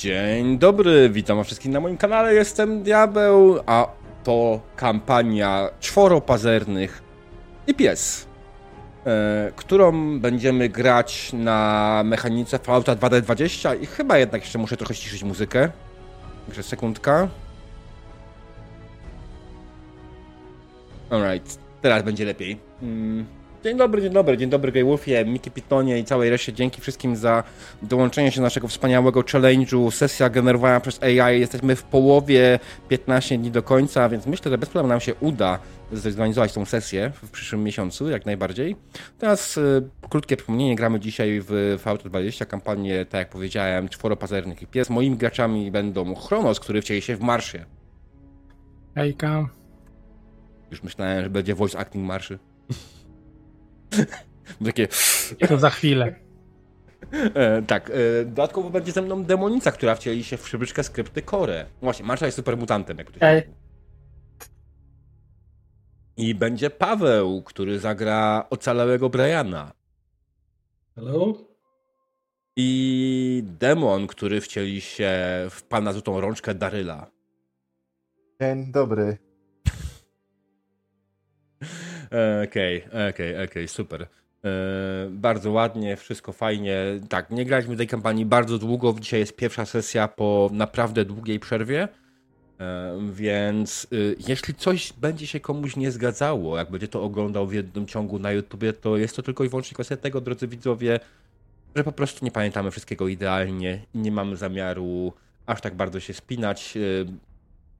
Dzień dobry, witam wszystkich na moim kanale, jestem Diabeł, a to kampania czworopazernych i pies, e, którą będziemy grać na mechanice Fallouta 2D20 i chyba jednak jeszcze muszę trochę ściszyć muzykę. Także sekundka. Alright, teraz będzie lepiej. Mm. Dzień dobry, dzień dobry, dzień dobry Grey Wolfie, Miki Pitonie i całej reszcie. Dzięki wszystkim za dołączenie się do naszego wspaniałego challenge'u. Sesja generowana przez AI. Jesteśmy w połowie 15 dni do końca, więc myślę, że bez problemu nam się uda zorganizować tą sesję w przyszłym miesiącu, jak najbardziej. Teraz y, krótkie przypomnienie, gramy dzisiaj w VT 20 kampanię, tak jak powiedziałem, czworopazernych i pies. Moimi graczami będą Chronos, który wcieli się w marszy. Hejka. Już myślałem, że będzie voice acting marszy. Takie... To za chwilę. E, tak, e, dodatkowo będzie ze mną demonica, która wcieli się w przybyczkę skrypty Core. Właśnie, Marsza jest super mutantem, jak ktoś Ej. I będzie Paweł, który zagra ocalałego Briana. Hello? I demon, który wcieli się w pana złotą rączkę Daryla. Dzień dobry. E, Okej, okej, okej, super. E, bardzo ładnie, wszystko fajnie. Tak, nie graliśmy tej kampanii bardzo długo. Dzisiaj jest pierwsza sesja po naprawdę długiej przerwie. E, Więc y, jeśli coś będzie się komuś nie zgadzało, jak będzie to oglądał w jednym ciągu na YouTubie, to jest to tylko i wyłącznie kwestia tego, drodzy widzowie, że po prostu nie pamiętamy wszystkiego idealnie i nie mamy zamiaru aż tak bardzo się spinać. Y,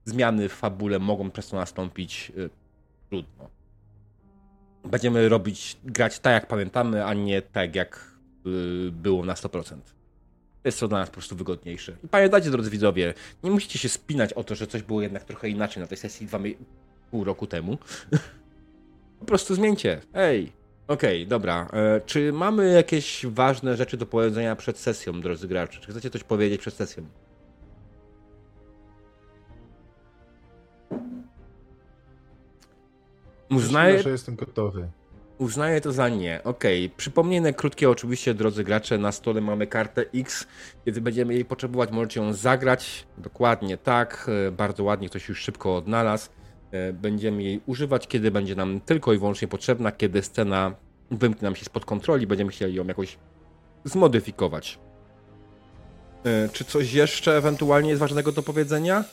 Zmiany w fabule mogą przez to nastąpić y, trudno będziemy robić, grać tak jak pamiętamy, a nie tak jak y, było na 100%. Jest to dla nas po prostu wygodniejsze. I pamiętajcie, drodzy widzowie, nie musicie się spinać o to, że coś było jednak trochę inaczej na tej sesji dwa pół roku temu. po prostu zmieńcie. Ej, okej, dobra. E, czy mamy jakieś ważne rzeczy do powiedzenia przed sesją, drodzy gracze? Czy chcecie coś powiedzieć przed sesją? Uznaję, Myślę, że jestem gotowy. Uznaję to za nie. Okej, przypomnienie krótkie oczywiście, drodzy gracze, na stole mamy kartę X. Kiedy będziemy jej potrzebować, możecie ją zagrać. Dokładnie tak, e, bardzo ładnie ktoś już szybko odnalazł. E, Będziemy jej używać, kiedy będzie nam tylko i wyłącznie potrzebna, kiedy scena wymknie nam się spod kontroli, będziemy chcieli ją jakoś zmodyfikować. E, Czy coś jeszcze ewentualnie jest ważnego do powiedzenia?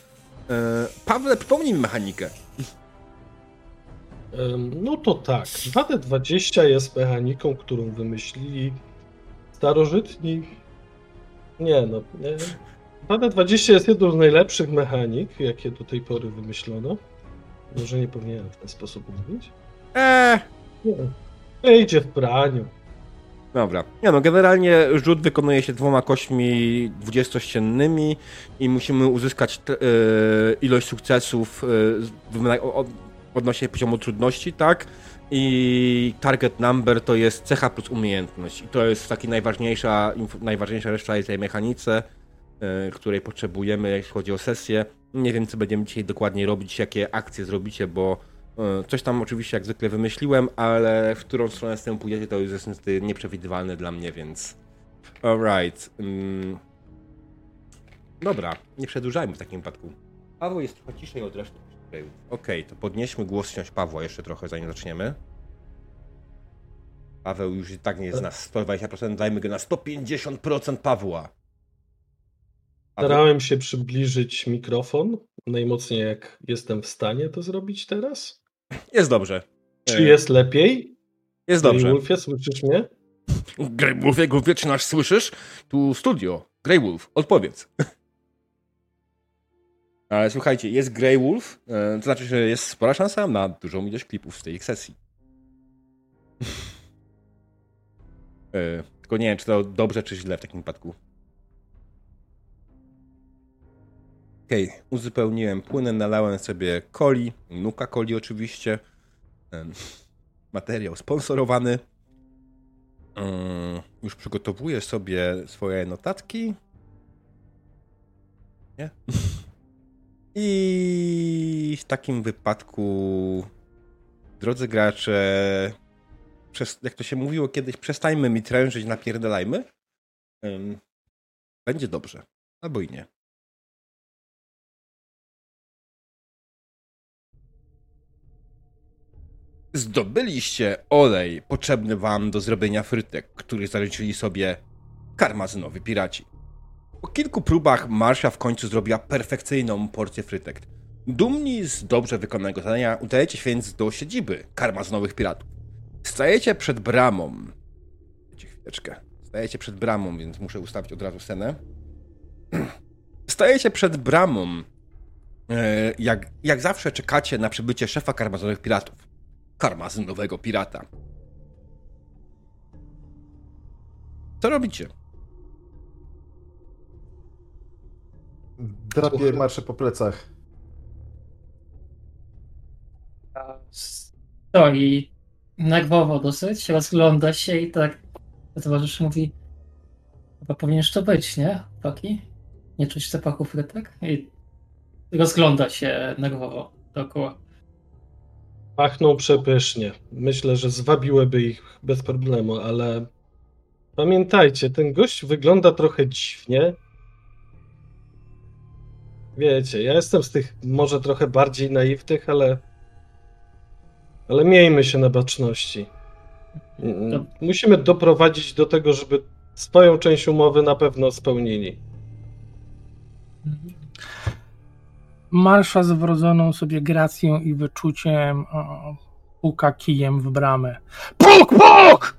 Pawle, przypomnij mi mechanikę. No to tak. 2D20 jest mechaniką, którą wymyślili starożytni. Nie no. Nie. 2D20 jest jedną z najlepszych mechanik, jakie do tej pory wymyślono. Może nie powinienem w ten sposób mówić. Eee, Nie. Idzie w praniu. Dobra. Nie no, generalnie rzut wykonuje się dwoma kośćmi dwudziestościennymi i musimy uzyskać t- e, ilość sukcesów e, wyma- o- o- odnośnie poziomu trudności, tak? I target number to jest cecha plus umiejętność. I to jest taki najważniejsza, najważniejsza całej tej mechanice, e, której potrzebujemy, jeśli chodzi o sesję. Nie wiem, co będziemy dzisiaj dokładnie robić, jakie akcje zrobicie, bo E, Coś tam oczywiście jak zwykle wymyśliłem, ale w którą stronę z tym pójdziecie, to już jest niestety nieprzewidywalne dla mnie, więc. Alright. Mm. Dobra, nie przedłużajmy w takim wypadku. Paweł jest trochę ciszej od reszty. Okej, to podnieśmy głos wsiąść Pawła jeszcze trochę, zanim zaczniemy. Paweł już i tak nie jest na 120%, dajmy go na 150% Pawła. Paweł, Starałem się przybliżyć mikrofon najmocniej jak jestem w stanie to zrobić teraz. jest dobrze. Czy E, jest lepiej? Jest dobrze. Wolfie, słyszysz mnie? Grey Wolfie, Wolfie, czy nas słyszysz? Tu studio. Grey Wolf, odpowiedz. Ale słuchajcie, jest Grey Wolf, e, to znaczy, że jest spora szansa na dużą ilość klipów z tej sesji. E, Tylko nie wiem, czy to dobrze, czy źle w takim wypadku. Okej, uzupełniłem płynę, nalałem sobie coli, nuka coli oczywiście. Em, Materiał sponsorowany. Już przygotowuję sobie swoje notatki. Nie? I w takim wypadku, drodzy gracze, przez, jak to się mówiło kiedyś, przestańmy mi trężyć, napierdalajmy. Będzie dobrze. albo i nie. Zdobyliście olej potrzebny wam do zrobienia frytek, który zaliczyli sobie karmazynowi piraci. Po kilku próbach Marsha w końcu zrobiła perfekcyjną porcję frytek. Dumni z dobrze wykonanego zadania, udajecie się więc do siedziby karmazynowych piratów. Stajecie przed bramą. Chwileczkę. Stajecie przed bramą, więc muszę ustawić od razu scenę. Stajecie przed bramą. E, Jak, jak zawsze czekacie na przybycie szefa karmazynowych piratów. Karmazynowego pirata. Co robicie? Drapie marsze po plecach. Stoi nerwowo dosyć, rozgląda się i tak towarzysz mówi chyba powinieneś to być, nie? Taki? Nie czuć zapachu frytek? I rozgląda się nerwowo dookoła. Pachną przepysznie. Myślę, że zwabiłyby ich bez problemu, ale pamiętajcie, ten gość wygląda trochę dziwnie. Wiecie, ja jestem z tych może trochę bardziej naiwnych, ale ale miejmy się na baczności. Mm, Musimy doprowadzić do tego, żeby swoją część umowy na pewno spełnili. Marsza z wrodzoną sobie gracją i wyczuciem o, puka kijem w bramę. Puk, puk!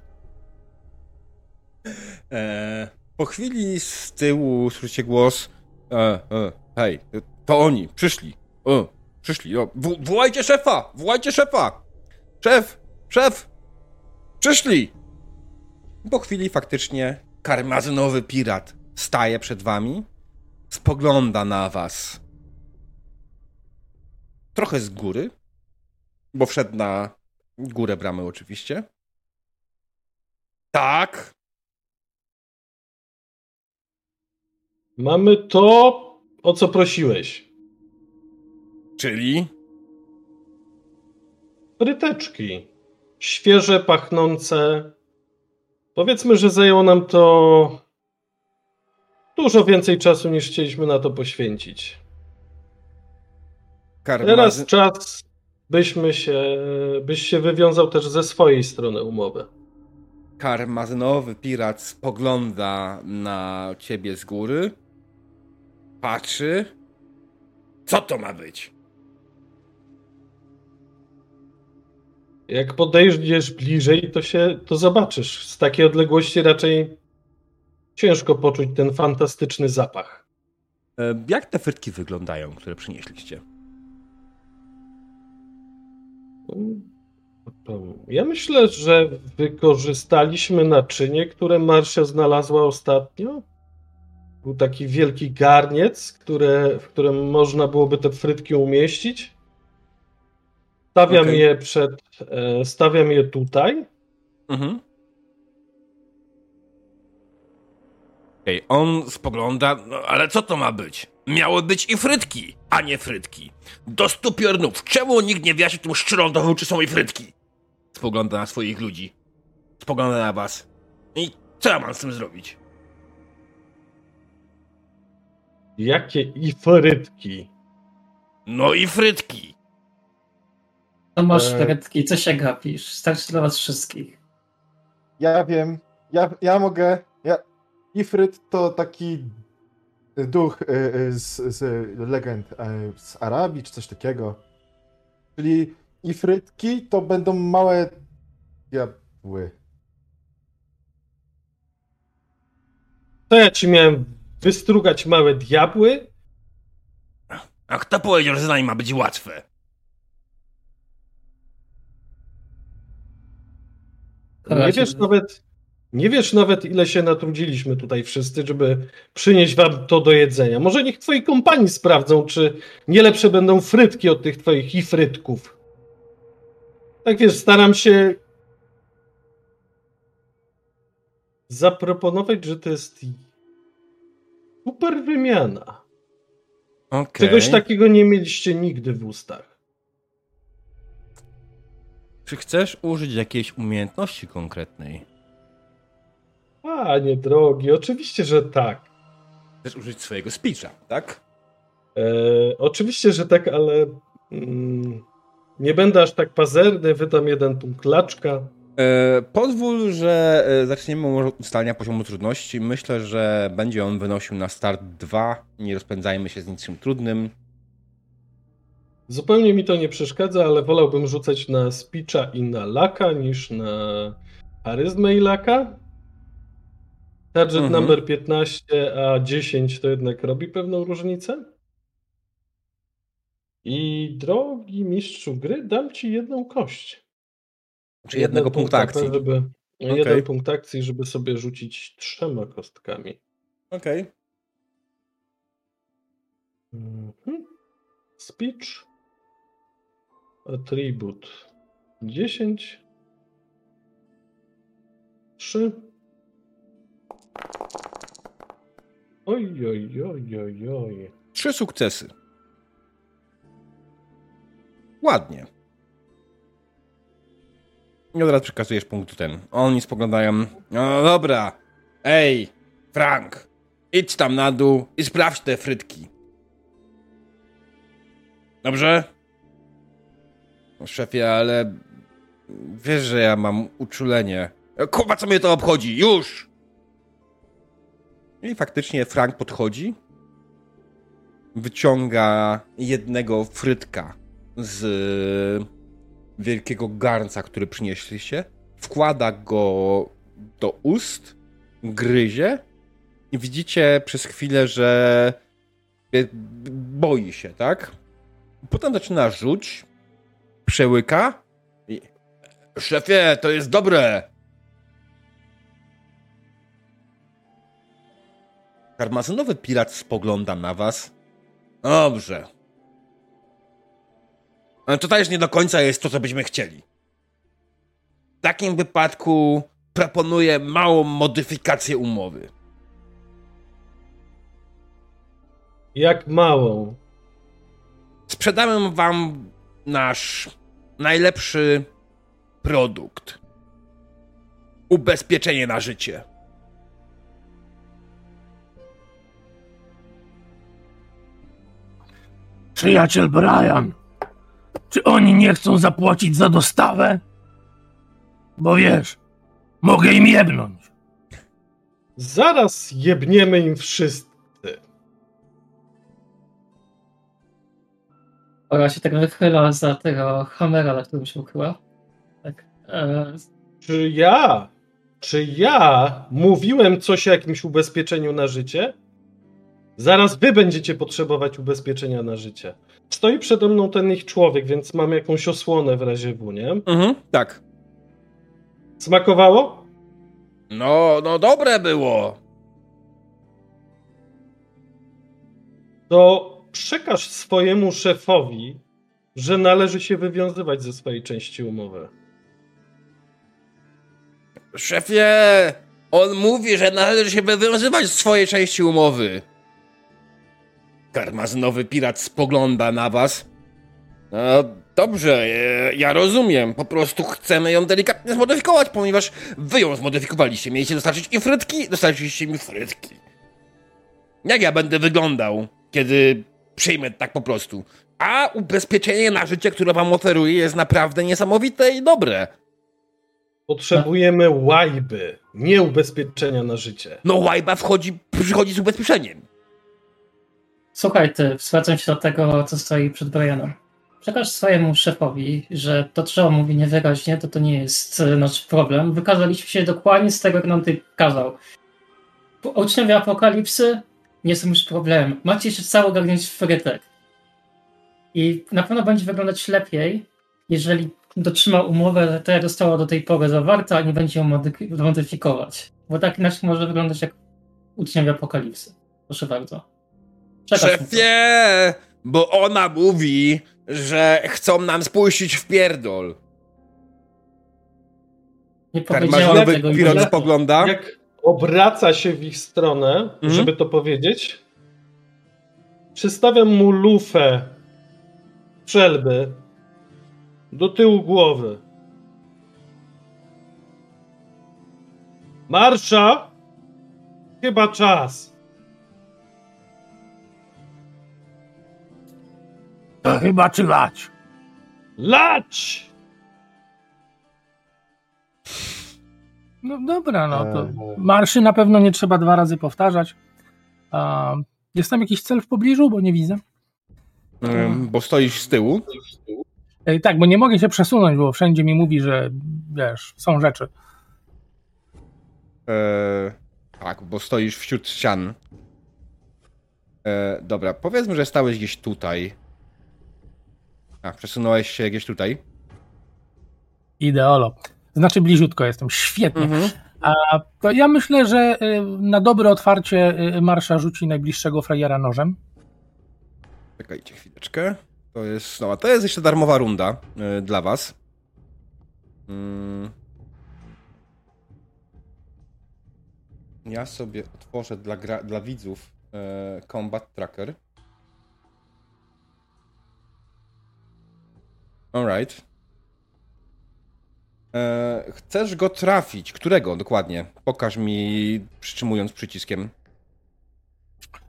E, po chwili z tyłu słyszycie głos. E, e, hej, to oni, przyszli. O, przyszli. O, w, wołajcie szefa! Wołajcie szefa! Szef! Szef! Przyszli! Po chwili faktycznie karmazynowy pirat staje przed wami, spogląda na was. Trochę z góry, bo wszedł na górę bramy oczywiście. Tak, Mamy to, o co prosiłeś. czyli Fryteczki. Świeże, pachnące. Powiedzmy, że zajęło nam to dużo więcej czasu niż chcieliśmy na to poświęcić. karmazy... Teraz czas, byśmy się, byś się wywiązał też ze swojej strony umowy. karmazynowy pirat spogląda na ciebie z góry, patrzy. Co to ma być? Jak podejdziesz bliżej, to się to zobaczysz. Z takiej odległości raczej ciężko poczuć ten fantastyczny zapach. E, Jak te frytki wyglądają, które przynieśliście? Ja myślę, że wykorzystaliśmy naczynie, które Marsia znalazła ostatnio. Był taki wielki garniec, w którym można byłoby te frytki umieścić. Stawiam Okej. je przed. e, Stawiam je tutaj. Mhm. Ej, on spogląda, no ale co to ma być? Miały być i frytki, a nie frytki. Do stu piornów, czemu nikt nie wyjaśni tym szczyrądowym, czy są i frytki? Spogląda na swoich ludzi. Spogląda na was. I co ja mam z tym zrobić? Jakie i frytki. No i frytki. To masz E. frytki, co się gapisz? Starczy dla was wszystkich. Ja wiem, ja, ja mogę. Ja... Ifryt to taki duch y, y, z, z legend y, z Arabii, czy coś takiego. Czyli ifrytki to będą małe diabły. To ja ci miałem wystrugać małe diabły? A kto powiedział, że z nami ma być łatwe? Nie wiesz nawet, nie wiesz nawet, ile się natrudziliśmy tutaj wszyscy, żeby przynieść wam to do jedzenia. Może niech twoi kompanii sprawdzą, czy nie lepsze będą frytki od tych twoich i frytków. Tak wiesz, staram się zaproponować, że to jest super wymiana. Okej. Czegoś takiego nie mieliście nigdy w ustach. Czy chcesz użyć jakiejś umiejętności konkretnej? Panie drogi, oczywiście, że tak. Chcesz użyć swojego speecha, tak? E, oczywiście, że tak, ale mm, nie będę aż tak pazerny, wydam jeden punkt laczka. E, pozwól, że e, zaczniemy od ustalenia poziomu trudności. Myślę, że będzie on wynosił na start 2. Nie rozpędzajmy się z niczym trudnym. Zupełnie mi to nie przeszkadza, ale wolałbym rzucać na speecha i na laka niż na charyzmę i laka. Target Mhm. number 15, a 10 to jednak robi pewną różnicę. I drogi mistrzu gry, dam ci jedną kość. Czy jednego Jeden punktu punkt, akcji. Żeby, Okej. Jeden punkt akcji, żeby sobie rzucić trzema kostkami. Okej. Mhm. Speech. Attribut 10. 3. Oj, oj, oj, oj, oj. Trzy sukcesy. Ładnie. I od razu przekazujesz punkt ten. Oni spoglądają. No dobra. Ej, Frank, idź tam na dół i sprawdź te frytki. Dobrze? No, szefie, ale wiesz, że ja mam uczulenie. Kurwa, co mnie to obchodzi? Już! I faktycznie Frank podchodzi wyciąga jednego frytka z wielkiego garnca, który przynieśliście, wkłada go do ust, gryzie i widzicie przez chwilę, że boi się, tak? Potem zaczyna rzuć, przełyka i szefie, to jest dobre! Karmazynowy pirat spogląda na was. Dobrze. Ale to też nie do końca jest to, co byśmy chcieli. W takim wypadku proponuję małą modyfikację umowy. Jak małą. Sprzedamy wam nasz najlepszy produkt. Ubezpieczenie na życie. Przyjaciel Brian, czy oni nie chcą zapłacić za dostawę? Bo wiesz, mogę im jebnąć. Zaraz jebniemy im wszyscy. Ora się tak wychyla za tego Hammera, na którym się ukryła. Tak. E, Czy ja, czy ja mówiłem coś o jakimś ubezpieczeniu na życie? Zaraz wy będziecie potrzebować ubezpieczenia na życie. Stoi przede mną ten ich człowiek, więc mam jakąś osłonę w razie W, nie? Mhm, tak. Smakowało? No, no dobre było. To przekaż swojemu szefowi, że należy się wywiązywać ze swojej części umowy. Szefie, on mówi, że należy się wywiązywać z swojej części umowy. Karmazynowy pirat spogląda na was. No dobrze, e, ja rozumiem. Po prostu chcemy ją delikatnie zmodyfikować, ponieważ wy ją zmodyfikowaliście. Mieliście dostarczyć i frytki, dostarczyliście mi frytki. Jak ja będę wyglądał, kiedy przyjmę tak po prostu? A ubezpieczenie na życie, które wam oferuję, jest naprawdę niesamowite i dobre. Potrzebujemy łajby, nie ubezpieczenia na życie. No łajba wchodzi, przychodzi z ubezpieczeniem. Słuchaj ty, zwracam się do tego, co stoi przed Brianem. Przekaż swojemu szefowi, że to, co mówi niewyraźnie, to to nie jest e, nasz problem. Wykazaliśmy się dokładnie z tego, jak nam ty kazał. Uczniowie apokalipsy nie są już problemem. Macie jeszcze cały garnieć frytek. I na pewno będzie wyglądać lepiej, jeżeli dotrzyma umowę, która została do tej pory zawarta, a nie będzie ją modyfikować. Bo tak inaczej może wyglądać jak uczniowie apokalipsy. Proszę bardzo. To. Szefie, bo ona mówi, że chcą nam spuścić w pierdol. Nie powiedziałem Karmazynowy tego pirat i spogląda. Jak obraca się w ich stronę, Mhm. żeby to powiedzieć, przystawiam mu lufę strzelby do tyłu głowy. Marsza! Chyba czas. To chyba czy lać. Lać! No dobra, no to Eee. marszy na pewno nie trzeba dwa razy powtarzać. Jest tam jakiś cel w pobliżu, bo nie widzę. Ym, bo stoisz z tyłu. Tak, bo nie mogę się przesunąć, bo wszędzie mi mówi, że wiesz, są rzeczy. E, tak, bo stoisz wśród ścian. E, dobra, powiedzmy, że stałeś gdzieś tutaj. A, przesunąłeś się gdzieś tutaj. Ideolo. Znaczy bliziutko jestem, świetnie. Mhm. A to ja myślę, że y, na dobre otwarcie y, marsza rzuci najbliższego frajera nożem. Czekajcie chwileczkę. To jest, no, a to jest jeszcze darmowa runda y, dla was. Mm. Ja sobie otworzę dla, gra, dla widzów Combat Tracker. Alright. E, chcesz go trafić. Którego dokładnie? Pokaż mi, przytrzymując przyciskiem.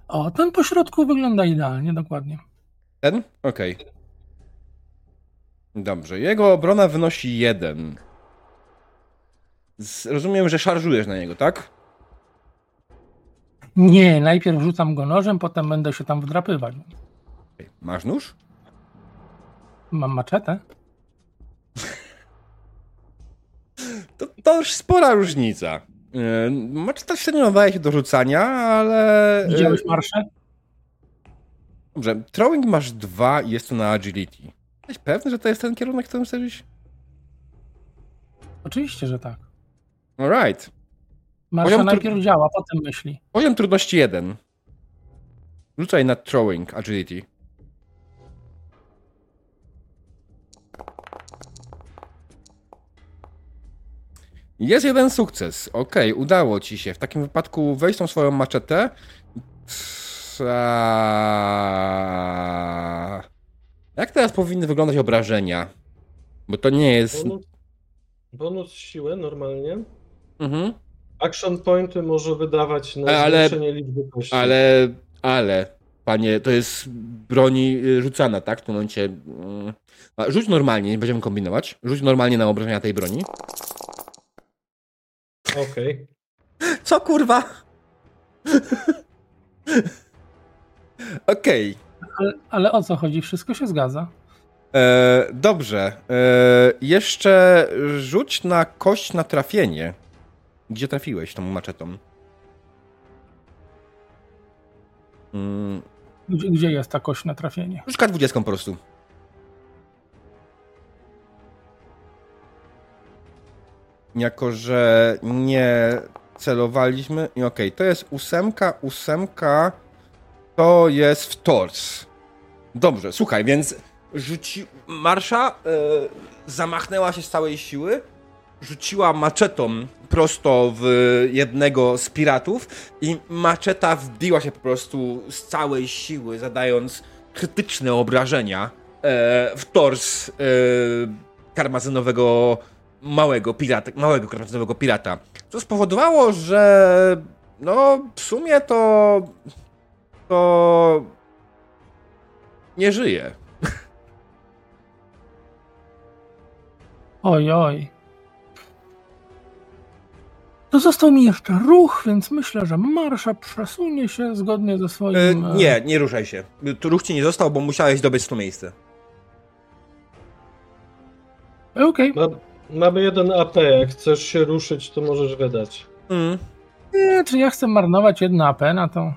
O, ten po środku wygląda idealnie, dokładnie. Ten? Okej. Dobrze. Jego obrona wynosi jeden. Z, rozumiem, że szarżujesz na niego, tak? Nie, najpierw rzucam go nożem, potem będę się tam wdrapywać. Masz nóż? Mam maczetę. To, to już spora różnica. Yy, Maczeta średnio nadaje się do rzucania, ale... yy, Widziałeś marszę? Dobrze. Throwing masz dwa i jest to na agility. Jesteś pewny, że to jest ten kierunek, w którym chcesz iść? Oczywiście, że tak. Alright. Marsza Poziom tru- najpierw działa, potem myśli. Poziom trudności jeden. Rzucaj na throwing agility. Jest jeden sukces. Okej, udało ci się. W takim wypadku weź tą swoją maczetę. Trza- Jak teraz powinny wyglądać obrażenia? Bo to nie jest. Bonus, bonus siły normalnie. Mhm. Action pointy może wydawać na Ale- zwiększenie liczby kości. Ale, ale, panie, to jest broni y, rzucana, tak? W tym momencie. mm. Rzuć normalnie, nie będziemy kombinować. Rzuć normalnie na obrażenia tej broni. Okej. Co kurwa? Okej. Ale, ale o co chodzi? Wszystko się zgadza. E, Dobrze. E, jeszcze rzuć na kość na trafienie. Gdzie trafiłeś tą maczetą? Mm, Gdzie, gdzie jest ta kość na trafienie? Rzuć K20 po prostu. Jako, że nie celowaliśmy. I okej, to jest ósemka, ósemka. To jest w tors. Dobrze, słuchaj, więc rzuci... Marsza e, zamachnęła się z całej siły, rzuciła maczetą prosto w jednego z piratów i maczeta wbiła się po prostu z całej siły, zadając krytyczne obrażenia e, w tors e, karmazynowego małego pirata, małego karmazynowego pirata. Co spowodowało, że no w sumie to to nie żyje. Oj, oj. To został mi jeszcze ruch, więc myślę, że marsza przesunie się zgodnie ze E, swoim. e, nie, nie ruszaj się. Tu ruch ci nie został, bo musiałeś dobyć to miejsce. Okej. Ma, mamy jeden AP. Jak chcesz się ruszyć, to możesz wydać. Mm. Nie, czy ja chcę marnować jedno AP na to?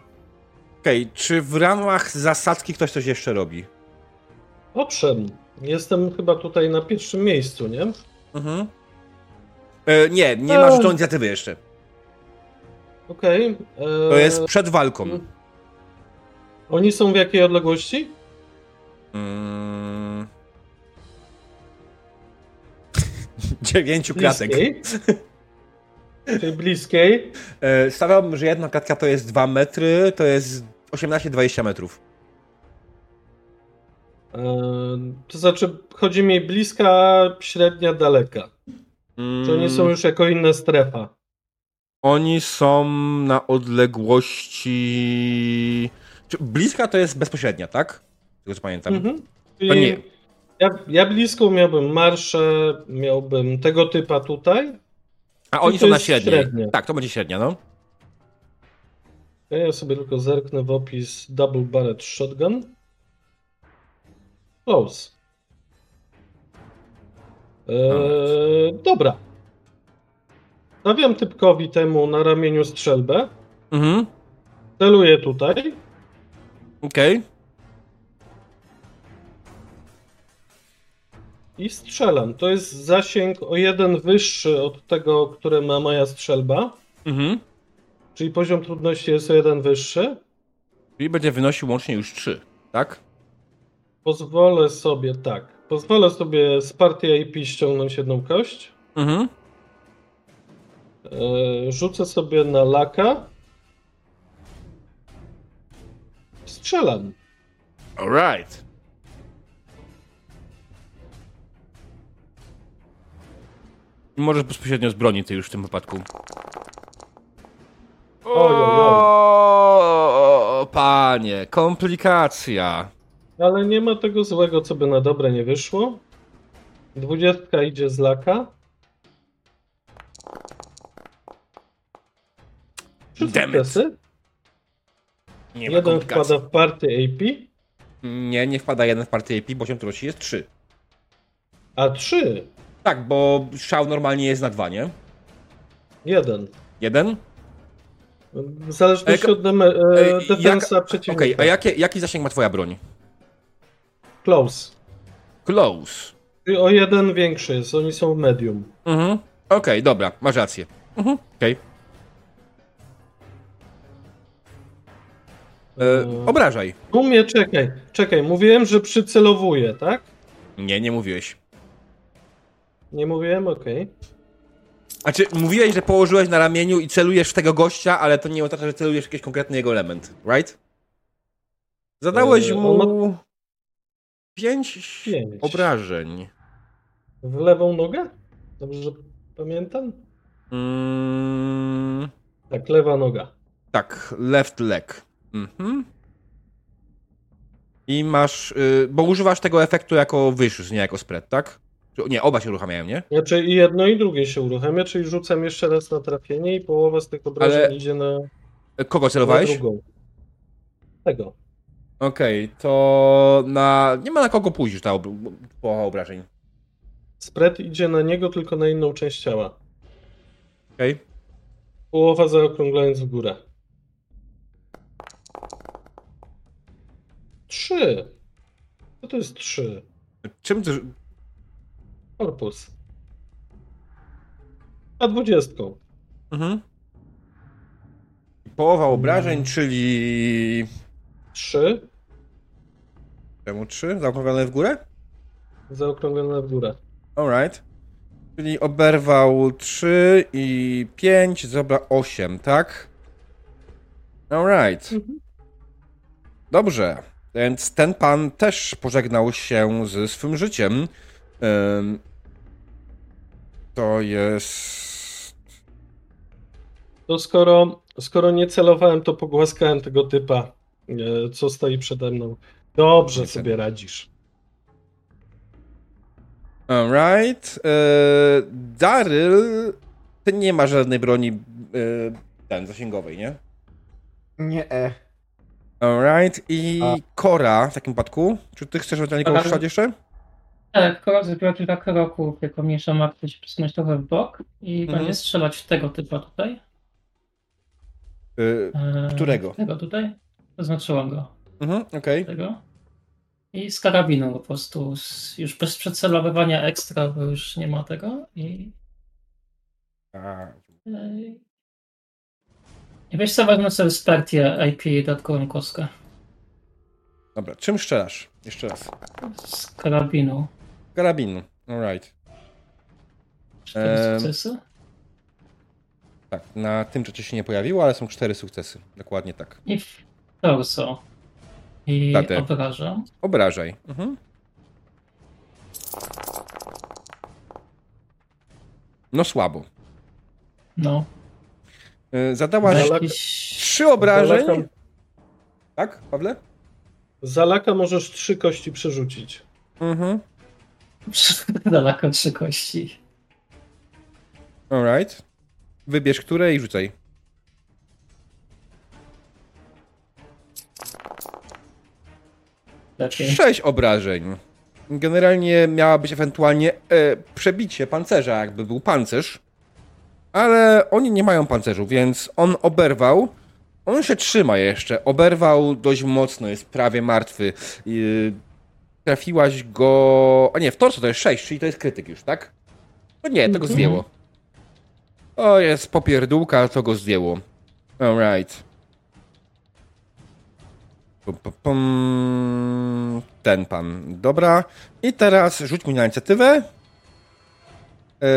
Okej, czy w ramach zasadzki ktoś coś jeszcze robi? Owszem, jestem chyba tutaj na pierwszym miejscu, nie? Mhm. E, nie, nie masz do inicjatywy jeszcze. Okej. e, To jest przed walką. Oni są w jakiej odległości? Mm. Dziewięciu klatek. Czyli bliskiej. E, stawiałbym, że jedna klatka to jest 2 metry, to jest 18-20 metrów. E, To znaczy, chodzi mi bliska, średnia, daleka. Mm. Czy oni są już jako inna strefa? Oni są na odległości. Bliska to jest bezpośrednia, tak? Tego co pamiętam. Mhm. To nie. Ja, ja bliską miałbym marszę, miałbym tego typa tutaj. A oni są na średniej. średnie. Tak, to będzie średnia, no. Ja sobie tylko zerknę w opis Double Barrett Shotgun. Close. Eee, dobra. Stawiam typkowi temu na ramieniu strzelbę. Mhm. Celuję tutaj. Okej. I strzelam. To jest zasięg o jeden wyższy od tego, które ma moja strzelba. Mhm. Czyli poziom trudności jest o jeden wyższy. Czyli będzie wynosił łącznie już 3, tak? Pozwolę sobie tak. Pozwolę sobie z partii IP ściągnąć jedną kość. Mhm. Eee, rzucę sobie na laka. Strzelam. Alright. Możesz bezpośrednio z broni ty już w tym wypadku. O, panie, komplikacja. Ale nie ma tego złego, co by na dobre nie wyszło. Dwudziestka idzie z laka. Trzy Damn it. sukcesy. Nie ma Jeden komplikacji. wpada w partię AP, Nie, nie wpada jeden w partię AP, poziom trudności jest 3. a trzy. Tak, bo szał normalnie jest na 2, nie? Jeden. Jeden? W zależności Ej, od e, Ej, defensa jak- przeciwnika. Okej, a jakie, jaki zasięg ma twoja broń? Close. Close. O jeden większy jest, oni są medium. Mhm. Okej, dobra, masz rację. Mhm. Okej. E, Eee. Obrażaj. U mnie, czekaj, czekaj, mówiłem, że przycelowuję, tak? Nie, nie mówiłeś. Nie mówiłem? Okej. Znaczy, mówiłeś, że położyłeś na ramieniu i celujesz w tego gościa, ale to nie oznacza, że celujesz w jakiś konkretny jego element, right? Zadałeś Eee, mu... Pięć, Pięć. obrażeń. W lewą nogę? Dobrze pamiętam? Mm, Tak, lewa noga. tak, left leg. Mhm. I masz... Y, bo używasz tego efektu jako wyższy, nie jako spread, tak? Nie, oba się uruchamiają, nie? Znaczy i jedno i drugie się uruchamia, czyli rzucam jeszcze raz na trafienie i połowa z tych obrażeń Ale- idzie na, Kogo na celowałeś? drugą. Tego. Okej, to na... Nie ma na kogo pójść ta ob... połowa obrażeń. Spread idzie na niego, tylko na inną część ciała. Okej? Połowa zaokrąglając w górę. Trzy. Co to jest trzy? Czym ty... Korpus. A dwudziestką. Mhm. Połowa obrażeń, czyli... Trzy. Czemu trzy? Zaokrąglone w górę? Zaokrąglone w górę. Alright. Czyli oberwał 3 i 5, dobra 8, tak? Alright. Mhm. Dobrze. Więc ten pan też pożegnał się ze swym życiem. Ym, To jest. To skoro, skoro nie celowałem, to pogłaskałem tego typa, e, co stoi przede mną. Dobrze Nie sobie radzisz. Alright. Yy, Daryl. Ty nie ma żadnej broni yy, ten, zasięgowej, nie? Nie, e. Alright. I A. Kora w takim przypadku. Czy ty chcesz ewentualnie kogoś jeszcze? Tak, krok zrobiła kilka kroków, jako mniejsza martwość przesunąć trochę w bok i Mhm. będzie strzelać w tego typa tutaj. Yy, Którego? Tego tutaj. Zaznaczyłam go. mhm, okej. Tego. I z karabinu po prostu. Z, już bez przecelowywania ekstra, bo już nie ma tego. I, i, i wiesz co, wezmę sobie spertię IP dodatkową kostkę. Dobra, czym strzelasz? Jeszcze raz. Z karabinu. Karabin. Alright. Cztery Ehm, sukcesy. Tak, na tym czacie się nie pojawiło, ale są cztery sukcesy. Dokładnie tak. I w torso. I Tatę. obrażam. Obrażaj. Mhm. No słabo. No. Yy, Zadałaś trzy obrażeń. Zalakam- Tak, Pawle? Za laka możesz trzy kości przerzucić. Mhm. Daleko trzy kości. Alright. Wybierz które i rzucaj. Lepiej. Sześć obrażeń. Generalnie miała być ewentualnie e, przebicie pancerza, jakby był pancerz. Ale oni nie mają pancerzu, więc on oberwał. On się trzyma jeszcze. Oberwał dość mocno, jest prawie martwy. Yy, trafiłaś go. A nie, w torso to jest 6, czyli to jest krytyk już, tak? No nie, to go Mhm. zdjęło. O, jest popierdółka, to go zdjęło. Alright. Ten pan. Dobra. I teraz rzuć mi na inicjatywę. Yy...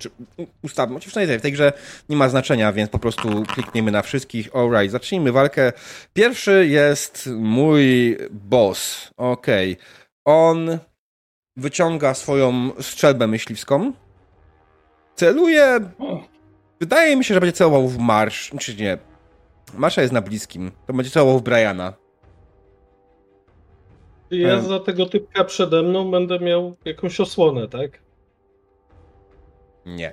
Znaczy, Ustawmy, chociaż tej- w tej grze nie ma znaczenia, więc po prostu klikniemy na wszystkich. Alright, zacznijmy walkę. Pierwszy jest mój boss. Okej. On wyciąga swoją strzelbę myśliwską. Celuje Wydaje mi się, że będzie celował w marsz. Czy nie? Marsza jest na bliskim. To będzie celował w Briana. Ja za tego typka przede mną będę miał jakąś osłonę, tak? Nie.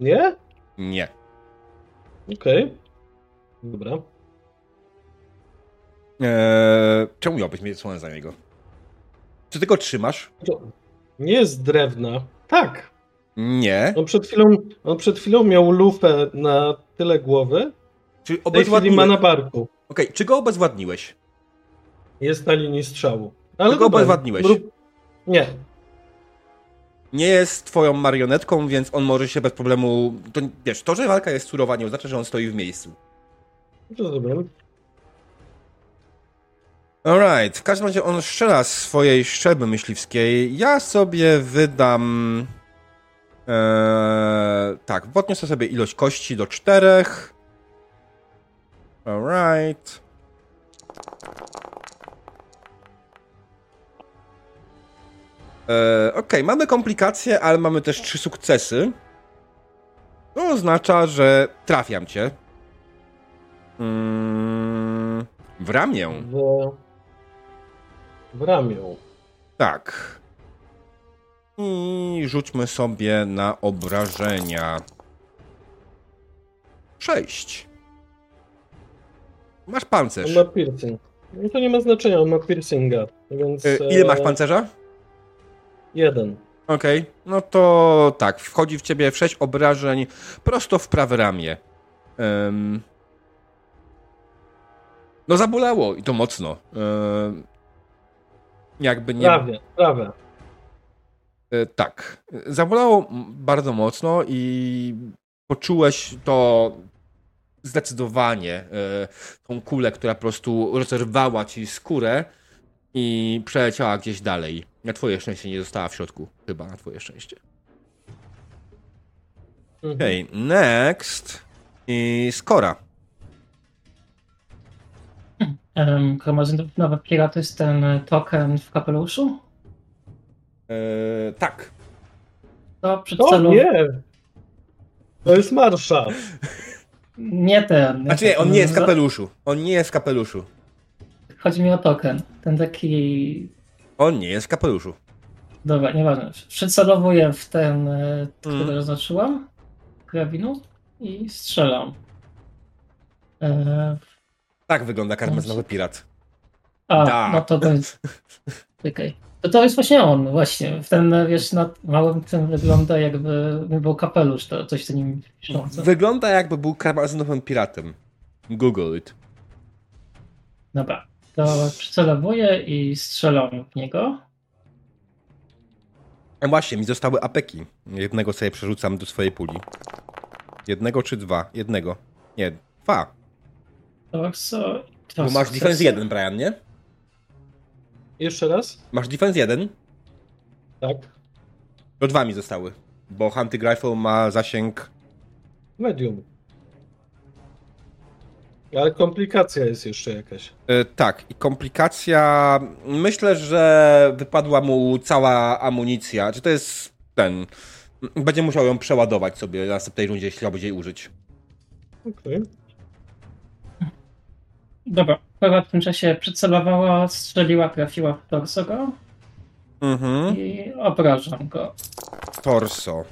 Nie? Nie. Okej. Dobra. Eee, czemu miałbyś mieć słonę za niego? Czy ty go trzymasz? To nie jest drewna. Tak. Nie. On przed chwilą, on przed chwilą miał lufę na tyle głowy, Czy chwili ma obezwładniłeś? na Okej, barku. czy go obezwładniłeś? Jest na linii strzału. Ale Tylko dobra, obezwładniłeś. rób- Nie. Nie jest twoją marionetką, więc on może się bez problemu... To, wiesz, to, że walka jest surowa, nie oznacza, że on stoi w miejscu. Rozumiem. Alright, w każdym razie on strzela z swojej szczelby myśliwskiej. Ja sobie wydam. Eee, tak, podniosę sobie ilość kości do czterech. Alright. Eee, Okej, mamy komplikacje, ale mamy też trzy sukcesy. To oznacza, że trafiam cię. Mm, w ramię. W, w ramię. Tak. I rzućmy sobie na obrażenia. Sześć. Masz On pancerz. ma piercing. No to nie ma znaczenia, on ma piercinga, więc... Y, Ile masz e, pancerza? Jeden. Okej, no to tak, wchodzi w ciebie 6 obrażeń prosto w prawe ramię. Ym... No zabolało i to mocno. Ym... Jakby nie... Prawie, prawie. E, Tak. Zabolało bardzo mocno i poczułeś to zdecydowanie. e, Tą kulę, która po prostu rozerwała ci skórę i przeleciała gdzieś dalej. Na twoje szczęście nie została w środku. Chyba na twoje szczęście. Mhm. Okej, next. I skora. Um, Gromazynowa Piera to jest ten e, token w kapeluszu? E, tak. To O przycelowo... nie! To jest marsza. Nie ten. Znaczy nie, on nie jest w kapeluszu. On nie jest w kapeluszu. Chodzi mi o token. Ten taki... On nie jest w kapeluszu. Dobra, nieważne. Przycelowuję w ten, e, który Mhm. zaznaczyłam. Grabinu i strzelam. E, Tak wygląda karmazynowy pirat. a, Tak. no to będzie... Czekaj. To to jest właśnie on, właśnie. W ten, wiesz, na małym tym wygląda jakby był kapelusz, to coś to nim piszące. Wygląda jakby był karmazynowym piratem. Google it. Dobra, to przycelowuję i strzelam w niego. A właśnie, mi zostały apeki. Jednego sobie przerzucam do swojej puli. Jednego czy dwa? Jednego. Nie, dwa. To co? Bo masz defense 1, Brian, nie? Jeszcze raz? Masz defense 1, Tak. to dwa mi zostały. Bo Hunting Rifle ma zasięg... Medium. Ale komplikacja jest jeszcze jakaś. E, tak, i komplikacja... Myślę, że wypadła mu cała amunicja. Czy to jest ten... Będzie musiał ją przeładować sobie w następnej rundzie, jeśli chciałby jej użyć. Okej. Dobra, Kora w tym czasie przycelowała, strzeliła, trafiła w torso go Mhm. i obrażam go. Torso.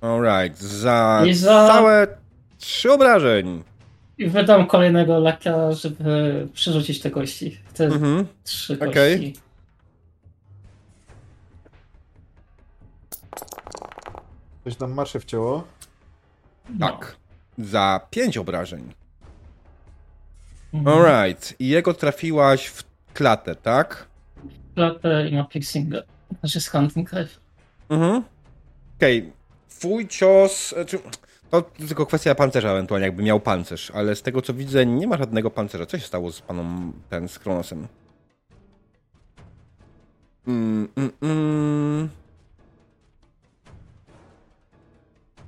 Alright. Za, I za- całe trzy obrażeń. I wydam kolejnego laka, żeby przerzucić te kości. Te Mhm. trzy kości. Okej. Coś nam marsze wcięło. No. Tak. Za pięć obrażeń. Mhm. Alright. I jego trafiłaś w klatę, tak? Klatę i ma piercinga. Znaczy z hunting. Mhm. Okej. Twój cios. Znaczy, to tylko kwestia pancerza ewentualnie, jakby miał pancerz, ale z tego co widzę, nie ma żadnego pancerza. Co się stało z paną ten z Kronosem? Mm, mm, mm.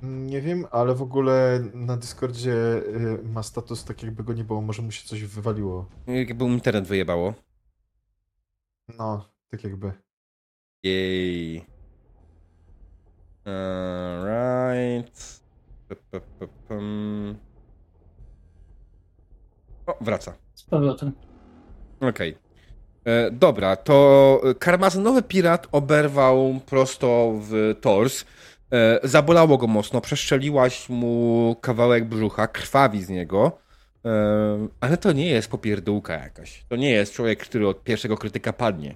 Nie wiem, ale w ogóle na Discordzie y, ma status tak jakby go nie było, może mu się coś wywaliło. Jakby mu internet wyjebało. No, tak jakby. Jej. Alright. O, wraca. Z powrotem. Okej. E, Dobra, to karmazynowy pirat oberwał prosto w tors. E, Zabolało go mocno, przeszczeliłaś mu kawałek brzucha, krwawi z niego. E, Ale to nie jest popierdółka jakaś. To nie jest człowiek, który od pierwszego krytyka padnie.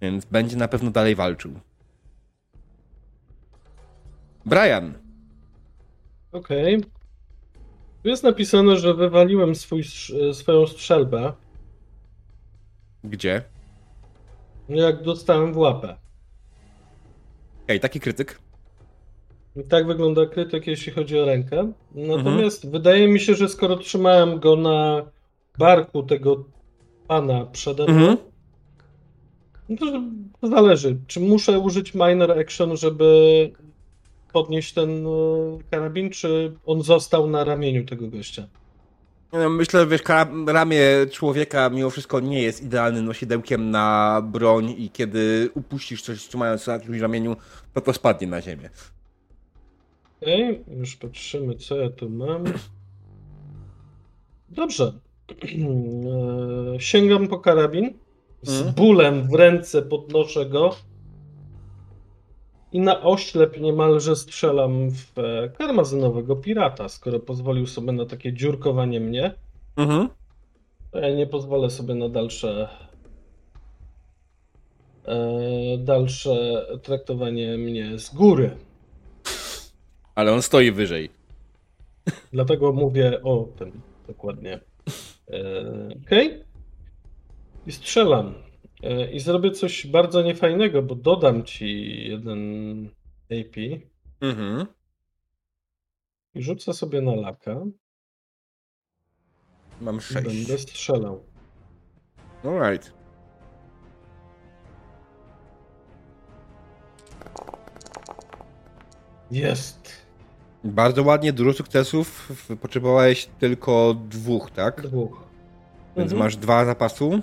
Więc będzie na pewno dalej walczył. Brian. Okej. Tu jest napisane, że wywaliłem swój, swoją strzelbę, Gdzie? jak dostałem w łapę. Ej, taki krytyk. I tak wygląda krytyk, jeśli chodzi o rękę. Natomiast wydaje mi się, że skoro trzymałem go na barku tego pana przede mną, Mhm. no to zależy. Czy muszę użyć minor action, żeby podnieść ten e, karabin, czy on został na ramieniu tego gościa? No, Myślę, że wiesz, ramię człowieka mimo wszystko nie jest idealnym nosidełkiem na broń i kiedy upuścisz coś trzymając na czymś ramieniu, to to spadnie na ziemię. Okej, już patrzymy, co ja tu mam. Dobrze. E, Sięgam po karabin. Z Mhm. bólem w ręce podnoszę go. I na oślep niemalże strzelam w e, karmazynowego pirata. Skoro pozwolił sobie na takie dziurkowanie mnie, Mhm. to ja nie pozwolę sobie na dalsze. e, Dalsze traktowanie mnie z góry. Ale on stoi wyżej. Dlatego mówię o tym dokładnie. Okej. I strzelam. E, I zrobię coś bardzo niefajnego, bo dodam ci jeden AP Mhm. i rzucę sobie na laka Mam i sześć. będę strzelał. Alright. Jest! Bardzo ładnie, dużo sukcesów. Potrzebowałeś tylko dwóch, tak? Dwóch. Więc Mhm. masz dwa zapasu.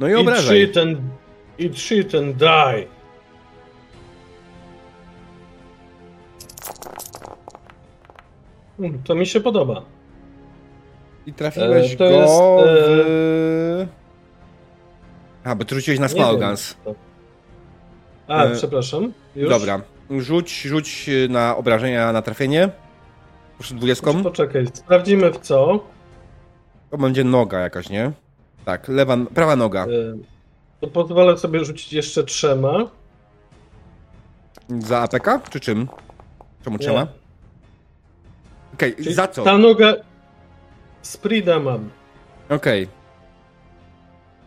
No i Eat obrażaj. shit and, eat shit and die! To mi się podoba. I trafiłeś E, to go jest, w... A, bo ty rzuciłeś na Nie small wiem. guns. A, E, przepraszam. Już? Dobra. Rzuć, rzuć na obrażenia na trafienie. Proszę dwudziestką. Poczekaj, sprawdzimy w co. To będzie noga jakaś, nie? Tak, lewa, prawa noga. E, To pozwolę sobie rzucić jeszcze trzema. Za APK? Czy czym? Czemu trzema? Okej, Czyli za co? Ta noga. Sprida mam. Okej.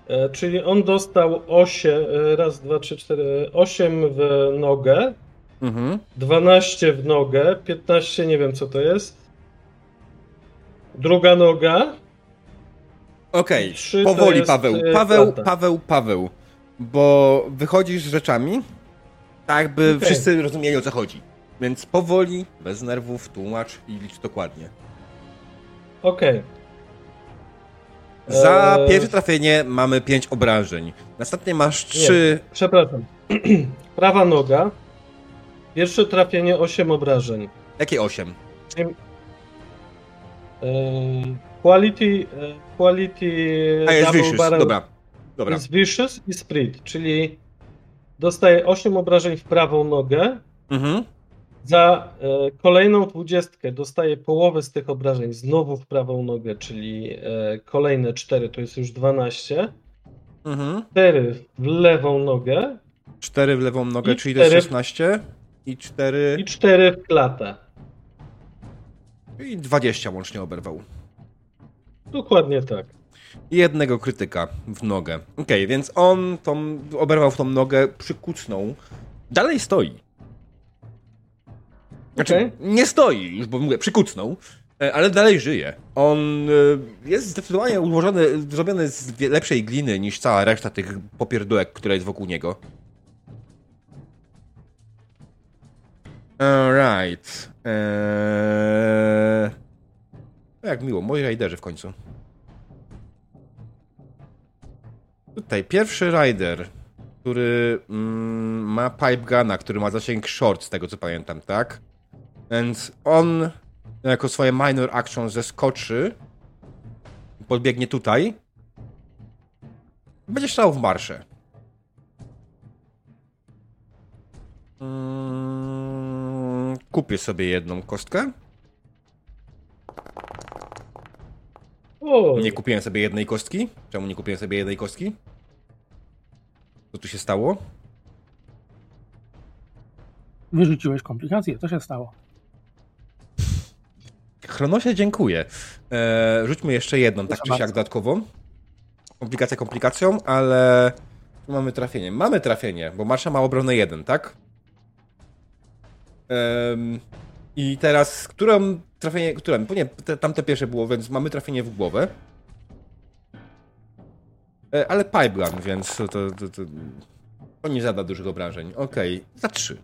E, Czyli on dostał 8, raz, dwa, trzy, cztery, 8 w nogę, Mhm. 12 w nogę, 15 nie wiem co to jest. Druga noga. Okej, Trzy to powoli jest, Paweł. e, Paweł, plata. Paweł, Paweł. Bo wychodzisz z rzeczami, tak by Okej. wszyscy rozumieli o co chodzi. Więc powoli, bez nerwów, tłumacz i licz dokładnie. Okej. Za Eee. pierwsze trafienie mamy 5 obrażeń. Następnie masz 3. Przepraszam. Prawa noga. Pierwsze trafienie 8 obrażeń. Jakie 8? Czyli E, quality, e, quality A jest vicious, barrel dobra. Dobra. jest vicious i spirit, czyli dostaje 8 obrażeń w prawą nogę. Mhm. Za e, kolejną dwudziestkę dostaje połowę z tych obrażeń znowu w prawą nogę, czyli e, kolejne 4 to jest już 12. Mhm. 4 w lewą nogę 4 w lewą nogę, czyli to jest cztery- 16. I 4. i 4 w klatę. I 20 łącznie oberwał. Dokładnie tak. Jednego krytyka w nogę. Okej, więc on tą, oberwał w tą nogę, przykucnął. Dalej stoi. Znaczy, Okej. nie stoi już, bo mówię, przykucnął, e, ale dalej żyje. On e, jest zdecydowanie ułożony, zrobiony z lepszej gliny niż cała reszta tych popierdółek, która jest wokół niego. Alright. Eee... Jak miło, moi raiderzy w końcu. Tutaj pierwszy rider, który mm, ma pipe guna, który ma zasięg short, z tego co pamiętam, tak? Więc on jako swoje minor action zeskoczy, podbiegnie tutaj, będzie strzelał w marszę. Mm, kupię sobie jedną kostkę. O, Nie kupiłem sobie jednej kostki. Czemu nie kupiłem sobie jednej kostki? Co tu się stało? Wyrzuciłeś komplikacje, to się stało. Chronosie dziękuję. Eee, rzućmy jeszcze jedną, tak czy Proszę siak bardzo. dodatkowo. Komplikacja komplikacją, ale tu mamy trafienie. Mamy trafienie, bo Marsza ma obronę 1, tak? I teraz, którą trafienie, którą? Bo nie, te, tamte pierwsze było, więc mamy trafienie w głowę. E, ale pipegun, więc to, to, to, to, nie zada dużych obrażeń. Okej, za 3.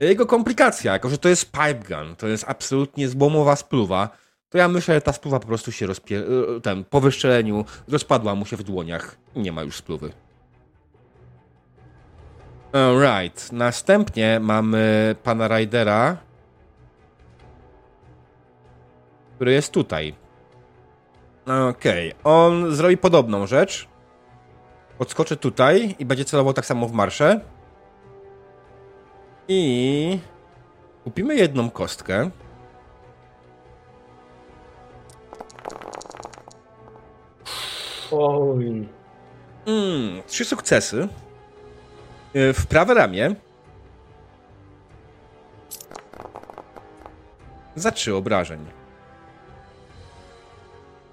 Jego komplikacja, jako że to jest pipe gun, to jest absolutnie złomowa spluwa, to ja myślę, że ta spluwa po prostu się rozpie... e, ten, po wyszczeleniu rozpadła mu się w dłoniach nie ma już spluwy. Alright, następnie mamy pana Rydera, który jest tutaj. Okej, on zrobi podobną rzecz. Podskoczy tutaj i będzie celował tak samo w marszę. I kupimy jedną kostkę. oj. Mm, trzy sukcesy. Y, W prawe ramię. Za trzy obrażeń.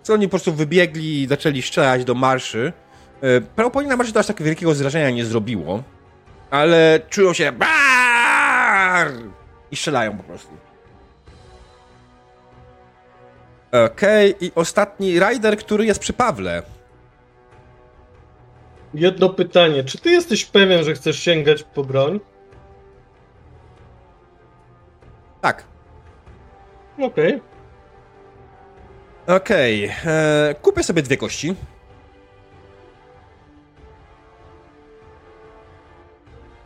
Co oni po prostu wybiegli i zaczęli strzelać do marszy. Y, Prawdopodobnie na marszy to aż tak wielkiego zrażenia nie zrobiło. Ale czują się BAAAR! i strzelają po prostu. Okej, i ostatni rider, który jest przy Pawle. Jedno pytanie. Czy ty jesteś pewien, że chcesz sięgać po broń? Tak. Okej. Okej, e, kupię sobie dwie kości.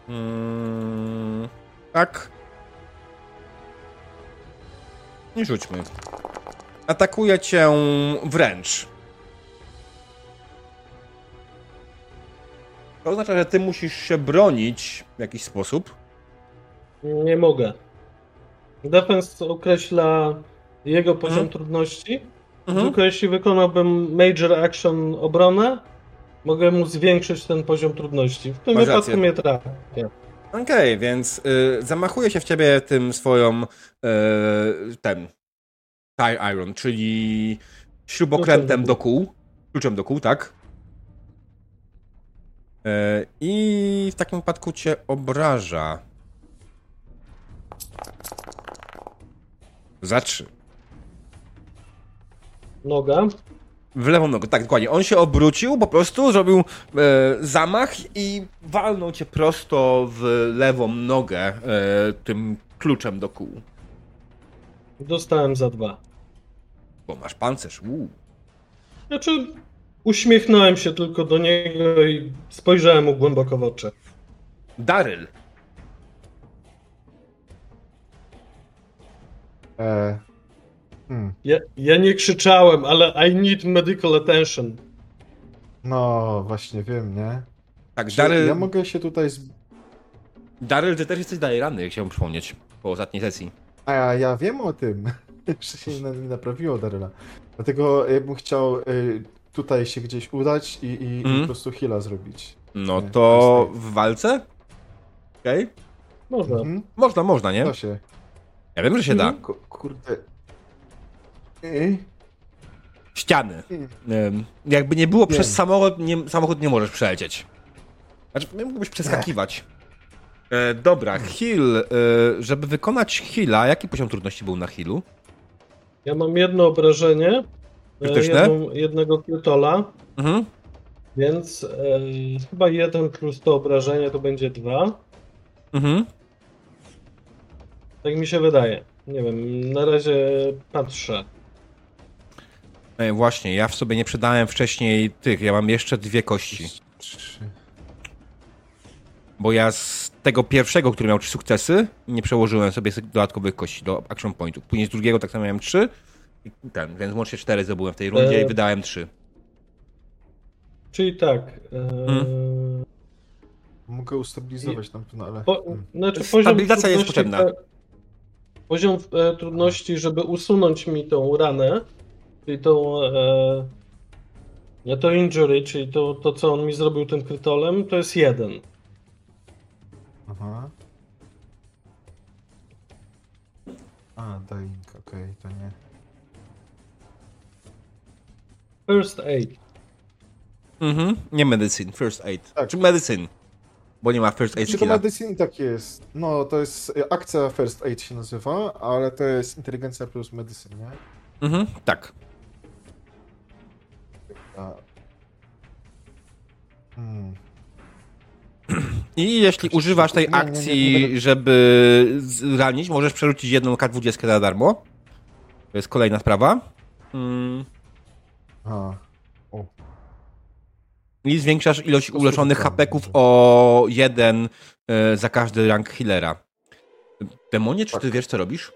Mm, tak. I rzućmy. Atakuję cię wręcz. To oznacza, że ty musisz się bronić w jakiś sposób. Nie mogę. Defense określa jego poziom Mhm. trudności. Mhm. Tylko jeśli wykonałbym Major Action obronę, mogę mu zwiększyć ten poziom trudności. W tym Masz wypadku rację. mnie trafi. Okej, więc y, zamachuje się w ciebie tym swoją y, ten tire iron, czyli śrubokrętem do kół, kluczem do kół, tak? Y, I w takim wypadku cię obraża. Za trzy. Noga. W lewą nogę, tak, dokładnie. On się obrócił, po prostu zrobił e, zamach i walnął cię prosto w lewą nogę e, tym kluczem do kół. Dostałem za dwa. Bo masz pancerz. Uu. Znaczy, uśmiechnąłem się tylko do niego i spojrzałem mu głęboko w oczy. Daryl. E, Hmm. Ja, ja nie krzyczałem, ale I need medical attention. No, właśnie wiem, nie? Tak, Czy Daryl, Ja mogę się tutaj... Z... Daryl, ty też jesteś dalej ranny, chciałbym przypomnieć, po ostatniej sesji. A ja, ja wiem o tym, że się nie, nie naprawiło Daryla. Dlatego ja bym chciał y, tutaj się gdzieś udać i, i, i Mhm. po prostu heala zrobić. No Nie, to jasne. w walce? Okej. Można. Mhm. Można, można, nie? To się. Ja wiem, że się da. Ku- Kurde. Ściany. Jakby nie było przez samochód, nie, samochód nie możesz przelecieć. Znaczy, mógłbyś przeskakiwać. E, dobra, heal. E, żeby wykonać heala, jaki poziom trudności był na healu? Ja mam jedno obrażenie. e, Krytyczne? Jedną, jednego krytola, Mhm. więc e, chyba jeden plus to obrażenie to będzie dwa. Mhm. Tak mi się wydaje. Nie wiem, na razie patrzę. E, właśnie, ja w sobie nie przydałem wcześniej tych. Ja mam jeszcze dwie kości. Trzy. Bo ja z tego pierwszego, który miał trzy sukcesy, nie przełożyłem sobie dodatkowych kości do action pointu. Później z drugiego tak samo miałem trzy. I ten, więc łącznie cztery zdobyłem w tej rundzie E, i wydałem trzy. Czyli tak. E, Hmm. Mogę ustabilizować na pewno, ale. po, hmm. znaczy Stabilizacja jest potrzebna. e, Poziom e, trudności, żeby usunąć mi tą ranę, czyli tą. E, nie to injury, czyli to, to, co on mi zrobił tym krytolem, to jest jeden. Aha. A, dying, okej, to nie. First aid. Mhm. Nie medicine, first aid. Tak. Czy medicine? Bo nie ma first aid Czy to skilla. medycyn tak jest? No, to jest y, akcja First Aid się nazywa, ale to jest inteligencja plus medycyn, nie? Mhm, tak. Hmm. I jeśli używasz tej akcji, żeby zranić, możesz przerzucić jedną K20 za darmo. To jest kolejna sprawa. Mm. I zwiększasz ilość uleczonych hapeków o jeden e, za każdy rank healera. Demonie, czy ty Tak. wiesz, co robisz?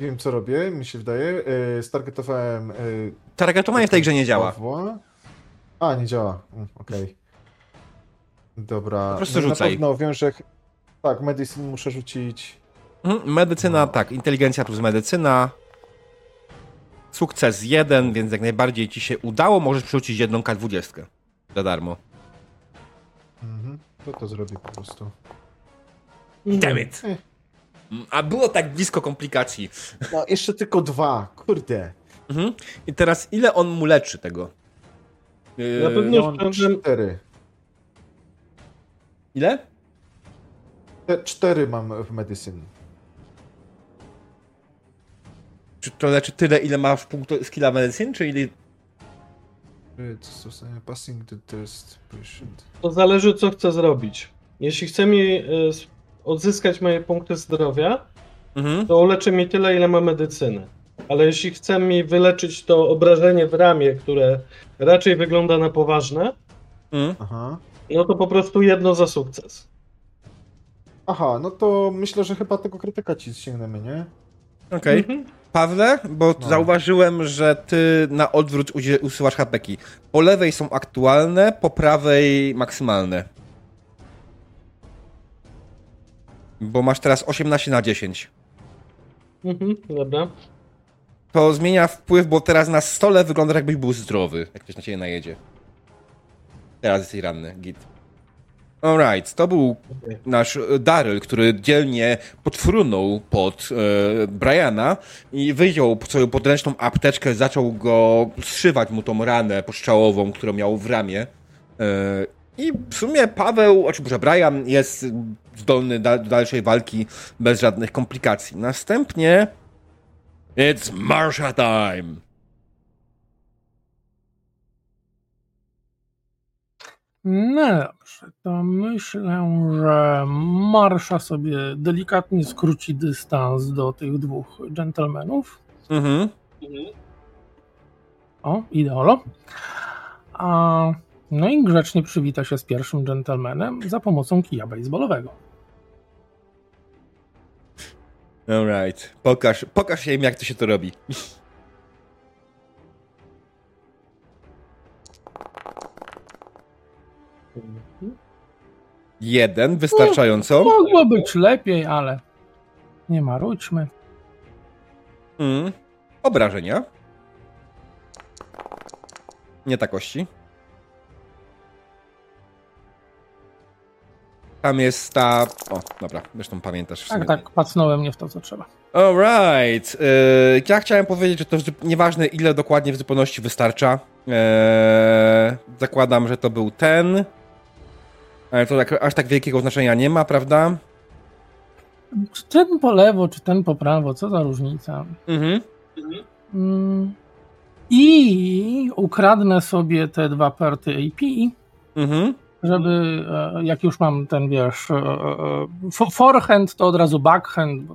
Wiem co robię, mi się wydaje. Y, stargetowałem. Y, Targetowanie w tej grze nie działa. Pawła. A, nie działa. Mm, Okej. Dobra. Po prostu no, rzucaj. Na pewno wiem, że. Tak, medicine muszę rzucić. Mhm, Medycyna, No. tak. Inteligencja plus medycyna. Sukces jeden, więc jak najbardziej ci się udało. Możesz przerzucić jedną K20 za darmo. Mhm. To to zrobię po prostu. Damn it! Eh. A było tak blisko komplikacji. No, jeszcze tylko dwa. Kurde. Mhm. I teraz ile on mu leczy tego? Yy, Na pewno- Ja cztery. Ile? Te cztery mam w medicine. Czy to leczy tyle, ile masz punktów skilla medycyn, czy ile... Y, jest? Passing the test patient. To zależy, co chcę zrobić. Jeśli chcę mi s- odzyskać moje punkty zdrowia, Mhm. to uleczy mi tyle, ile ma medycyny. Ale jeśli chce mi wyleczyć to obrażenie w ramię, które raczej wygląda na poważne, Mhm. No to po prostu jedno za sukces. Aha, no to myślę, że chyba tego krytyka ci sięgniemy, nie? Okej. Mhm. Pawle, bo No. zauważyłem, że ty na odwrót usuwasz hapeki. Po lewej są aktualne, po prawej maksymalne. Bo masz teraz 18 na 10. Mhm, dobra. To zmienia wpływ, bo teraz na stole wygląda jakbyś był zdrowy, jak ktoś na ciebie najedzie. Teraz jesteś ranny, git. Alright, to był nasz e, Daryl, który dzielnie podfrunął pod e, Briana i wyjął swoją podręczną apteczkę, zaczął go zszywać mu tą ranę poszczałową, którą miał w ramię. E, I w sumie Paweł, znaczy może Brian jest zdolny do dalszej walki bez żadnych komplikacji. Następnie It's Marsha time! No dobrze, to myślę, że Marsza sobie delikatnie skróci dystans do tych dwóch dżentelmenów. Mhm. O, ideolo. A, no i grzecznie przywita się z pierwszym dżentelmenem za pomocą kija baseballowego. Alright. Pokaż, pokaż im, jak to się to robi. Jeden, wystarczająco. Mogło być lepiej, ale nie marudźmy. Mm. Obrażenia. Nie takości. Tam jest ta. O, dobra, zresztą pamiętasz. Tak, tak, pacnąłem nie w to, co trzeba. Alright. Yy, ja chciałem powiedzieć, że to nieważne ile dokładnie w zupełności wystarcza. Eee, zakładam, że to był ten. Ale to tak, aż tak wielkiego znaczenia nie ma, prawda? Czy ten po lewo, czy ten po prawo, co za różnica? Mhm. Mm. I ukradnę sobie te dwa party AP, Mhm. Żeby, e, jak już mam ten, wiesz, e, e, fo- forehand, to od razu backhand.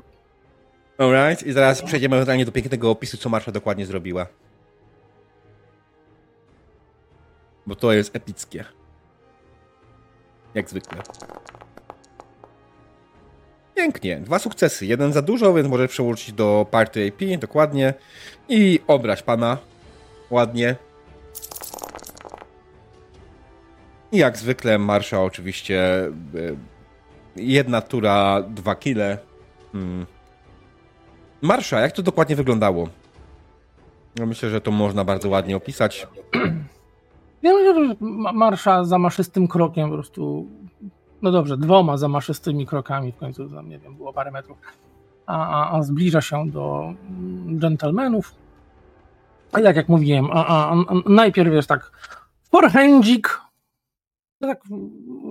Alright. I zaraz przejdziemy ewentualnie do pięknego opisu, co Marsza dokładnie zrobiła. Bo to jest epickie. Jak zwykle. Pięknie. Dwa sukcesy. Jeden za dużo, więc może przełożyć do party AP, dokładnie. I obrać pana. Ładnie. I jak zwykle Marsza oczywiście e, jedna tura, dwa kile. Hmm. Marsza, jak to dokładnie wyglądało? Ja myślę, że to można bardzo ładnie opisać. Ja myślę, że ma- marsza za maszystym krokiem po prostu, no dobrze, dwoma za maszystymi krokami, w końcu tam, nie wiem, było parę metrów, a, a, a zbliża się do mm, dżentelmenów. A jak, jak mówiłem, a, a, a najpierw jest tak forehandzik, tak,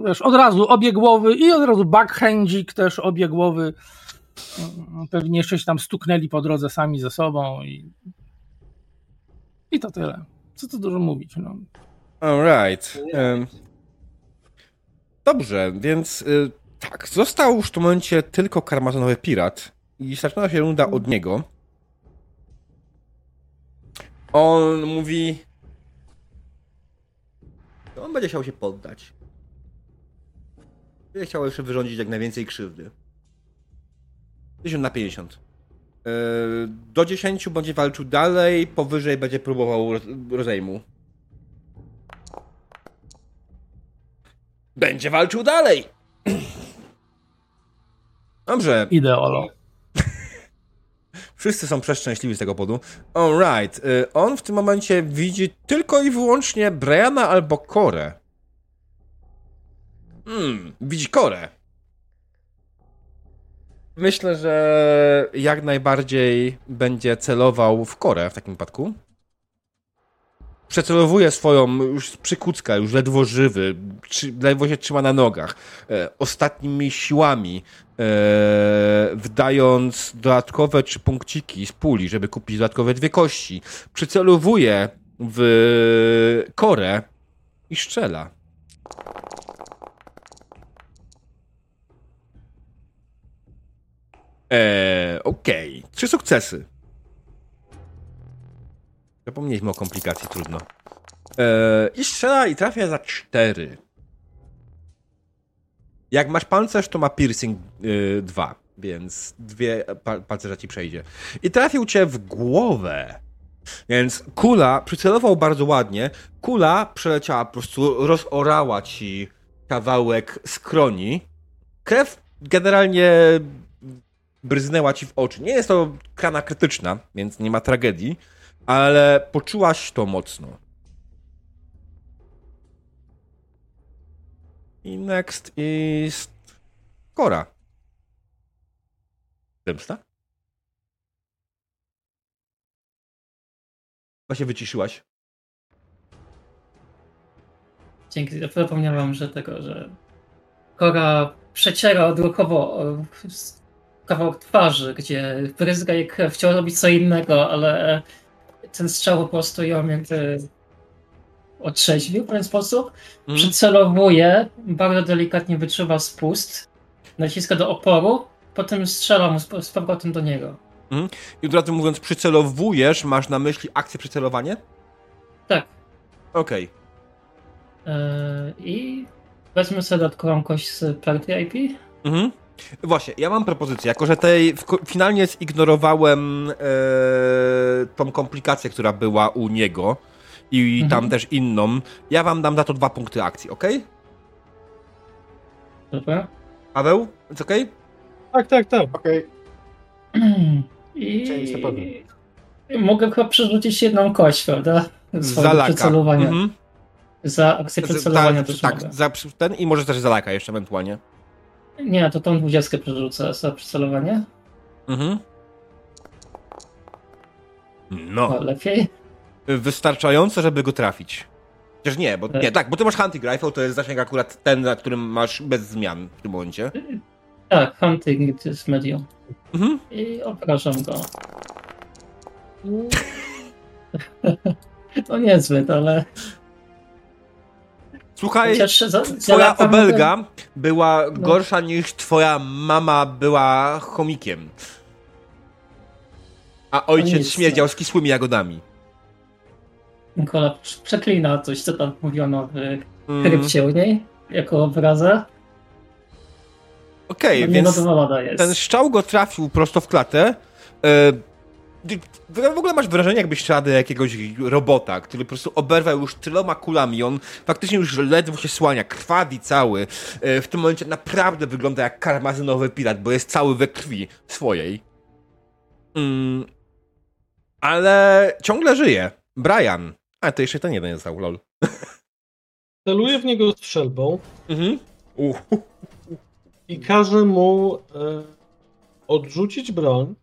wiesz, od razu obiegłowy i od razu backhandzik też obiegłowy. Mm, Pewnie jeszcze się tam stuknęli po drodze sami ze sobą i, i to tyle. Co tu dużo mówić, no. Alright. Dobrze, więc y, tak, został już w tym momencie tylko karmazonowy pirat i zaczyna się runda od niego. On mówi... że On będzie chciał się poddać. Będzie chciał jeszcze wyrządzić jak najwięcej krzywdy. 50 na 50. Yy, Do 10 będzie walczył dalej, powyżej będzie próbował roz- rozejmu. Będzie walczył dalej! Dobrze, Ideolo. Wszyscy są przeszczęśliwi z tego powodu. Alright, y, on w tym momencie widzi tylko i wyłącznie Briana albo Korę. Hmm, widzi Korę. Myślę, że jak najbardziej będzie celował w Korę w takim wypadku. Przecelowuje swoją już przykucka, już ledwo żywy, ledwo się trzyma na nogach, e, ostatnimi siłami, wdając dodatkowe trzy punkciki z puli, żeby kupić dodatkowe dwie kości. Przycelowuje w korę i strzela. Eee, okej. Trzy sukcesy. Zapomnieliśmy o komplikacji, trudno. Eee, I strzela i trafia za cztery. Jak masz pancerz, to ma piercing 2, więc dwie pa pancerza ci przejdzie. I trafił cię w głowę. Więc kula przycelował bardzo ładnie. Kula przeleciała, po prostu rozorała ci kawałek skroni. Krew generalnie bryznęła ci w oczy. Nie jest to krana krytyczna, więc nie ma tragedii, ale poczułaś to mocno. I next is Kora. Zemsta? Chyba się wyciszyłaś. Dzięki, zapomniałam, że tego, że Kora przeciera odruchowo e, kawałek twarzy, gdzie bryzga jej chciała robić co innego, ale ten strzał po prostu ją jakby otrzeźwił w pewien sposób. Przycelowuje, bardzo delikatnie wyczuwa spust, naciska do oporu, potem strzela mu z, z powrotem do niego. I od razu mówiąc przycelowujesz, masz na myśli akcję przycelowanie? Tak. Okej. e, I wezmę sobie dodatkową kość z party IP. Mhm. Właśnie, ja mam propozycję, jako że tej finalnie zignorowałem e, tą komplikację, która była u niego i Mhm. tam też inną, ja wam dam za to dwa punkty akcji, ok? Dobra. Paweł, jest ok? Tak, tak, tak. Okej, I... Mogę chyba przerzucić jedną kość, prawda? Za laka. Mhm. Za akcję przycelowania tak, też tak, mogę. za ten i może też za laka jeszcze ewentualnie. Nie, to tą dwudziestkę przerzucę za przycelowanie. Mhm. No. O, lepiej. Wystarczająco, żeby go trafić. Chociaż nie, bo Tak. nie, tak, bo ty masz hunting rifle, to jest zasięg akurat ten, na którym masz bez zmian w tym momencie. Tak, hunting to jest medium. Mhm. I obrażam go. To niezbyt, ale Słuchaj, chociaż za, za twoja obelga była No. gorsza niż twoja mama była chomikiem. A ojciec nic, śmierdział z kisłymi jagodami. Nikola przeklina coś, co tam mówiono w Mm, krypcie u niej, jako obraza. Okej, No, nie więc ten strzał go trafił prosto w klatę. E, w ogóle masz wrażenie, jakbyś do jakiegoś robota, który po prostu oberwał już tyloma kulami. On faktycznie już ledwo się słania, krwawi cały. E, w tym momencie naprawdę wygląda jak karmazynowy pirat, bo jest cały we krwi swojej. Mm, ale ciągle żyje. Brian. A, to jeszcze ten jeden jest stał, lol. Celuję w niego strzelbą Mhm. Uch. i każę mu e, odrzucić broń,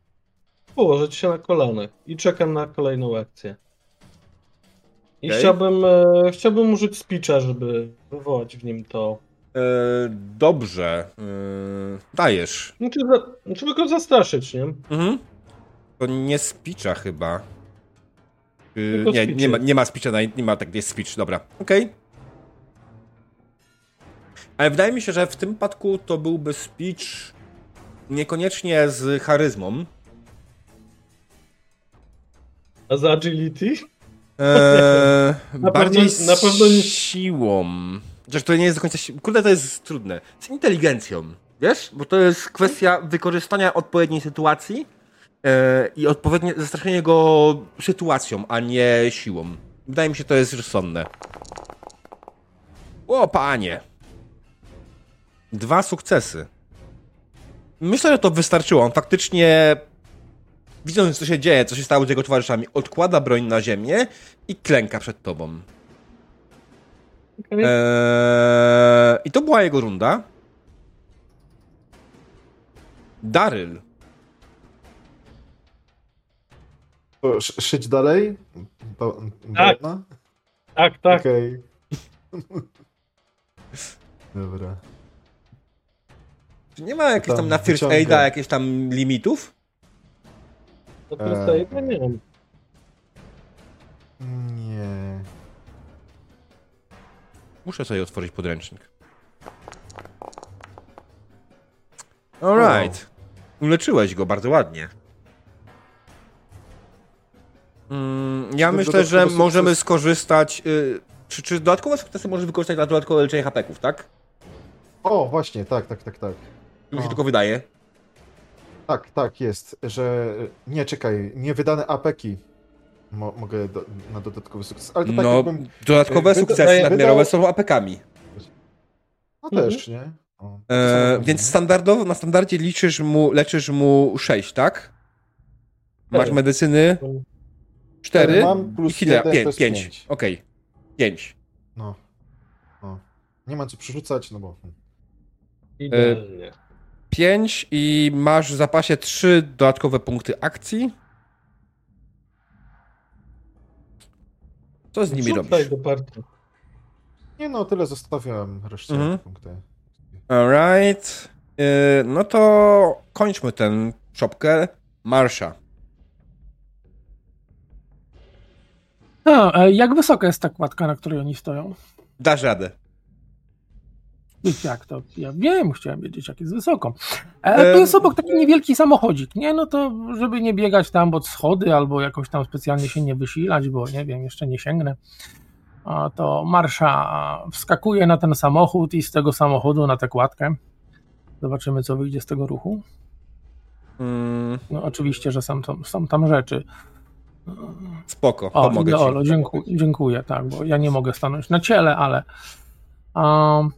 położyć się na kolanach i czekam na kolejną akcję. I Okej. chciałbym, e, chciałbym użyć speecha, żeby wywołać w nim to. E, dobrze. E, dajesz. Znaczy, za- żeby go zastraszyć, nie? Mhm. To nie speecha chyba. Yy, Tylko nie, nie ma, nie ma speecha, na- nie ma tak, jest speech, dobra. Okej. Ale wydaje mi się, że w tym przypadku to byłby speech niekoniecznie z charyzmą. A za agility? Eee, Na bardziej pewno- z na pewno nie- siłą. Chociaż to nie jest do końca si- Kurde, to jest trudne. Z inteligencją, wiesz? Bo to jest kwestia wykorzystania odpowiedniej sytuacji i odpowiednie zastraszenie go sytuacją, a nie siłą. Wydaje mi się, to jest rozsądne. O, panie. Dwa sukcesy. Myślę, że to wystarczyło. On faktycznie, widząc co się dzieje, co się stało z jego towarzyszami, odkłada broń na ziemię i klęka przed tobą. Okej. Eee, I to była jego runda. Daryl. Szyć dalej? Ba- Tak. Tak, tak. Okej. Dobra. Czy nie ma jakichś tam Tam na First wyciąga. Aida jakichś tam limitów? To Eee. tutaj no nie wiem. Nie. Muszę sobie otworzyć podręcznik. Alright. Uleczyłeś go bardzo ładnie. Mm, ja myślę, że sukces? możemy skorzystać. Y, czy, czy dodatkowe sukcesy możesz wykorzystać dla dodatkowe leczenia hapeków, tak? O, właśnie, tak, tak, tak, tak. Mi się tylko wydaje. Tak, tak, jest, że... Nie, czekaj, niewydane apeki Mo mogę do, na dodatkowy sukces, ale to tak No, jakbym... dodatkowe wyda- sukcesy nadmiarowe wydał- są apekami. No Mhm. też, nie? O, E, więc standardowo, na standardzie liczysz mu, leczysz mu 6, tak? Masz Cztery. medycyny. 4 mam, plus to 5. jest 5. pięć. Okej. 5. No. no. Nie ma co przerzucać, no bo... Idealnie. 5 i masz w zapasie 3 dodatkowe punkty akcji. Co z nimi Rzucaj robisz? do partii. Nie no, tyle zostawiam reszcie Mhm. punkty. Alright. Yy, no to kończmy tę szopkę. Marsza. A, e, jak wysoka jest ta kładka, na której oni stoją? Dasz radę. Wiecie, Jak to? Ja wiem, chciałem wiedzieć, jak jest wysoko. E, Em. tu jest obok taki niewielki samochodzik, nie? No to, żeby nie biegać tam pod schody albo jakoś tam specjalnie się nie wysilać, bo nie wiem, jeszcze nie sięgnę. A to Marsza wskakuje na ten samochód i z tego samochodu na tę kładkę Zobaczymy, co wyjdzie z tego ruchu. Mm, No oczywiście, że są są tam rzeczy. Spoko, O, pomogę ci. Ideolo, dziękuję, dziękuję, tak, bo ja nie mogę stanąć na ciele, ale. Um,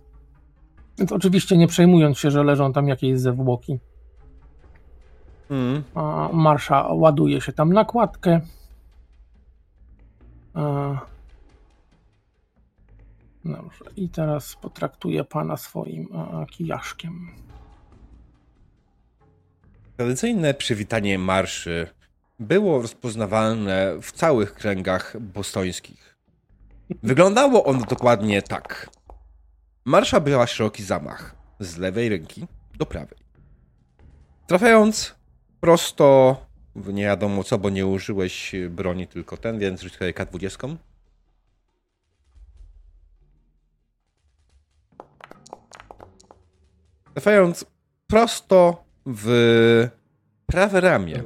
więc oczywiście nie przejmując się, że leżą tam jakieś zwłoki, Mm, Marsza ładuje się tam na kładkę. E, Dobrze, i teraz potraktuję pana swoim kijaszkiem. Tradycyjne przywitanie marszy było rozpoznawalne w całych kręgach bostońskich. Wyglądało ono dokładnie tak. Marsza brała szeroki zamach z lewej ręki do prawej. Trafiając prosto nie wiadomo co, bo nie użyłeś broni tylko ten, więc rzuć sobie K20. Trafiając prosto w prawe ramię,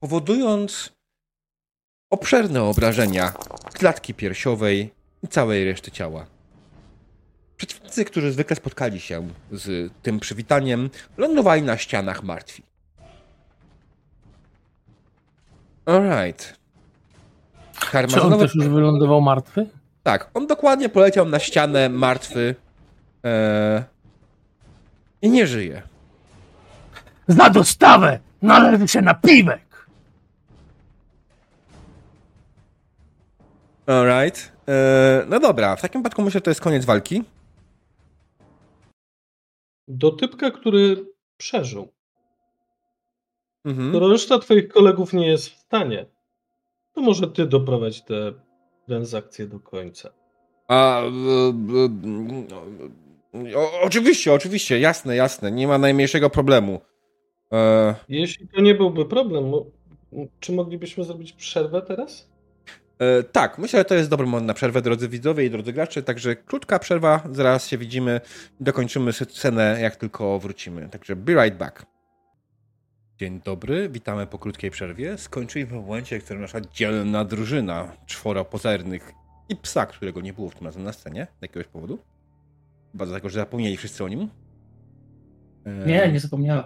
powodując obszerne obrażenia klatki piersiowej i całej reszty ciała. Przeciwnicy, którzy zwykle spotkali się z tym przywitaniem, lądowali na ścianach martwi. Alright. Czy on Karmazynowy... też już wylądował martwy? Tak, on dokładnie poleciał na ścianę martwy e... i nie żyje. Za dostawę należy się napiwek! Alright. E... No dobra, w takim wypadku myślę, że to jest koniec walki. Do typka, który przeżył. Mhm. Skoro reszta twoich kolegów nie jest w stanie, to może ty doprowadź tę transakcję do końca. A, e, e, o, oczywiście, oczywiście, jasne, jasne, nie ma najmniejszego problemu. E, Jeśli to nie byłby problem, czy moglibyśmy zrobić przerwę teraz? E, tak, myślę, że to jest dobry moment na przerwę, drodzy widzowie i drodzy gracze, także krótka przerwa, zaraz się widzimy, dokończymy scenę, jak tylko wrócimy. Także be right back. Dzień dobry, witamy po krótkiej przerwie. Skończyliśmy w momencie, w którym nasza dzielna drużyna, czworo pozernych i psa, którego nie było w tym razem na scenie, z jakiegoś powodu. Chyba dlatego, że zapomnieli wszyscy o nim. E, Nie, nie zapomniałem.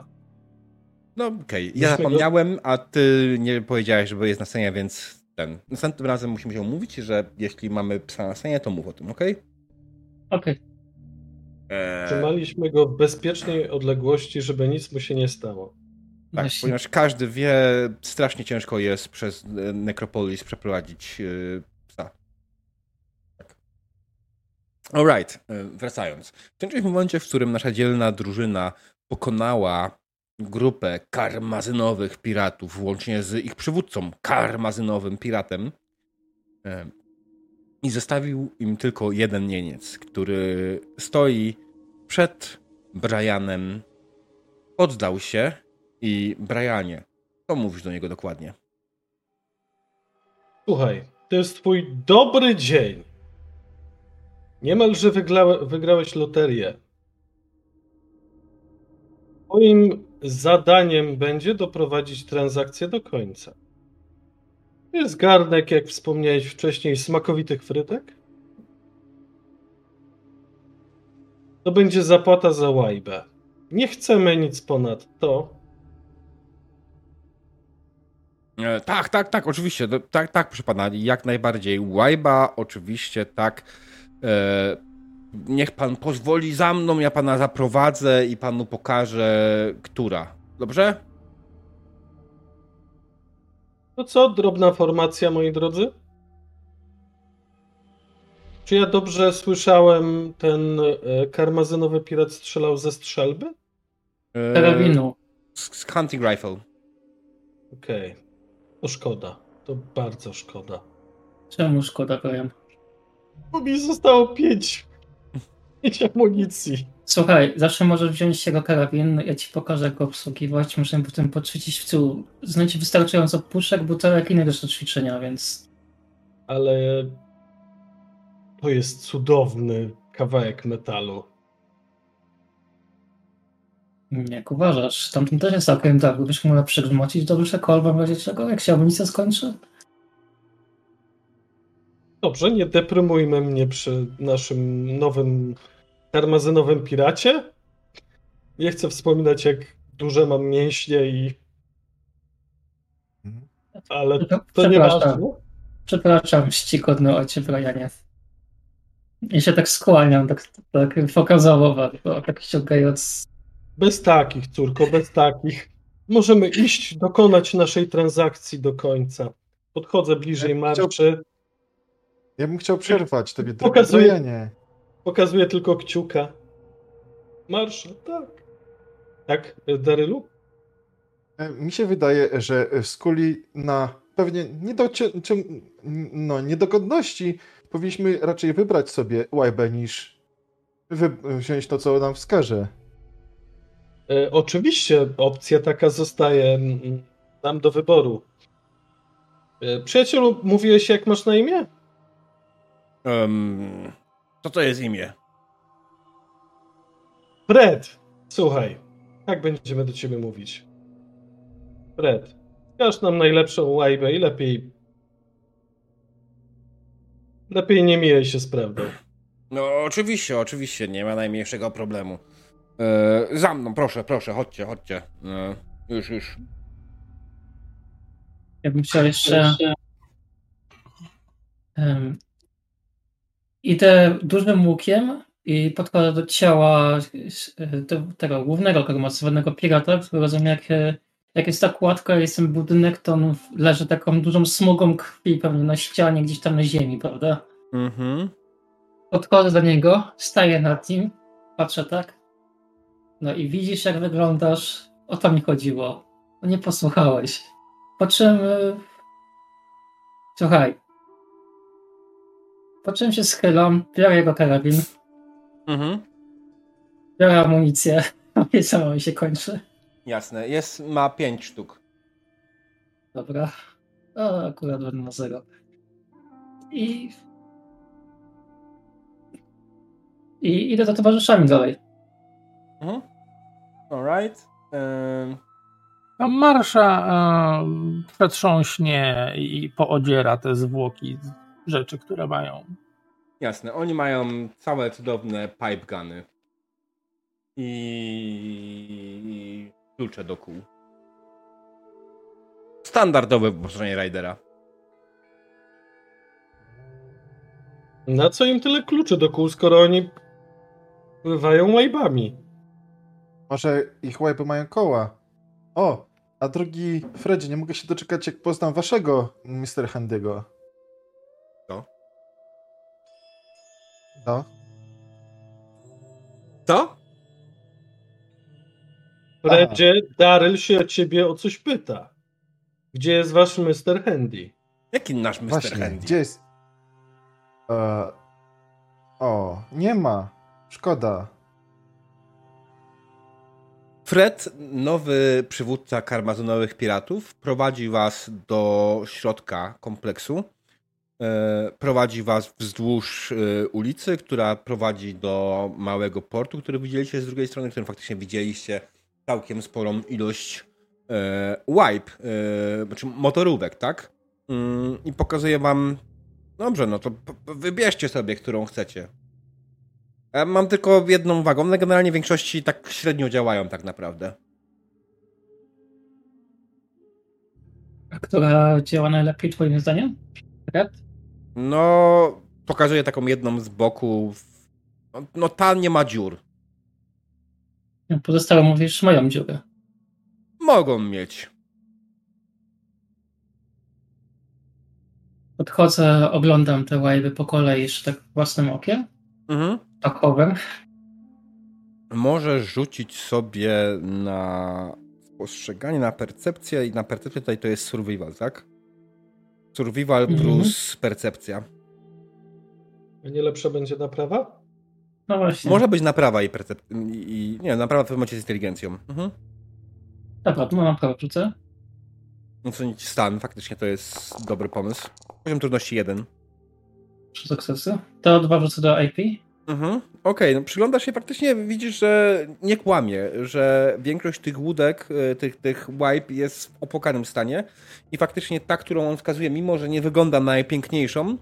No okej, ja Dlaczego? zapomniałem, a ty nie powiedziałeś, żeby jest na scenie, więc ten. Następnym razem musimy się umówić, że jeśli mamy psa na scenie, to mów o tym, okej? Okej. Eee, Trzymaliśmy go w bezpiecznej odległości, żeby nic mu się nie stało. tak, Właśnie. ponieważ każdy wie, strasznie ciężko jest przez e, Necropolis przeprowadzić e, psa. Tak. Alright, e, wracając. W momencie, w którym nasza dzielna drużyna pokonała grupę karmazynowych piratów, łącznie z ich przywódcą, karmazynowym piratem. I zostawił im tylko jeden nieniec, który stoi przed Brianem. Oddał się i Brianie, co mówisz do niego dokładnie? Słuchaj, to jest twój dobry dzień. Niemalże wygla- wygrałeś loterię. Twoim zadaniem będzie doprowadzić transakcję do końca. Jest garnek, jak wspomniałeś wcześniej, smakowitych frytek. To będzie zapłata za łajbę. Nie chcemy nic ponad to. E, tak, tak, tak, oczywiście. Tak, tak, proszę pana, jak najbardziej. Łajba, oczywiście, tak. E, niech pan pozwoli za mną, ja pana zaprowadzę i panu pokażę, która. Dobrze? To co, drobna formacja, moi drodzy? Czy ja dobrze słyszałem, ten e, karmazynowy pirat strzelał ze strzelby? E, Karabinu. z, z hunting rifle. Okej. To szkoda. To bardzo szkoda. Czemu szkoda, Brian? Bo mi zostało pięć. Pięć amunicji. Słuchaj, zawsze możesz wziąć jego karabin, ja ci pokażę jak go obsługiwać, możemy potem poćwiczyć w tył. Znajdzie wystarczająco puszek, butelek i rzeczy do ćwiczenia, więc Ale to jest cudowny kawałek metalu. jak uważasz, tamten też jest całkiem dobry, byś mógł przygrzmocić do duszę kolbę w razie czego, jak się amunicja skończy? Dobrze, nie deprymujmy mnie przy naszym nowym karmazynowym piracie. Nie chcę wspominać, jak duże mam mięśnie i... Mhm. Ale to nie przepraszam. ważne. Przepraszam, czcigodny ojcze Brianie. I się tak skłaniam, tak, tak pokazowo bardzo, tak ściągając. Bez takich, córko, bez takich. Możemy iść, dokonać naszej transakcji do końca. Podchodzę bliżej marczy, Ja bym chciał przerwać tobie Pokazuję- drogę pokazuję tylko kciuka. Marsza, tak. Tak, Darylu? E, Mi się wydaje, że w skuli na pewnie niedocie- czy- no, niedogodności powinniśmy raczej wybrać sobie łajbę niż wziąć to, co nam wskaże. E, oczywiście opcja taka zostaje mm, nam do wyboru. E, przyjacielu, mówiłeś jak masz na imię? Um, co to jest imię? Fred, słuchaj, tak będziemy do ciebie mówić. Fred, wskaż nam najlepszą łajbę i lepiej... Lepiej nie mijaj się z prawdą. No oczywiście, oczywiście, nie ma najmniejszego problemu. E, za mną, proszę, proszę, chodźcie, chodźcie. E, już, już. Ja bym chciał jeszcze. Um, idę dużym łukiem i podchodzę do ciała e, do tego głównego karmazywanego pirata, który rozumiem, jak, e, jak jest ta kładka, jest ten budynek, to on leży taką dużą smugą krwi pewnie na ścianie, gdzieś tam na ziemi, prawda? Mhm. Podchodzę do niego, staję nad nim, patrzę tak. No i widzisz, jak wyglądasz. O to mi chodziło. No nie posłuchałeś. Po czym. y, Słuchaj. Po czym się schylam, biorę jego karabin, Mhm. biorę amunicję. Co mi się kończy. Jasne, jest, ma pięć sztuk. Dobra. O, akurat będę na zero. I. I idę za towarzyszami dalej. Mhm. Alright. Um, A Marsza e, przetrząśnie i poodziera te zwłoki rzeczy, które mają. jasne, oni mają całe cudowne pipe guny. I... klucze do kół. Standardowe wyposażenie Raidera. Na co im tyle kluczy do kół, skoro oni pływają łajbami? Może ich łajby mają koła. O, a drogi Fredzie, nie mogę się doczekać, jak poznam waszego Mr. Handygo. No, Co? Fredzie, Daryl się o ciebie o coś pyta. Gdzie jest wasz Mr. Handy? Jaki nasz Mr. właśnie, Handy? gdzie jest... E... O, nie ma. Szkoda. Fred, nowy przywódca karmazynowych piratów, prowadzi was do środka kompleksu. E, Prowadzi was wzdłuż e, ulicy, która prowadzi do małego portu, który widzieliście z drugiej strony, w którym faktycznie widzieliście całkiem sporą ilość e, wipe, znaczy motorówek, tak? Mm, I pokazuje wam, dobrze, no to wybierzcie sobie, którą chcecie. Mam tylko jedną wagą, ale generalnie w większości tak średnio działają tak naprawdę. A która działa najlepiej, Twoim zdaniem? Red? No, pokazuję taką jedną z boku. No, no ta nie ma dziur. Pozostałe mówisz, mają dziurę. Mogą mieć. Podchodzę, oglądam te łajby po kolei jeszcze tak własnym okiem, Mhm. fachowym. Możesz rzucić sobie na spostrzeganie, na percepcję i na percepcję tutaj to jest survival, tak? Survival Mhm. plus percepcja. A nie lepsza będzie naprawa? No właśnie. Może być naprawa i percepcja. I, nie, naprawa w tym momencie z inteligencją. Mhm. Dobra, tu mam prawo rzucę. Ocenić stan, faktycznie to jest dobry pomysł. Poziom trudności 1. Trzy sukcesy. To dwa wrzucę do IP. Mhm. Okej, no przyglądasz się faktycznie, widzisz, że nie kłamie, że większość tych łódek, y, tych, tych wipe jest w opłakanym stanie i faktycznie ta, którą on wskazuje, mimo że nie wygląda na najpiękniejszą, y,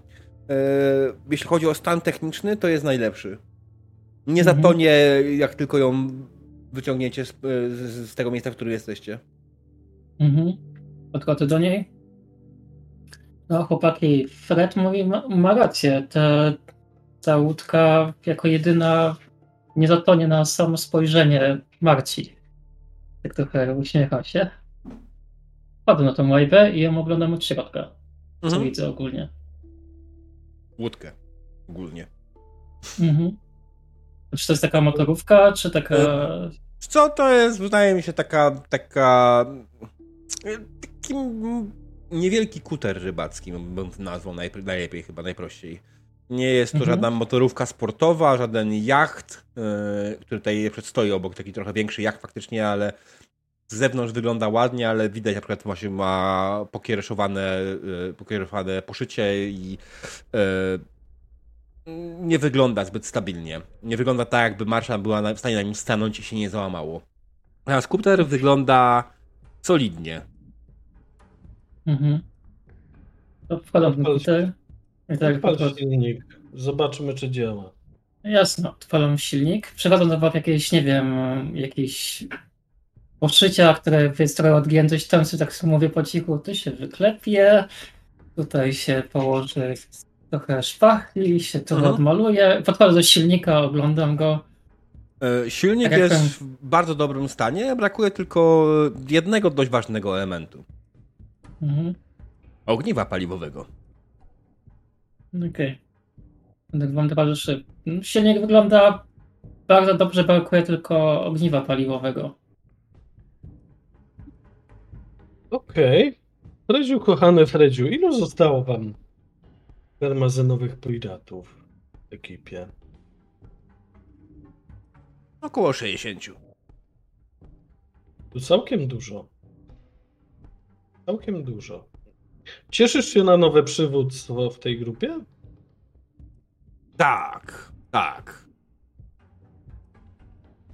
jeśli chodzi o stan techniczny, to jest najlepszy. Nie Mhm. zatonie, jak tylko ją wyciągniecie z, z, z tego miejsca, w którym jesteście. Mhm. Podchodzę do niej. No chłopaki, Fred mówi, ma, ma rację. Ta, ta łódka jako jedyna nie zatonie na samo spojrzenie Marci. Tak trochę uśmiecham się. Wchodzę na tą łajbę i ją oglądam od środka. Co Mhm. widzę ogólnie. Łódkę. Ogólnie. Mhm. Czy to jest taka motorówka, czy taka... Co to jest? Wydaje mi się taka. taka. Taki niewielki kuter rybacki, bym nazwał najlepiej, chyba najprościej. Nie jest to Mhm. żadna motorówka sportowa, żaden jacht, yy, który tutaj przedstoi obok, taki trochę większy jacht faktycznie, ale z zewnątrz wygląda ładnie, ale widać na przykład właśnie ma pokiereszowane, yy, pokiereszowane poszycie i yy, nie wygląda zbyt stabilnie. Nie wygląda tak, jakby marsza była na- w stanie na nim stanąć i się nie załamało. A skuter wygląda solidnie. Mhm. To wkładam komputer. I tak Odpal silnik. Zobaczymy, czy działa. Jasno, odpalam silnik. Przechodzę do wam jakieś, nie wiem, jakieś poszycia, które jest trochę odgięte, coś tam sobie tak mówię po cichu, tu się wyklepie, tutaj się położy trochę szpachli, się trochę Mhm. odmaluje. Podchodzę do silnika, oglądam go. E, Silnik Tak jest w bardzo dobrym stanie, brakuje tylko jednego dość ważnego elementu. Mhm. Ogniwa paliwowego. Okej. Tak wam towarzyszy. Silnik wygląda bardzo dobrze, brakuje tylko ogniwa paliwowego. Okej. Fredziu, kochany Fredziu, ilu zostało wam karmazynowych piratów w ekipie? Około 60. To całkiem dużo. Całkiem dużo. Cieszysz się na nowe przywództwo w tej grupie? Tak, tak.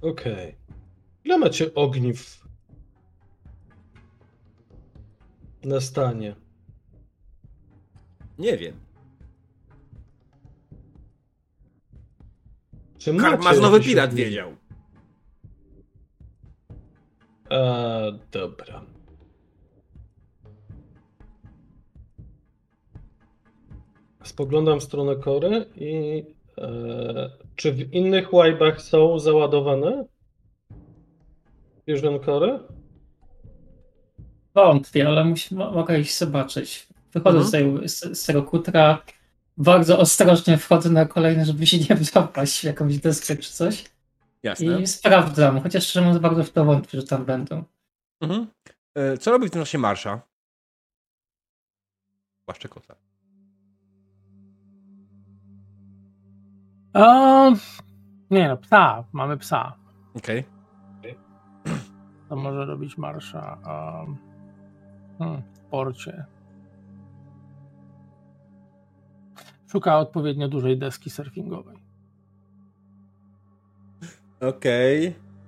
Okej. Ile macie ogniw na stanie? Nie wiem. Czy macie Karmazynowy jakieś pirat wiedział. A, dobra. Spoglądam w stronę Kory i e, czy w innych łajbach są załadowane? Fusion Kory? Wątpię, ale musi, mo- mogę iść zobaczyć. Wychodzę Mhm. z, tej, z, z tego kutra, bardzo ostrożnie wchodzę na kolejny, żeby się nie zapaść w jakąś deskę czy coś. Jasne. I sprawdzam, chociaż szczerze mówiąc bardzo w to wątpię, że tam będą. Mhm. E, Co robi w tym czasie marsza? Płaszcze kota. A, nie no, psa, mamy psa. Okej. To może robić marsza a, hmm, w porcie. Szuka odpowiednio dużej deski surfingowej. Okej.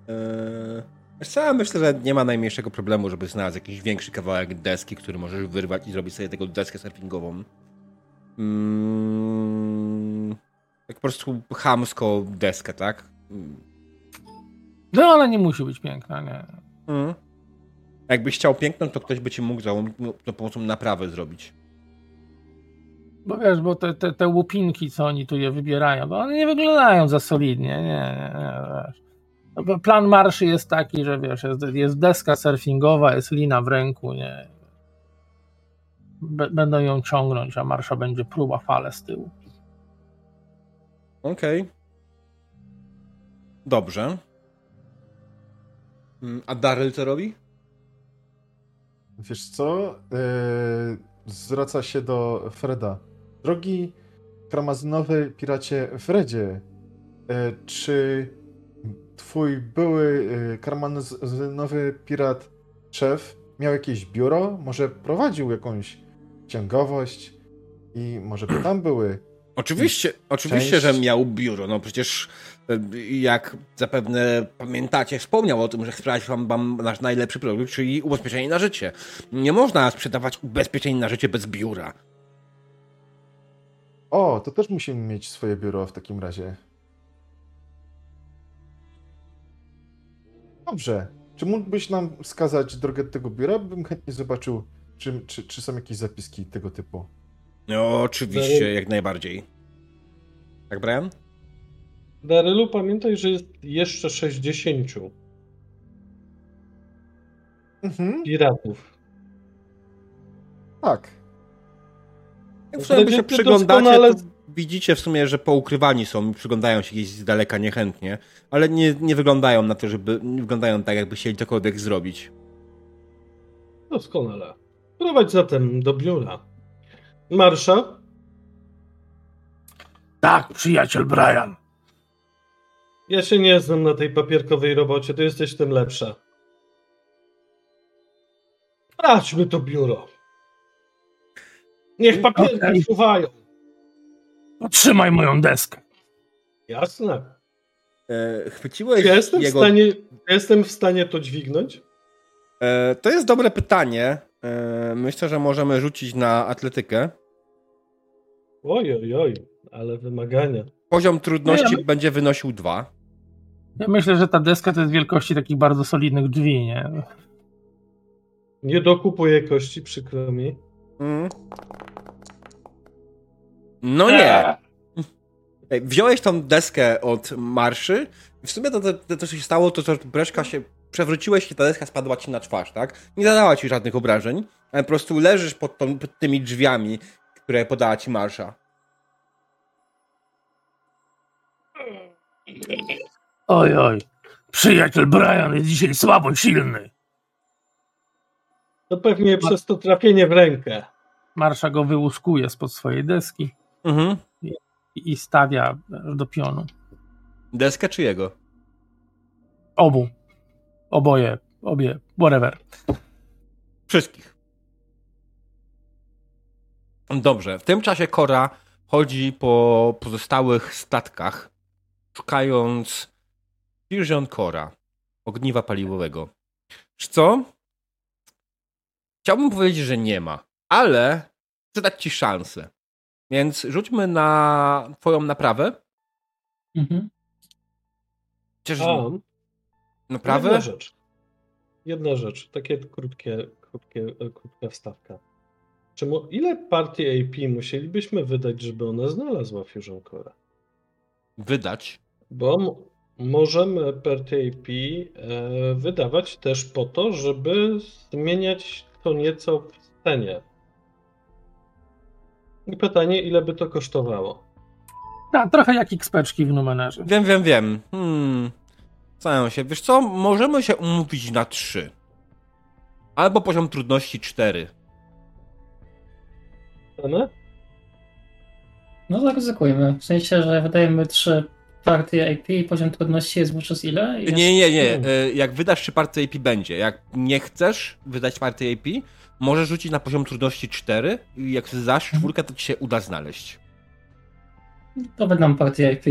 Eee, Wiesz co, ja myślę, że nie ma najmniejszego problemu, żeby znaleźć jakiś większy kawałek deski, który możesz wyrwać i zrobić sobie tego deskę surfingową. Mm, tak po prostu chamsko deskę, tak? No ale nie musi być piękna, nie. Mm. Jakbyś chciał piękną, to ktoś by ci mógł za pomocą naprawy zrobić. Bo wiesz, bo te, te, te łupinki, co oni tu je wybierają, to one nie wyglądają za solidnie, nie, nie, nie wiesz. No, Plan marszy jest taki, że wiesz, jest, jest deska surfingowa, jest lina w ręku, nie. Będą ją ciągnąć, a marsza będzie próba fale z tyłu. Okej. Dobrze. Mm, A Daryl co robi? Wiesz co? Yy, zwraca się do Freda. Drogi karmazynowy piracie Fredzie, yy, czy twój były yy, karmazynowy pirat szef miał jakieś biuro? Może prowadził jakąś księgowość? I może by tam były Oczywiście, oczywiście, Część- że miał biuro. No przecież e, jak zapewne pamiętacie, wspomniał o tym, że sprzedać wam, nasz najlepszy produkt, czyli ubezpieczenie na życie. Nie można sprzedawać ubezpieczeń na życie bez biura. O, to też musimy mieć swoje biuro w takim razie. Dobrze. Czy mógłbyś nam wskazać drogę do tego biura? Bym chętnie zobaczył, czy, czy, czy są jakieś zapiski tego typu. No, oczywiście, jak najbardziej. Tak, Brian? Darylu, pamiętaj, że jest jeszcze 60 Mhm. piratów. Tak. Jak w sumie się przyglądacie, doskonale- to widzicie w sumie, że poukrywani są i przyglądają się gdzieś z daleka niechętnie, ale nie, nie wyglądają na to, żeby nie wyglądają tak, jakby chcieli cokolwiek zrobić. Doskonale. Prowadź zatem do biura. Marsza, Tak, przyjaciel Brian. ja się nie znam na tej papierkowej robocie, ty jesteś tym lepsza. Sprawdźmy to biuro. Niech papierki suwają. Otrzymaj moją deskę. Jasne. E, chwyciłeś Ja jestem, jego... w stanie, jestem w stanie to dźwignąć? E, to jest dobre pytanie. E, myślę, że możemy rzucić na atletykę. Oj, oj, oj, ale wymagania. Poziom trudności Nie, będzie wynosił dwa. Ja myślę, że ta deska to jest wielkości takich bardzo solidnych drzwi, nie? Nie dokupuję kości, przykro mi. Mm. No nie. Ej, Wziąłeś tą deskę od marszy. W sumie to, to, to co się stało, to że breszka się. Przewróciłeś i ta deska spadła ci na twarz, tak? Nie zadała ci żadnych obrażeń, ale po prostu leżysz pod, tą, pod tymi drzwiami, które podała ci marsza. Oj, oj. Przyjaciel Brian jest dzisiaj słabo silny. To pewnie przez to trafienie w rękę. Marsza go wyłuskuje spod swojej deski Mhm. i, i stawia do pionu. Deskę czy jego? Obu. Oboje. Obie. Whatever. Wszystkich. Dobrze. W tym czasie Kora chodzi po pozostałych statkach, szukając Fusion Cora, ogniwa paliwowego. Wiesz co? Chciałbym powiedzieć, że nie ma, ale chcę dać ci szansę. Więc rzućmy na twoją naprawę. Mhm. Chociaż A, naprawę? jedna rzecz. Jedna rzecz, takie krótkie, krótkie, krótka wstawka. Czemu, ile partii AP musielibyśmy wydać, żeby ona znalazła Fusion Core? Wydać. Bo m- możemy partii AP e, wydawać też po to, żeby zmieniać to nieco w scenie. I pytanie, ile by to kosztowało? Tak, trochę jak XP-czki w numerze. Wiem, wiem, wiem. Hmm. Zastanawiam się. Wiesz co? Możemy się umówić na trzy. Albo poziom trudności cztery. Cenę? No zaryzykujmy. W sensie, że wydajemy trzy partie AP i poziom trudności jest wówczas ile? Jest... Nie, nie, nie. Mm. E, Jak wydasz trzy partie AP będzie. Jak nie chcesz wydać partii AP, możesz rzucić na poziom trudności 4 i jak zdasz czwórkę, to ci się uda znaleźć. To wydam partię AP.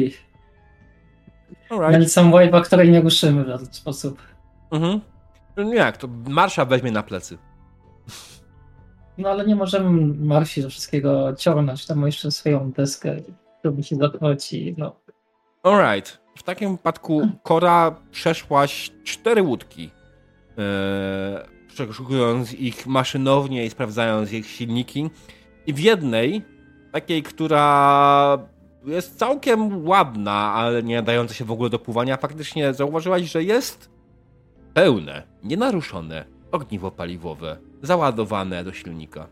Alright. Sam wave'a, której nie ruszymy w żaden sposób. Mhm. No jak, to Marsza weźmie na plecy. No ale nie możemy Marsi do wszystkiego ciągnąć. Tam jeszcze swoją deskę, żeby się zachować i no. Alright. W takim wypadku Kora przeszłaś cztery łódki. Eee, przeszukując ich maszynownie i sprawdzając ich silniki. I w jednej, takiej, która jest całkiem ładna, ale nie nadająca się w ogóle do pływania, faktycznie zauważyłaś, że jest pełne, nienaruszone ogniwo paliwowe, załadowane do silnika.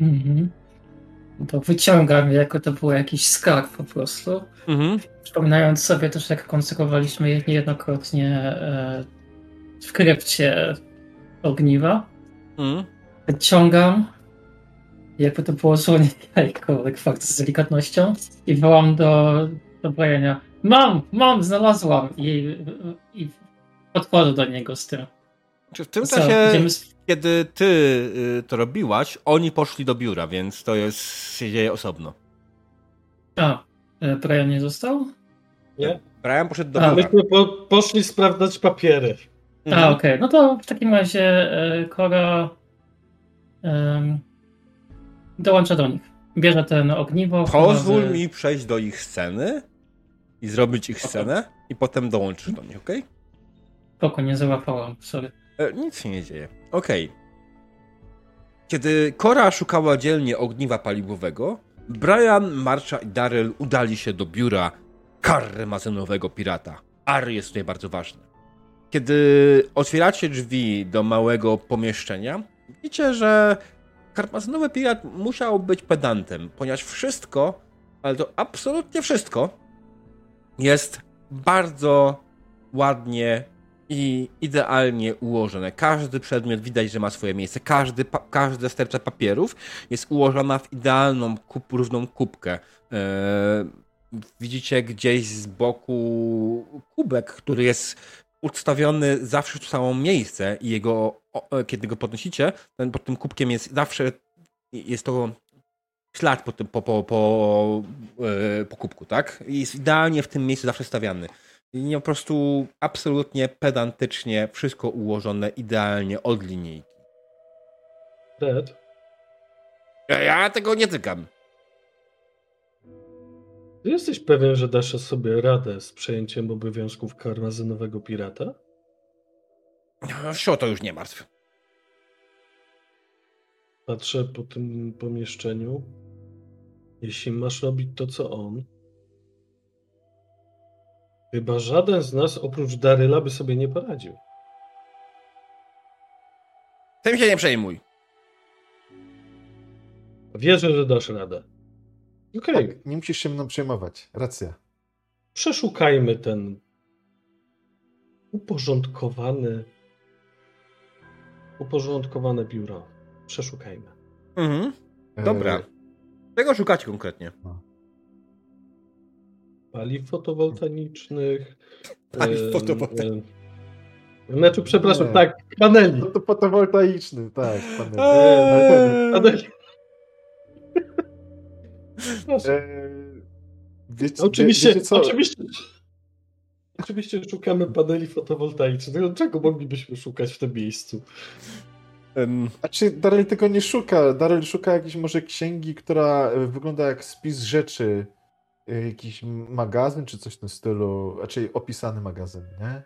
Mhm. To wyciągam, jako to był jakiś skarb po prostu. Mhm. Przypominając sobie też, jak konsekrowaliśmy je niejednokrotnie e, w krypcie ogniwa. Mhm. Wyciągam, jakby to było słonie jajko, fakt z delikatnością i wołam do, do Briana. Mam, mam, znalazłam! I, i podchodzę do niego z tym. Czy w tym Co, czasie, idziemy z... kiedy ty y, to robiłaś, oni poszli do biura, więc to jest, się dzieje osobno. A, e, Brian nie został? Nie? Brian poszedł do A, biura. Myśmy po, poszli sprawdzać papiery. Mhm. A, okej. No to w takim razie e, Kora em, dołącza do nich. Bierze ten ogniwo. Pozwól nowy- mi przejść do ich sceny i zrobić ich scenę i potem dołączysz do nich, okej? Spoko, nie załapałam, sorry. E, nic się nie dzieje. Okej. Kiedy Kora szukała dzielnie ogniwa paliwowego, Brian, Marsha i Daryl udali się do biura karmazynowego pirata. Ar jest tutaj bardzo ważny. Kiedy otwieracie drzwi do małego pomieszczenia, widzicie, że karmazynowy pirat musiał być pedantem, ponieważ wszystko, ale to absolutnie wszystko, jest bardzo ładnie i idealnie ułożone. Każdy przedmiot widać, że ma swoje miejsce. Każdy, pa, każda stercza papierów jest ułożona w idealną, kup, równą kubkę. Eee, widzicie gdzieś z boku kubek, który jest ustawiony zawsze w to samo miejsce i jego, o, kiedy go podnosicie, ten, pod tym kubkiem jest zawsze jest to ślad po, tym, po, po, po, e, po kubku, tak? Jest idealnie w tym miejscu zawsze stawiany. I po prostu absolutnie pedantycznie wszystko ułożone idealnie od linijki. Red, Ja tego nie tykam. ty jesteś pewien, że dasz sobie radę z przejęciem obowiązków karmazynowego pirata? Sio to już nie martw. Patrzę po tym pomieszczeniu. Jeśli masz robić to, co on, chyba żaden z nas oprócz Daryla by sobie nie poradził. Tym się nie przejmuj. Wierzę, że dasz radę. Okej, Tak, nie musisz się mną przejmować. Racja. przeszukajmy ten uporządkowany, uporządkowane biuro. Przeszukajmy. Mhm. E, Dobra. Czego szukacie konkretnie? Paliw fotowoltaicznych. Paliw fotowoltaicznych. Znaczy, przepraszam, Nie. tak, paneli. No to fotowoltaiczny, tak. Pan, Eee. Paneli. Proszę. e, wiecie, Oczywiście, wiecie co? oczywiście. Oczywiście szukamy paneli fotowoltaicznych. No, Czego moglibyśmy szukać w tym miejscu? A czy Daryl tego nie szuka? Daryl szuka jakiejś może księgi, która e, wygląda jak spis rzeczy. E, Jakiś magazyn czy coś w tym stylu. Raczej opisany magazyn, nie?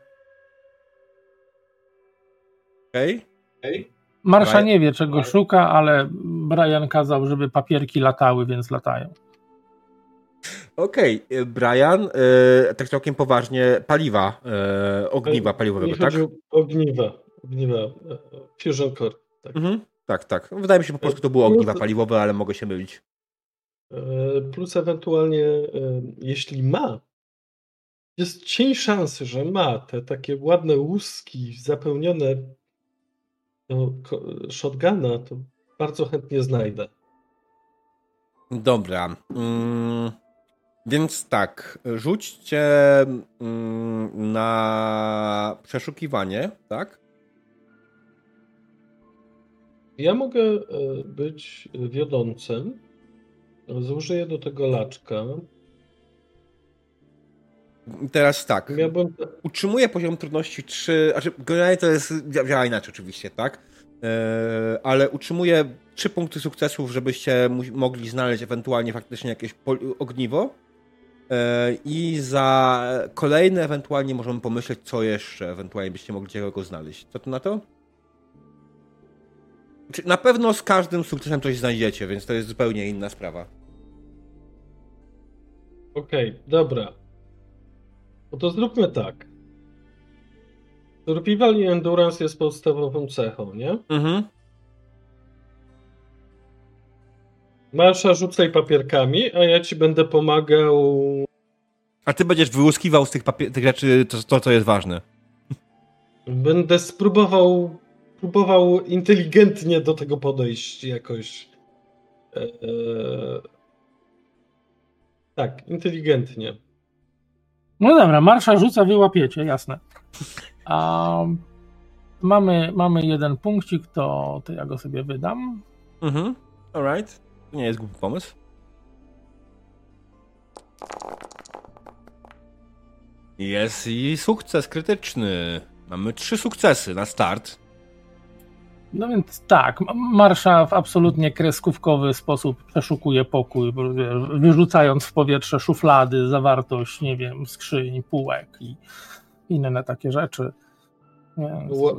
Okej. Marsza Brian- nie wie, czego szuka, ale Brian kazał, żeby papierki latały, więc latają. Okej, e, Brian, e, tak całkiem poważnie, paliwa, e, ogniwa Nie paliwowego, tak? ogniwa. Ogniwa. e, Fusion Core. Tak. Mhm. Tak, tak. Wydaje mi się po polsku to było ogniwa Plus- paliwowe, ale mogę się mylić. E, Plus ewentualnie, e, jeśli ma, jest cień szansy, że ma te takie ładne łuski zapełnione ko- shotguna, to bardzo chętnie znajdę. Dobra. Mm, więc tak, rzućcie mm, na przeszukiwanie, tak? Ja mogę e, być wiodącym. Zużyję do tego laczka. I Teraz tak. Miałbym. Utrzymuję poziom trudności 3, znaczy generalnie to jest, dzia- działa inaczej oczywiście, tak? Eee, ale utrzymuję 3 punkty sukcesów, żebyście mogli znaleźć ewentualnie faktycznie jakieś ogniwo. Eee, I za kolejne ewentualnie możemy pomyśleć, co jeszcze ewentualnie byście mogli ciekawego znaleźć. Co ty na to? Na pewno z każdym sukcesem coś znajdziecie, więc to jest zupełnie inna sprawa. Okej, dobra. No to zróbmy tak. Survival i endurance jest podstawową cechą, nie? Mhm. Marsza rzucaj papierkami, a ja ci będę pomagał. A ty będziesz wyłuskiwał z tych, papie- tych rzeczy to, to, co jest ważne. Będę spróbował próbował inteligentnie do tego podejść jakoś. E, e, tak, inteligentnie. No dobra, Marsza rzuca, wy łapiecie, jasne. A mamy, mamy jeden punkcik, to, to ja go sobie wydam. Mhm. Alright. To nie jest głupi pomysł. Jest i sukces krytyczny. Mamy trzy sukcesy na start. No więc tak, Marsza w absolutnie kreskówkowy sposób przeszukuje pokój, wyrzucając w powietrze szuflady, zawartość, nie wiem, skrzyń, półek i inne takie rzeczy.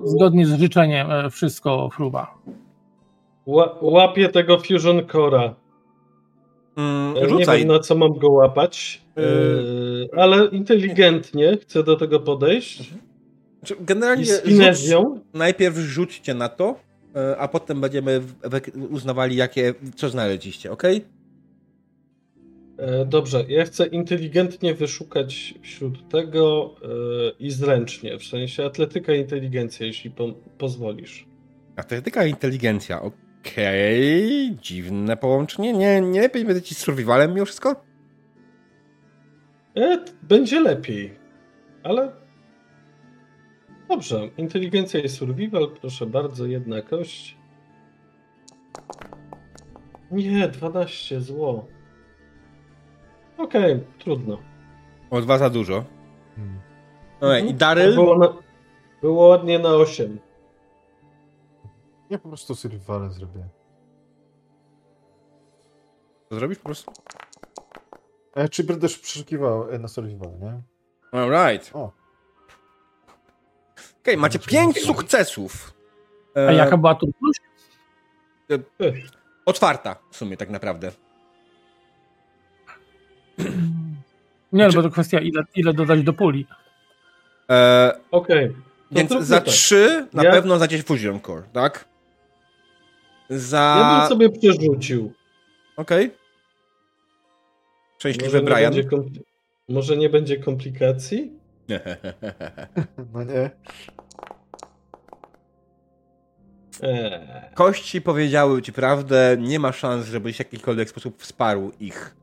Zgodnie z życzeniem e, wszystko fruwa. Ła, łapię tego Fusion Cora. Mm, E, Nie rzucaj. wiem na co mam go łapać, e, ale inteligentnie chcę do tego podejść. Znaczy, Generalnie rzuć, najpierw rzućcie na to, e, a potem będziemy uznawali, jakie, co znaleźliście, ok? E, Dobrze, ja chcę inteligentnie wyszukać wśród tego e, i zręcznie, w sensie atletyka i inteligencja, jeśli po, pozwolisz. Atletyka i inteligencja, okej. Dziwne połączenie. Nie, nie lepiej będzie ci z survivalem mimo wszystko? E, będzie lepiej, ale dobrze. Inteligencja i survival, proszę bardzo, jedna kość. Nie, 12, zło. Okej, trudno. O dwa za dużo. Hmm. Okej, Mhm. I Daryl? Było, na, było ładnie na 8. Ja po prostu survivalem zrobię. Co zrobisz po prostu? E, czy będę już przeszukiwał e, na survival, nie? Alright. O. Okej, macie pięć sukcesów. A E, jaka była trudność? O czwarta w sumie tak naprawdę. Nie, no Czy- bo to kwestia ile, ile dodać do puli. E, Okej. To więc za tak. trzy na Ja- pewno znajdziecie Fusion Core, tak? Za... Ja bym sobie przerzucił. Okej. Może Szczęśliwy Brian. kompli- Może nie będzie komplikacji? No nie. Eee. Kości powiedziały ci prawdę, nie ma szans, żebyś w jakikolwiek sposób wsparł ich.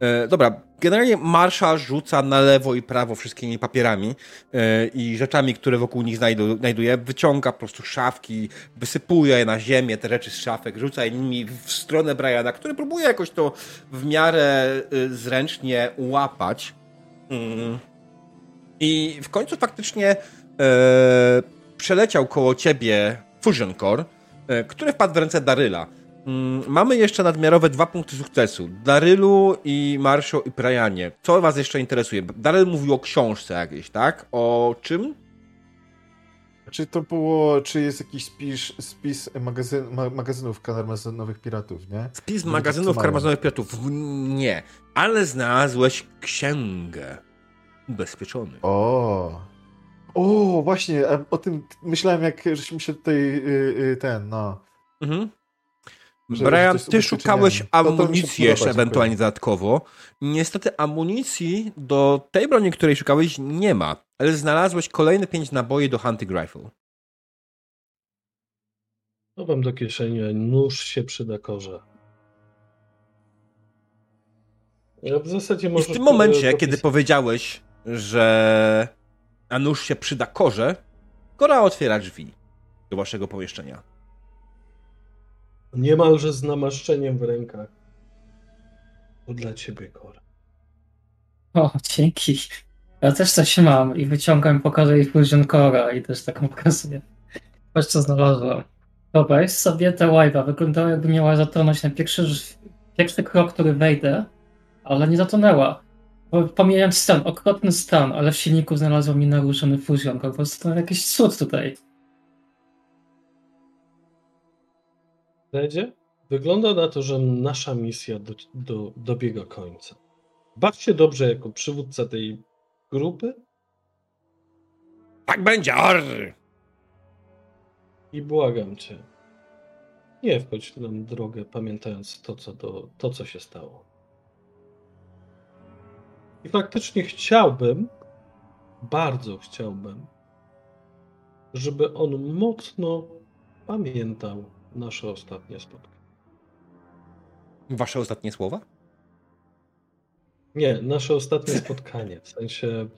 E, dobra, generalnie Marsza rzuca na lewo i prawo wszystkimi papierami e, i rzeczami, które wokół nich znajdu, znajduje. Wyciąga po prostu szafki, wysypuje je na ziemię, te rzeczy z szafek, rzuca nimi w stronę Briana, który próbuje jakoś to w miarę y, zręcznie łapać. Mm. I w końcu faktycznie e, przeleciał koło ciebie Fusion Core, e, który wpadł w ręce Daryla. Mm, Mamy jeszcze nadmiarowe dwa punkty sukcesu. Darylu i Marsho i Brianie. Co was jeszcze interesuje? Daryl mówił o książce jakiejś, tak? O czym? Czy to było, czy jest jakiś spis, spis magazyn, ma, magazynów karmazynowych piratów, nie? Spis No, magazynów karmazynowych piratów. Nie. Ale znalazłeś księgę. Ubezpieczony. O. O, właśnie, o tym myślałem, jak żeśmy się tutaj, y, y, ten, no. Mhm. Że- Brian, że ty szukałeś się amunicji podoba, jeszcze dziękuję. ewentualnie dodatkowo. Niestety amunicji do tej broni, której szukałeś, nie ma, ale znalazłeś kolejne pięć naboi do Hunting Rifle. Chowam do kieszeni, nóż się przyda korze. Ja w zasadzie I w tym momencie, kiedy powiedziałeś, że a nóż się przyda korze, Kora otwiera drzwi do waszego pomieszczenia. Niemalże z namaszczeniem w rękach. To dla ciebie, Kora. O, dzięki. Ja też coś mam i wyciągam i pokażę jej Fusion Core'a i też taką pokazuję. Patrz co znalazłam. Dobra, jest sobie ta łajba. Wyglądała jakby miała zatonąć na pierwszy, pierwszy krok, który wejdę, ale nie zatonęła. Bo Pomijając stan, okropny stan, ale w silniku znalazłam mi naruszony Fusion Core. Po prostu to jakiś cud tutaj. Redzie? Wygląda na to, że nasza misja do, do, dobiega końca. Baw się dobrze jako przywódca tej grupy Tak będzie, arr! i błagam cię. Nie wchodź nam drogę, pamiętając to, co, do, to, co się stało. I faktycznie chciałbym, bardzo chciałbym, żeby on mocno pamiętał nasze ostatnie spotkanie. Wasze ostatnie słowa? Nie, nasze ostatnie spotkanie. W sensie,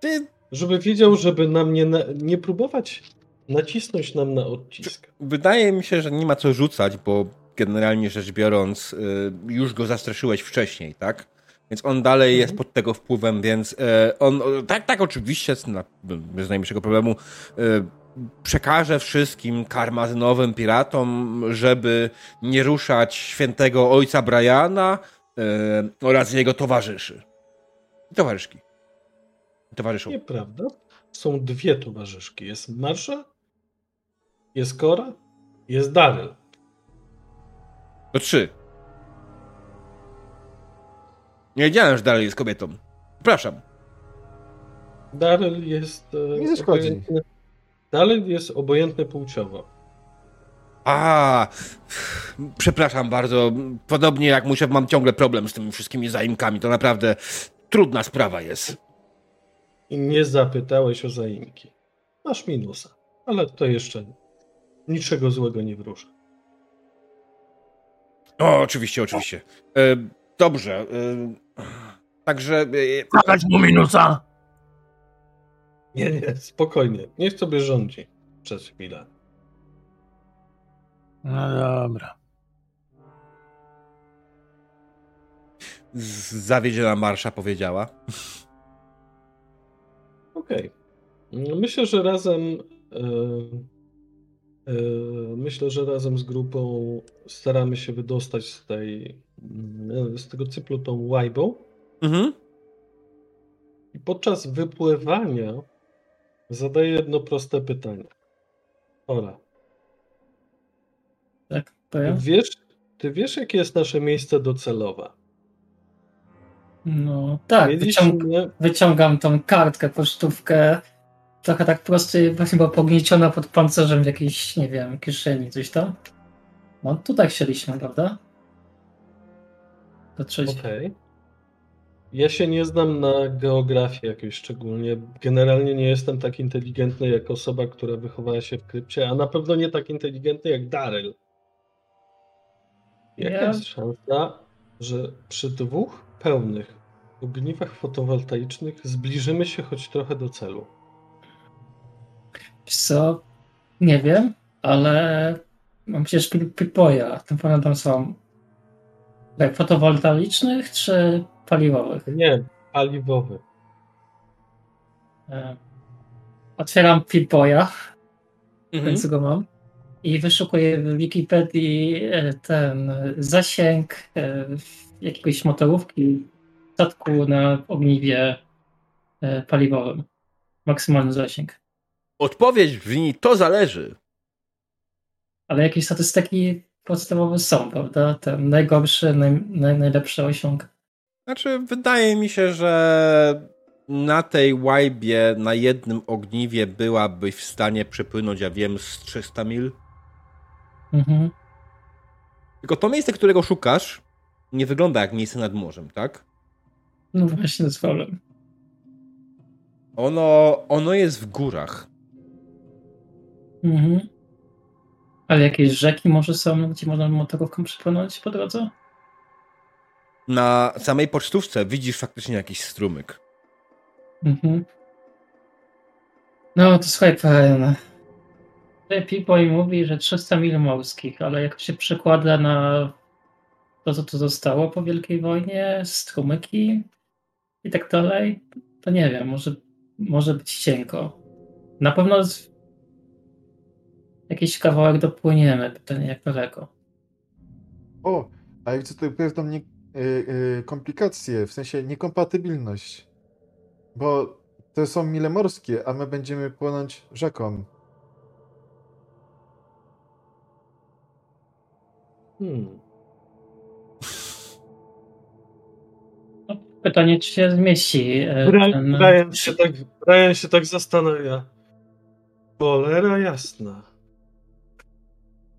Ty, żeby wiedział, żeby nam nie, nie próbować nacisnąć nam na odcisk. wydaje mi się, że nie ma co rzucać, bo generalnie rzecz biorąc, y, już go zastraszyłeś wcześniej, tak? Więc on dalej jest pod tego wpływem, więc y, on, tak, tak, oczywiście, bez najmniejszego problemu, y, przekaże wszystkim karmazynowym piratom, żeby nie ruszać świętego ojca Briana y, oraz jego towarzyszy. Towarzyszki. I Towarzyszów. Nieprawda. są dwie towarzyszki. Jest Marsza, jest Kora, jest Daryl. To trzy. Nie wiedziałem, że dalej jest kobietą. Przepraszam. Daryl jest. e, Nie zaszkodzi. Daryl jest obojętny płciowo. A, przepraszam bardzo. Podobnie jak muszę, mam ciągle problem z tymi wszystkimi zaimkami. To naprawdę trudna sprawa jest. I nie zapytałeś o zaimki. Masz minusa, ale to jeszcze niczego złego nie wróży. O, oczywiście, oczywiście. E, dobrze. E, także. E, Zadać mu minusa! Nie, nie, spokojnie. Niech sobie rządzi przez chwilę. No dobra. zawiedziona marsza powiedziała. Okej. Myślę, że razem. e, e, myślę, że razem z grupą staramy się wydostać z tej. Mm, z tego cyklu tą łajbą. Mhm. I podczas wypływania zadaję jedno proste pytanie. Ora, Tak, ty powiem. wiesz, ty wiesz, jakie jest nasze miejsce docelowe? No tak, wyciąg wyciągam tą kartkę, pocztówkę. Trochę tak prosto, właśnie była pognieciona pod pancerzem w jakiejś, nie wiem, kieszeni, coś tam. No tutaj chcieliśmy, prawda? Dotrzeć. Okej. Ja się nie znam na geografii jakoś szczególnie. Generalnie nie jestem tak inteligentny jak osoba, która wychowała się w krypcie, a na pewno nie tak inteligentny jak Daryl. Jaka Ja- jest szansa, że przy dwóch pełnych ogniwach fotowoltaicznych zbliżymy się choć trochę do celu? Co? Nie wiem, ale mam przecież Pipoja. Tym pamiętam są jak fotowoltaicznych czy paliwowych. Nie, paliwowy. E, Otwieram Pipoja, Mhm. więc go mam. I wyszukuję w Wikipedii e, ten zasięg e, jakiegoś motorówki statku na ogniwie paliwowym. Maksymalny zasięg. Odpowiedź brzmi: to zależy. Ale jakieś statystyki podstawowe są, prawda? Ten najgorszy, naj, naj, najlepszy osiąg. Znaczy, wydaje mi się, że na tej łajbie, na jednym ogniwie byłabyś w stanie przepłynąć, ja wiem, z 300 mil. Mhm. Tylko to miejsce, którego szukasz, nie wygląda jak miejsce nad morzem, tak? No właśnie, to jest problem. Ono, ono jest w górach. Mhm. Ale jakieś rzeki może są, gdzie można motorówką przepłynąć po drodze? Na samej pocztówce widzisz faktycznie jakiś strumyk. Mhm. No to słuchaj, pan. Pipoy mówi, że 300 mil morskich, ale jak to się przekłada na to, co tu zostało po Wielkiej Wojnie, strumyki i tak dalej, to nie wiem, może, może być cienko. Na pewno z... jakiś kawałek dopłyniemy, pytanie jak daleko. O, a widzę tutaj pewną nie, y, y, komplikację, w sensie niekompatybilność. Bo to są mile morskie, a my będziemy płynąć rzeką. Hmm. No, pytanie, czy się zmieści. e, Brian, ten- Brian, się tak, Brian się tak zastanawia. Cholera jasna.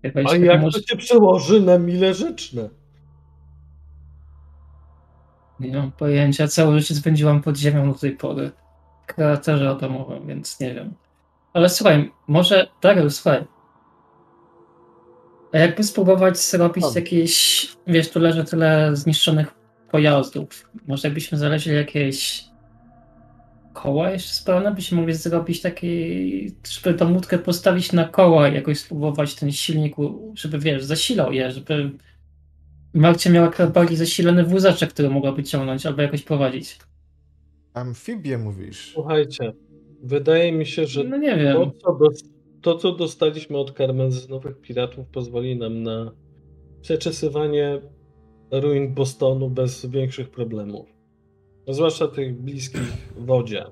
A jak może- to się przełoży na mile rzeczne? Nie mam pojęcia. Całe życie spędziłam pod ziemią do tej pory. W kraterze atomowym, więc nie wiem. Ale słuchaj, może Daryl, słuchaj. A jakby spróbować zrobić Tam. jakieś, wiesz, tu leży tyle zniszczonych pojazdów. Może jakbyśmy znaleźli jakieś koła jeszcze sprawne, byśmy mogli zrobić taki, żeby tą łódkę postawić na koła i jakoś spróbować ten silnik, żeby wiesz, zasilał je, żeby Marcia miała bardziej zasilany wózaczek, który mogłaby ciągnąć albo jakoś prowadzić. Amfibię mówisz. Słuchajcie, wydaje mi się, że No nie to, wiem. co, dos- to, co dostaliśmy od karmezynowych piratów, pozwoli nam na przeczesywanie ruin Bostonu bez większych problemów. Zwłaszcza tych bliskich wodzie.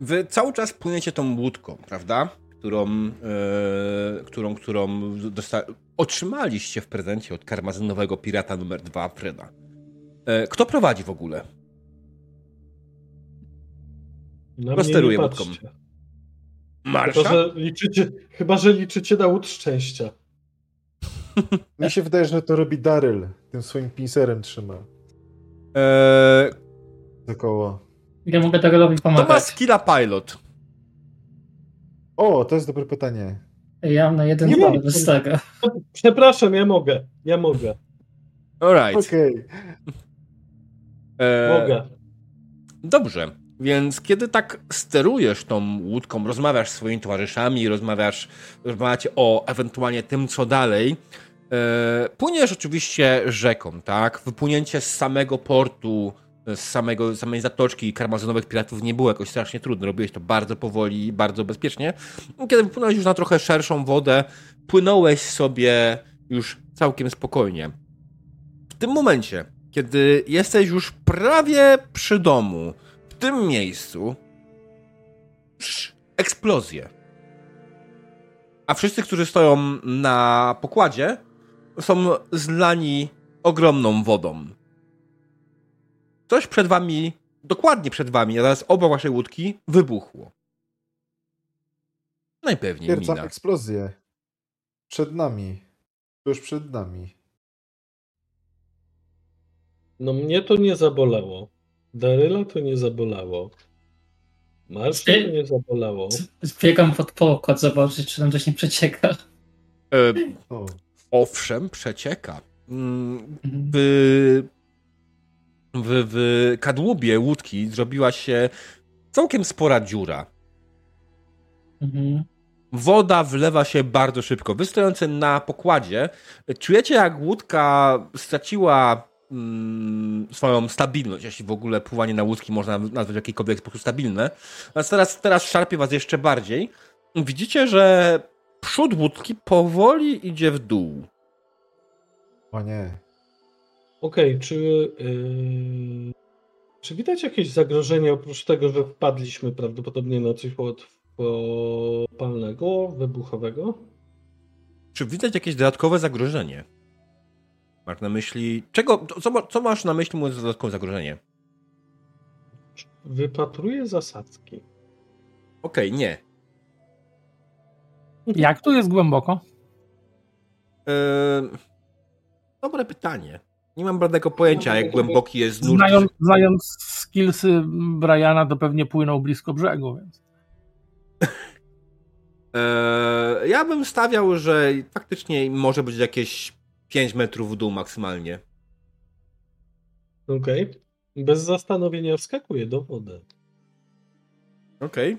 Wy cały czas płyniecie tą łódką, prawda? Którą, e, którą, którą dosta- otrzymaliście w prezencie od karmazynowego pirata numer 2, Freda. E, kto prowadzi w ogóle? Na Kto steruje łódką? patrzcie. Chyba Marsza? że, liczycie, chyba, że liczycie na łód szczęścia. Mi się wydaje, że to robi Daryl. Tym swoim pincerem trzyma. E, Dookoła. Ja mogę Darylowi kto ma pomagać. skilla pilot? O, to jest dobre pytanie. Ja mam na jeden Nie mam. bez tego. Przepraszam, ja mogę. Ja mogę. Alright. Okej. E, Mogę. Dobrze. Więc kiedy tak sterujesz tą łódką, rozmawiasz z swoimi towarzyszami, rozmawiasz, rozmawiacie o ewentualnie tym, co dalej, e, płyniesz oczywiście rzeką, tak? Wypłynięcie z samego portu, z samego, samej zatoczki karmazynowych piratów nie było jakoś strasznie trudne. Robiłeś to bardzo powoli, bardzo bezpiecznie. Kiedy wypłynąłeś już na trochę szerszą wodę, płynąłeś sobie już całkiem spokojnie. W tym momencie, kiedy jesteś już prawie przy domu, w tym miejscu eksplozję. A wszyscy, którzy stoją na pokładzie, są zlani ogromną wodą. Coś przed wami, dokładnie przed wami, a zaraz obok waszej łódki, wybuchło. Najpewniej Stwierdzam mina. eksplozję. Przed nami. Tuż przed nami. No mnie to nie zabolało. Daryla to nie zabolało. Marsza to nie zabolało. Zbiegam pod pokład zobaczyć, czy tam coś nie przecieka. E, owszem, przecieka. Mm, Mhm. W, w, kadłubie łódki zrobiła się całkiem spora dziura. Mhm. Woda wlewa się bardzo szybko. Wy stojący na pokładzie, czujecie jak łódka straciła mm, swoją stabilność, jeśli w ogóle pływanie na łódki można nazwać w jakikolwiek sposób stabilne. Natomiast teraz, teraz szarpie was jeszcze bardziej. Widzicie, że przód łódki powoli idzie w dół. o nie. Okej, czy, yy, czy widać jakieś zagrożenie oprócz tego, że wpadliśmy prawdopodobnie na coś łatwopalnego, wybuchowego? Czy widać jakieś dodatkowe zagrożenie? Masz na myśli. Czego. Co, co masz na myśli mówiąc dodatkowe zagrożenie? Wypatruję zasadzki. Okej, nie. Jak tu jest głęboko? Eee, dobre pytanie. Nie mam bladego pojęcia, jak głęboki jest nurt. Znając, znając skillsy Briana, to pewnie płynął blisko brzegu, więc. Eee, ja bym stawiał, że faktycznie może być jakieś 5 metrów w dół maksymalnie. Okej. Bez zastanowienia wskakuję do wody. Okej.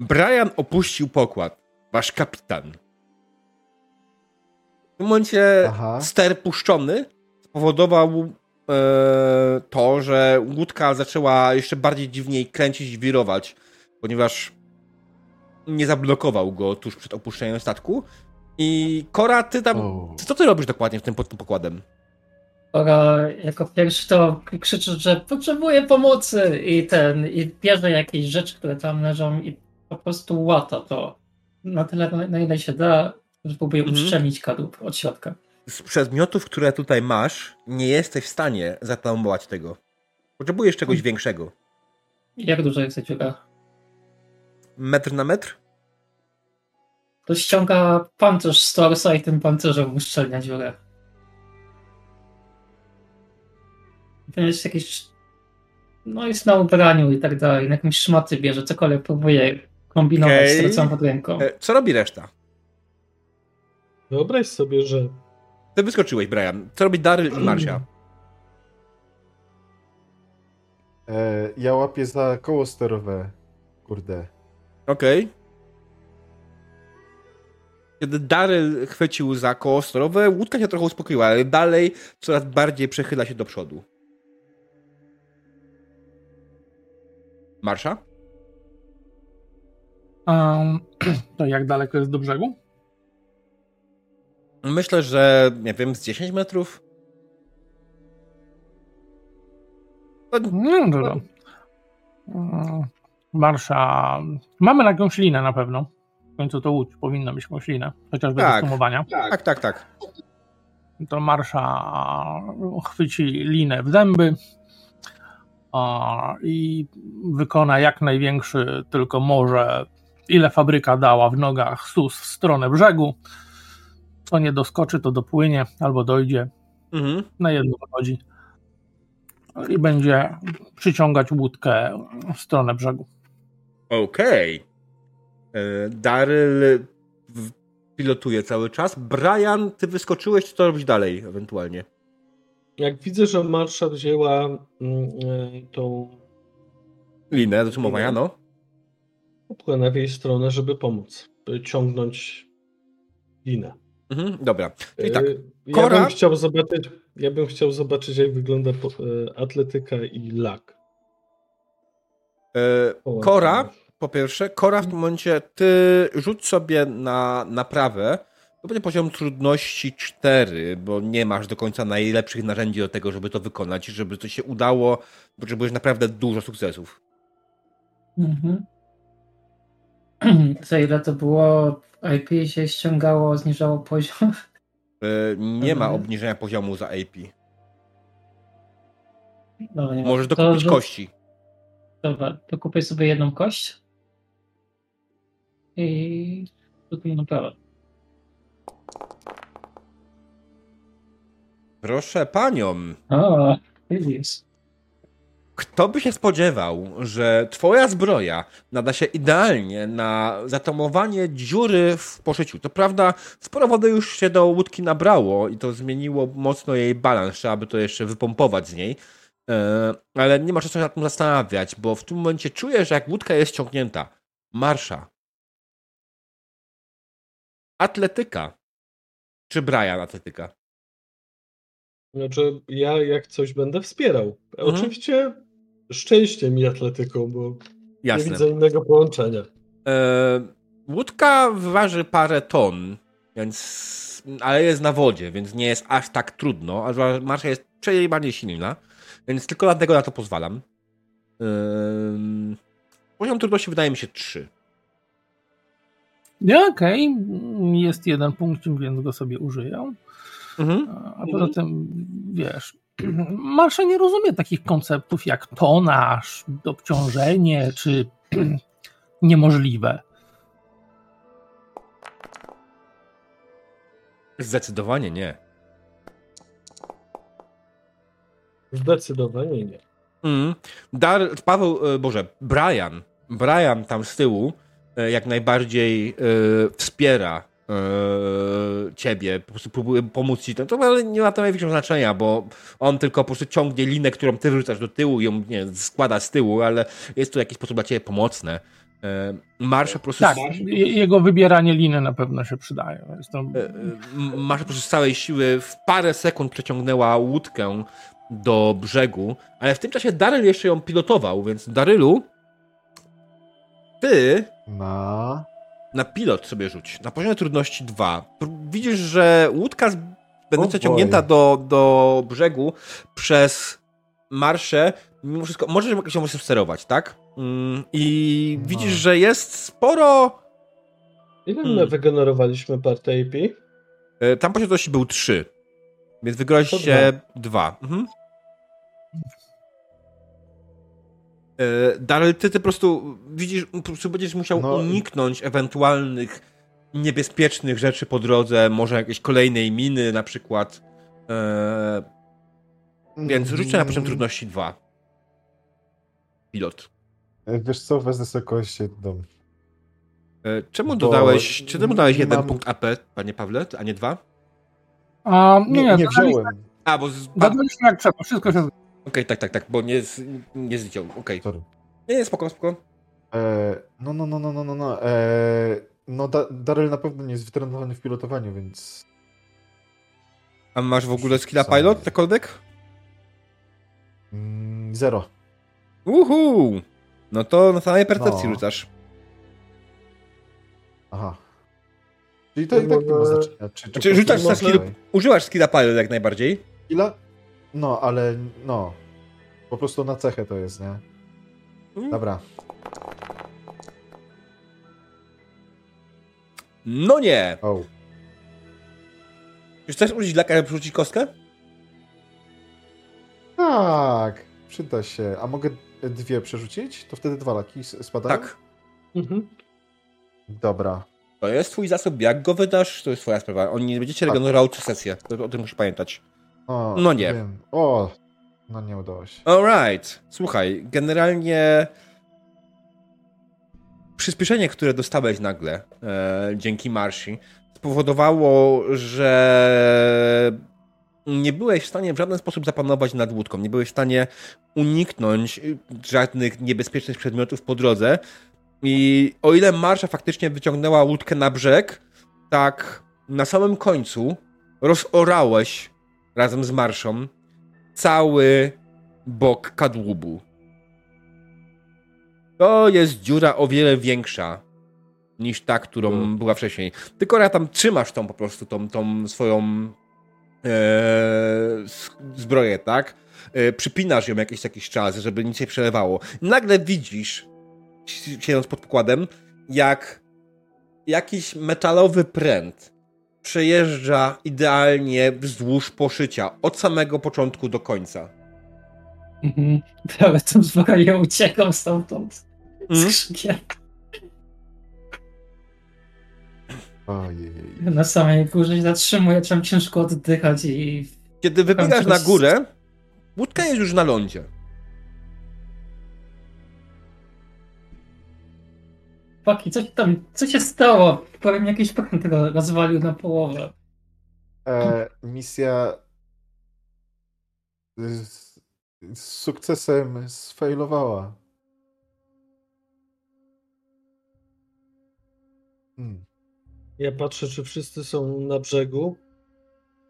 Brian opuścił pokład. Wasz kapitan. W tym momencie Aha. ster puszczony spowodował e, to, że łódka zaczęła jeszcze bardziej dziwniej kręcić i wirować, ponieważ nie zablokował go tuż przed opuszczeniem statku. I Kora, ty tam. O. Co ty robisz dokładnie w tym pod tym pokładem? Pora jako pierwszy to krzyczy, że potrzebuje pomocy i ten, i bierze jakieś rzeczy, które tam leżą i po prostu łata to na tyle, na ile się da, próbuje Mhm. uszczelnić kadłub od środka. Z przedmiotów, które tutaj masz, nie jesteś w stanie zatamować tego. Potrzebujesz czegoś większego. Jak duża jest ta dziura? Metr na metr? To ściąga pancerz z torsa i tym pancerzem uszczelnia dziurę. To jest jakieś... No jest na ubraniu i tak dalej, na jakimś szmaty bierze, cokolwiek próbuje kombinować z tracą pod ręką. E, Co robi reszta? Wyobraź sobie, że Ty wyskoczyłeś, Brian. Co robi Daryl i Marsia? E, ja łapię za koło sterowe. Kurde. Okej. Kiedy Daryl chwycił za koło storowe, łódka się trochę uspokoiła, ale dalej coraz bardziej przechyla się do przodu. Marsza? Um, to jak daleko jest do brzegu? Myślę, że nie wiem, z 10 metrów. No, dobra. Mm, Marsza. Mamy na jakąś linę na pewno. W końcu to łódź powinna mieć jakąś linę, chociażby Tak. do sumowania. Tak, tak, tak. To Marsza chwyci linę w zęby a, i wykona jak największy tylko może, ile fabryka dała w nogach sus w stronę brzegu. Co nie doskoczy, to dopłynie albo dojdzie. Mhm. Na jedno wychodzi. I będzie przyciągać łódkę w stronę brzegu. Okej. E, Daryl pilotuje cały czas. Brian, ty wyskoczyłeś, co robić dalej ewentualnie? Jak widzę, że Marsza wzięła mm, e, tą Linę do sumowania, no. popchłonę w jej stronę, żeby pomóc by ciągnąć linę. Mhm, dobra. Czyli tak. Ja Kora- bym chciał zobaczyć, ja bym chciał zobaczyć, jak wygląda e, atletyka i lak. E. Kora, po pierwsze, Kora w tym momencie, ty rzuć sobie na naprawę. To będzie poziom trudności 4, bo nie masz do końca najlepszych narzędzi do tego, żeby to wykonać. Żeby to się udało, potrzebujesz naprawdę dużo sukcesów. Mhm. Za ile to było? IP się ściągało, zniżało poziom. E, nie ma Mhm. obniżenia poziomu za AP. Dobra, nie. Możesz To- dokupić to- kości. Dobra, to kupię sobie jedną kość. I kupię naprawę. Proszę panią, O, widzisz. Kto by się spodziewał, że twoja zbroja nada się idealnie na zatamowanie dziury w poszyciu. To prawda, sporo wody już się do łódki nabrało i to zmieniło mocno jej balans. Trzeba by to jeszcze wypompować z niej. E, Ale nie ma czasu się nad tym zastanawiać, bo w tym momencie czujesz, że jak łódka jest ciągnięta. Marsza. Atletyka. Czy Brian atletyka? Znaczy, ja jak coś będę wspierał. Mhm. Oczywiście szczęście mi atletyką, bo nie Jasne. widzę innego połączenia. E, łódka waży parę ton, więc, ale jest na wodzie, więc nie jest aż tak trudno, a marsza jest bardziej silna, więc tylko dlatego na to pozwalam. Ym, poziom trudności wydaje mi się 3. Nie, okej. Jest jeden punkcik, więc go sobie użyję. Mhm. A poza tym, wiesz, Marsza nie rozumie takich konceptów jak tonaż, obciążenie czy niemożliwe. Zdecydowanie nie. Zdecydowanie nie. Mm. Dar, Paweł, e, Boże, Brian, Brian tam z tyłu e, jak najbardziej e, wspiera ciebie, po prostu próbuje pomóc ci. To, nie ma to największego znaczenia, bo on tylko po prostu ciągnie linę, którą ty wrzucasz do tyłu i ją nie, składa z tyłu, ale jest to w jakiś sposób dla ciebie pomocne. E, Marsza po prostu Tak, je- jego wybieranie liny na pewno się przydaje. To, E, e, Marsza po prostu z całej siły w parę sekund przeciągnęła łódkę do brzegu, ale w tym czasie Daryl jeszcze ją pilotował, więc Darylu, ty Na... na pilot sobie rzuć, na poziomie trudności 2. Widzisz, że łódka będąca ciągnięta do, do brzegu przez marszę, mimo wszystko, możesz jakoś ją sterować, tak? Mm, I No. widzisz, że jest sporo... Ile Hmm. my wygenerowaliśmy part AP? e, Tam poziom trudności był 3, więc wygraliście 2. Mhm. Daryl, ty, ty po prostu widzisz, po prostu będziesz musiał No. uniknąć ewentualnych niebezpiecznych rzeczy po drodze, może jakiejś kolejnej miny na przykład. E, więc rzućcie na poziom trudności 2. Pilot. E, Wiesz co, wezmę sobie kogoś jedną. E, czemu Bo dodałeś, czy ty mu dałeś nie jeden mam- punkt AP, panie Pawle, a nie dwa? a, nie, Nie, nie, wziąłem. A, bo... z- zadaliśmy jak trzeba, wszystko się tak, tak, tak, bo nie, nie zliczył. Okej. Sorry. Nie, nie, spoko, spoko. E, no, no, no, no, no, no, no. E, no da, Daryl na pewno nie jest wytrenowany w pilotowaniu, więc... A masz w ogóle skilla pilot, cokolwiek? Mm, zero. Uhu! No to na samej percepcji No. rzucasz. Aha. Czyli to i tak nie ma Może- znaczenia. Czy, Czy rzucasz na Może- skill, używasz skilla pilot jak najbardziej. Ile? No, ale no. Po prostu na cechę to jest, nie? Mm. Dobra. No nie! O. Czy chcesz użyć laka, żeby przerzucić kostkę? Tak, przyda się. A mogę dwie przerzucić? To wtedy dwa laki spadają? Tak. Mhm. Dobra. To jest twój zasób. Jak go wydasz, to jest twoja sprawa. On nie będziecie Tak. regenerował trzy sesje. O tym musisz pamiętać. O, No nie. Wiem. O, no nie udało się. Alright. Słuchaj, generalnie przyspieszenie, które dostałeś nagle e, dzięki Marsi, spowodowało, że nie byłeś w stanie w żaden sposób zapanować nad łódką. Nie byłeś w stanie uniknąć żadnych niebezpiecznych przedmiotów po drodze. I o ile Marsza faktycznie wyciągnęła łódkę na brzeg, tak na samym końcu rozorałeś razem z Marszą cały bok kadłubu. To jest dziura o wiele większa niż ta, którą Mm. była wcześniej. Tylko ja tam trzymasz tą po prostu, tą, tą swoją e, s- zbroję, tak? E, przypinasz ją jakiś jakiś czas, żeby nic nie przelewało. Nagle widzisz, si- siedząc pod pokładem, jak jakiś metalowy pręt przejeżdża idealnie wzdłuż poszycia, od samego początku do końca. Mhm. Biorę tą zbroję, uciekam stamtąd. Z Mm? krzykiem. Ojej. Na samej górze się zatrzymuję, trzeba ciężko oddychać i... Kiedy wybiegasz na górę, łódka jest już na lądzie. Paki, co się tam, co się stało? Powiem, jakiś prąd ro- rozwalił na połowę. E, misja z, z sukcesem sfailowała. Hmm. Ja patrzę, czy wszyscy są na brzegu.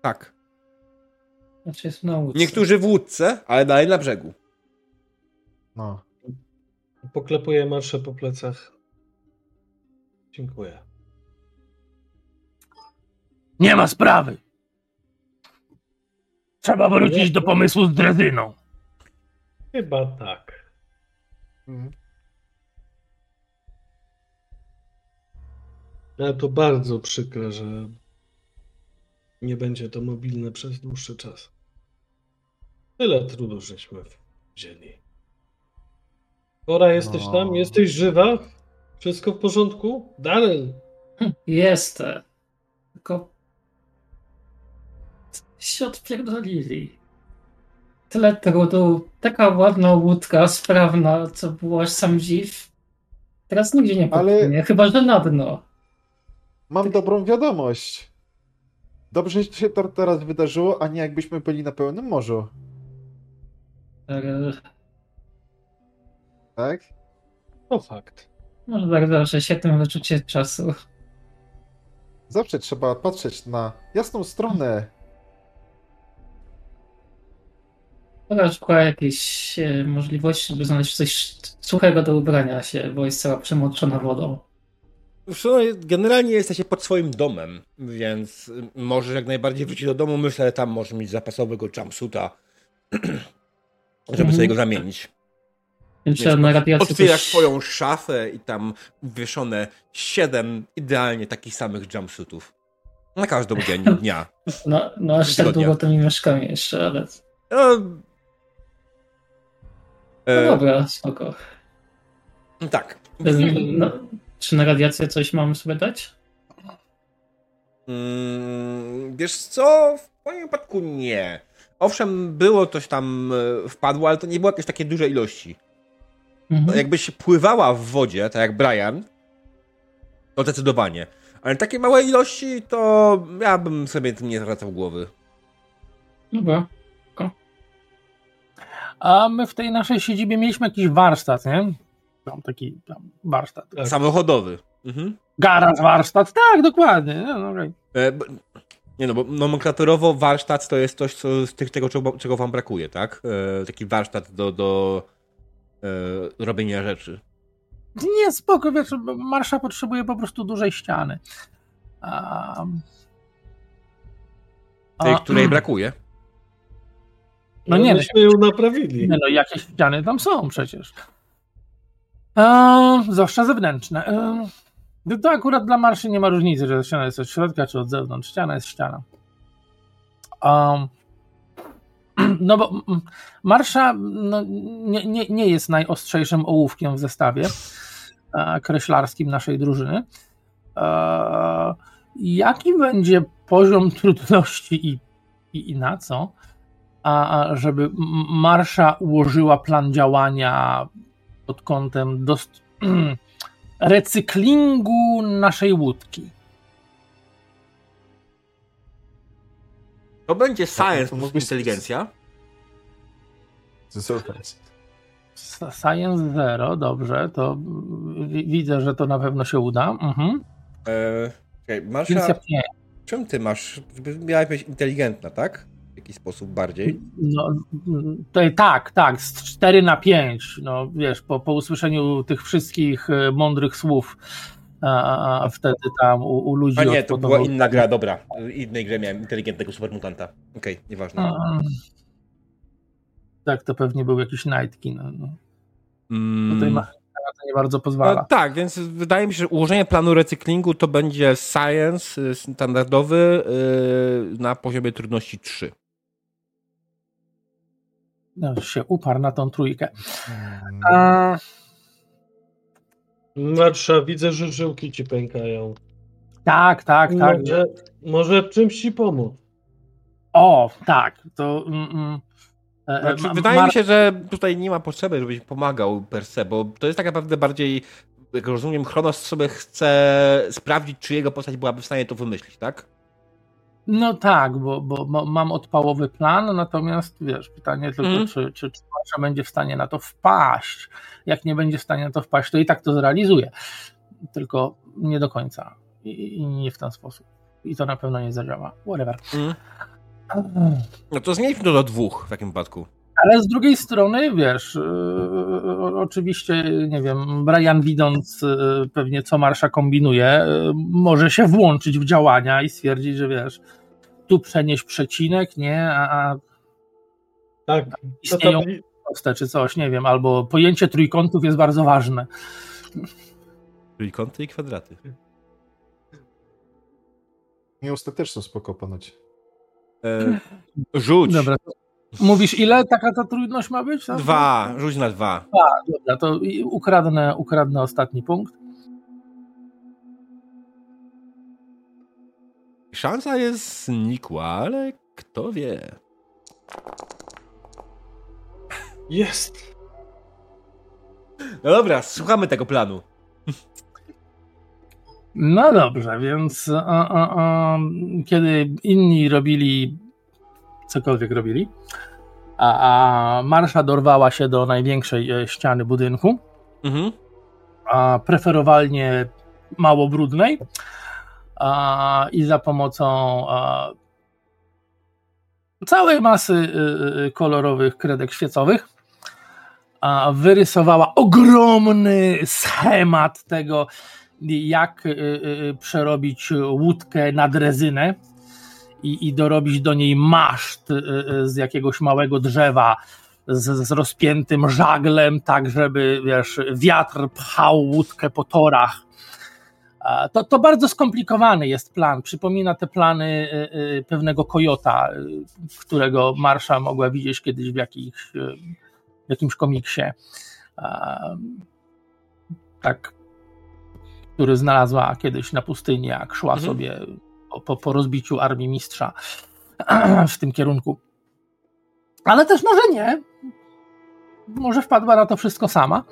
Tak. Znaczy jest na łódce. Niektórzy w łódce, ale dalej na brzegu. No. Poklepuję marszę po plecach. Dziękuję. Nie ma sprawy. Trzeba wrócić do pomysłu z drezyną. Chyba tak. Mhm. Ale to bardzo przykre, że nie będzie to mobilne przez dłuższy czas. Tyle trudu żeśmy wzięli. Kora, jesteś No. tam? Jesteś żywa? Wszystko w porządku? Darren! Hm, Jestem. Tylko... się odpierdolili. Tyle trudu, taka ładna łódka, sprawna, co było aż sam dziw. Teraz nigdzie nie Ale- popłynie, chyba że na dno. Mam dobrą wiadomość. Dobrze że się to teraz wydarzyło, a nie jakbyśmy byli na pełnym morzu. E, Tak? To fakt. Może tak dobrze się tym wyczucie czasu. Zawsze trzeba patrzeć na jasną stronę. Dobra, szukała jakiejś e, możliwości, żeby znaleźć coś suchego do ubrania się, bo jest cała przemoczona wodą. Zresztą Generalnie jesteście pod swoim domem, więc możesz jak najbardziej wrócić do domu. Myślę, że tam możesz mieć zapasowego jumpsuita, żeby Mhm. sobie go zamienić. Więc Wiesz, trzeba na radiację Otwierasz coś- swoją szafę i tam wieszone siedem idealnie takich samych jumpsuitów. Na każdą dzień dnia. No, no aż tak długo to nie mieszkam jeszcze, ale... No, No e, dobra, spoko. tak. No, czy na radiację coś mam sobie dać? Mm, wiesz co? W moim wypadku nie. Owszem, było coś tam e, wpadło, ale to nie było jakieś takie duże ilości. No, Mhm. jakbyś pływała w wodzie, tak jak Brian, to zdecydowanie. Ale takie małe ilości, to ja bym sobie tym nie zwracał głowy. Dobra. A my w tej naszej siedzibie mieliśmy jakiś warsztat, nie? Tam taki tam warsztat. Tak. Samochodowy. Mhm. Garaż, warsztat, tak, dokładnie. No, no, okej. E, b- nie no, bo nomenklatorowo warsztat to jest coś, co z tych, tego, czego, czego wam brakuje, tak? E, taki warsztat do, do robienia rzeczy. Nie, spoko, wiesz, marsza potrzebuje po prostu dużej ściany. A, Tej, a- której brakuje. No No nie, no, myśmy ją naprawili. Nie no, jakieś ściany tam są przecież. E, zwłaszcza zewnętrzne. E, to, to akurat dla marszy nie ma różnicy, że ściana jest od środka czy od zewnątrz. Ściana jest ściana. Um, no bo marsza no, nie, nie, nie jest najostrzejszym ołówkiem w zestawie e, kreślarskim naszej drużyny. E, jaki będzie poziom trudności i, i, i na co? a, żeby Marsza ułożyła plan działania pod kątem dost- recyklingu naszej łódki. To będzie science to plus mógł być- inteligencja. Surprise. S- Science Zero, dobrze, to mm, wi- widzę, że to na pewno się uda. Mhm. E, okay, Więc ja, nie, czym ty masz? Miałaś być inteligentna, tak? W jakiś sposób bardziej. no, mm, tutaj tak, tak, z 4 na 5, no wiesz, po, po usłyszeniu tych wszystkich e, mądrych słów a, a, wtedy tam u, u ludzi A nie, to była inna gra, dobra. W innej grze miałem inteligentnego supermutanta. Okej, nieważne. A, Tak, to pewnie był jakiś Nightkin. No, no. Mm. Tutaj ma nie bardzo No, pozwala. tak, więc wydaje mi się, że ułożenie planu recyklingu to będzie science y, standardowy y, na poziomie trudności 3. No, się uparł na tą trójkę. Mm, A, Marsza, widzę, że żyłki ci pękają. tak, tak, tak. Może, może w czymś ci pomóc. O, tak. To. Mm, mm, Znaczy, ma- wydaje mi się, że tutaj nie ma potrzeby, żebyś pomagał per se, bo to jest tak naprawdę bardziej, jak rozumiem, Chronos sobie chce sprawdzić, czy jego postać byłaby w stanie to wymyślić, tak? No tak, bo, bo, bo mam odpałowy plan, natomiast wiesz, pytanie tylko, Mhm. czy, czy, czy będzie w stanie na to wpaść. Jak nie będzie w stanie na to wpaść, to i tak to zrealizuje. Tylko nie do końca. I, i nie w ten sposób. I to na pewno nie zadziała. Whatever. Mhm. No to zmieńmy to do dwóch w takim wypadku. Ale z drugiej strony, wiesz, yy, oczywiście, nie wiem, Brian widząc yy, pewnie co Marsza kombinuje, yy, może się włączyć w działania i stwierdzić, że wiesz, tu przenieść przecinek, nie, a, a Tak, to istnieją tabli- proste czy coś, nie wiem, albo pojęcie trójkątów jest bardzo ważne. Trójkąty i kwadraty. Nieostateczno spoko ponoć. E, rzuć. Dobra, mówisz ile taka ta trudność ma być? tam? Dwa, rzuć na dwa. Dobra, to ukradnę, ukradnę ostatni punkt. Szansa jest znikła, ale kto wie. Jest. No dobra, słuchamy tego planu. No dobrze, więc a, a, a, kiedy inni robili cokolwiek robili, a, Marsza dorwała się do największej e, ściany budynku, Mhm. a preferowalnie mało brudnej, a, i za pomocą a, całej masy y, kolorowych kredek świecowych a, wyrysowała ogromny schemat tego, jak y, y, przerobić łódkę na drezynę i, i dorobić do niej maszt y, y, z jakiegoś małego drzewa z, z rozpiętym żaglem, tak żeby wiesz, wiatr pchał łódkę po torach. To, to bardzo skomplikowany jest plan. Przypomina te plany y, y, pewnego kojota, y, którego Marsza mogła widzieć kiedyś w, jakichś, y, w jakimś komiksie. Tak, który znalazła kiedyś na pustyni, jak szła Mhm. sobie po, po, rozbiciu armii mistrza w tym kierunku. Ale też może nie. Może wpadła na to wszystko sama.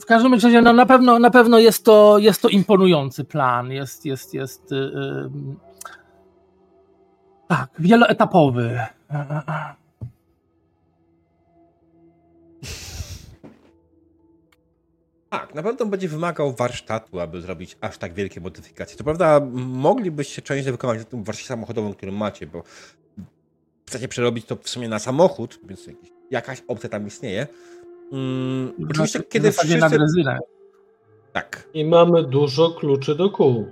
W każdym razie no na pewno, na pewno jest, to, jest to imponujący plan. Jest, jest, jest yy, tak, wieloetapowy. Tak, na pewno będzie wymagał warsztatu, aby zrobić aż tak wielkie modyfikacje. To prawda, moglibyście część wykonać na tym warsztacie samochodowym, który macie, bo chcecie przerobić to w sumie na samochód, więc jakiś, jakaś opcja tam istnieje. Mm, oczywiście, kiedy na wszyscy... drezynę. Tak, I mamy dużo kluczy do kół.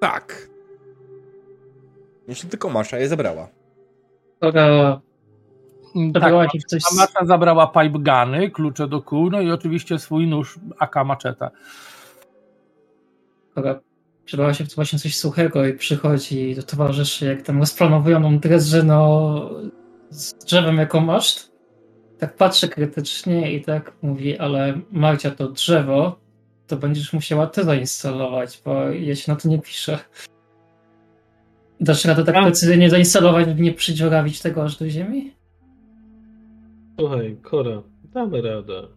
tak. Jeśli tylko Masza je zebrała. Skoro Mm, zabrała Tak, coś... a Marsza zabrała pipe guny, klucze do kół, no i oczywiście swój nóż AK maczeta. Skoro przebrała się w właśnie coś suchego i przychodzi do towarzyszy, jak tam rozplanowują drezżyno z drzewem jako maszt, tak patrzy krytycznie i tak mówi, ale Marcia to drzewo, to będziesz musiała ty zainstalować, bo ja się na to nie piszę. Dasz radę tak precyzyjnie zainstalować, by nie przydziurawić tego aż do ziemi? Słuchaj, Kora, damy radę.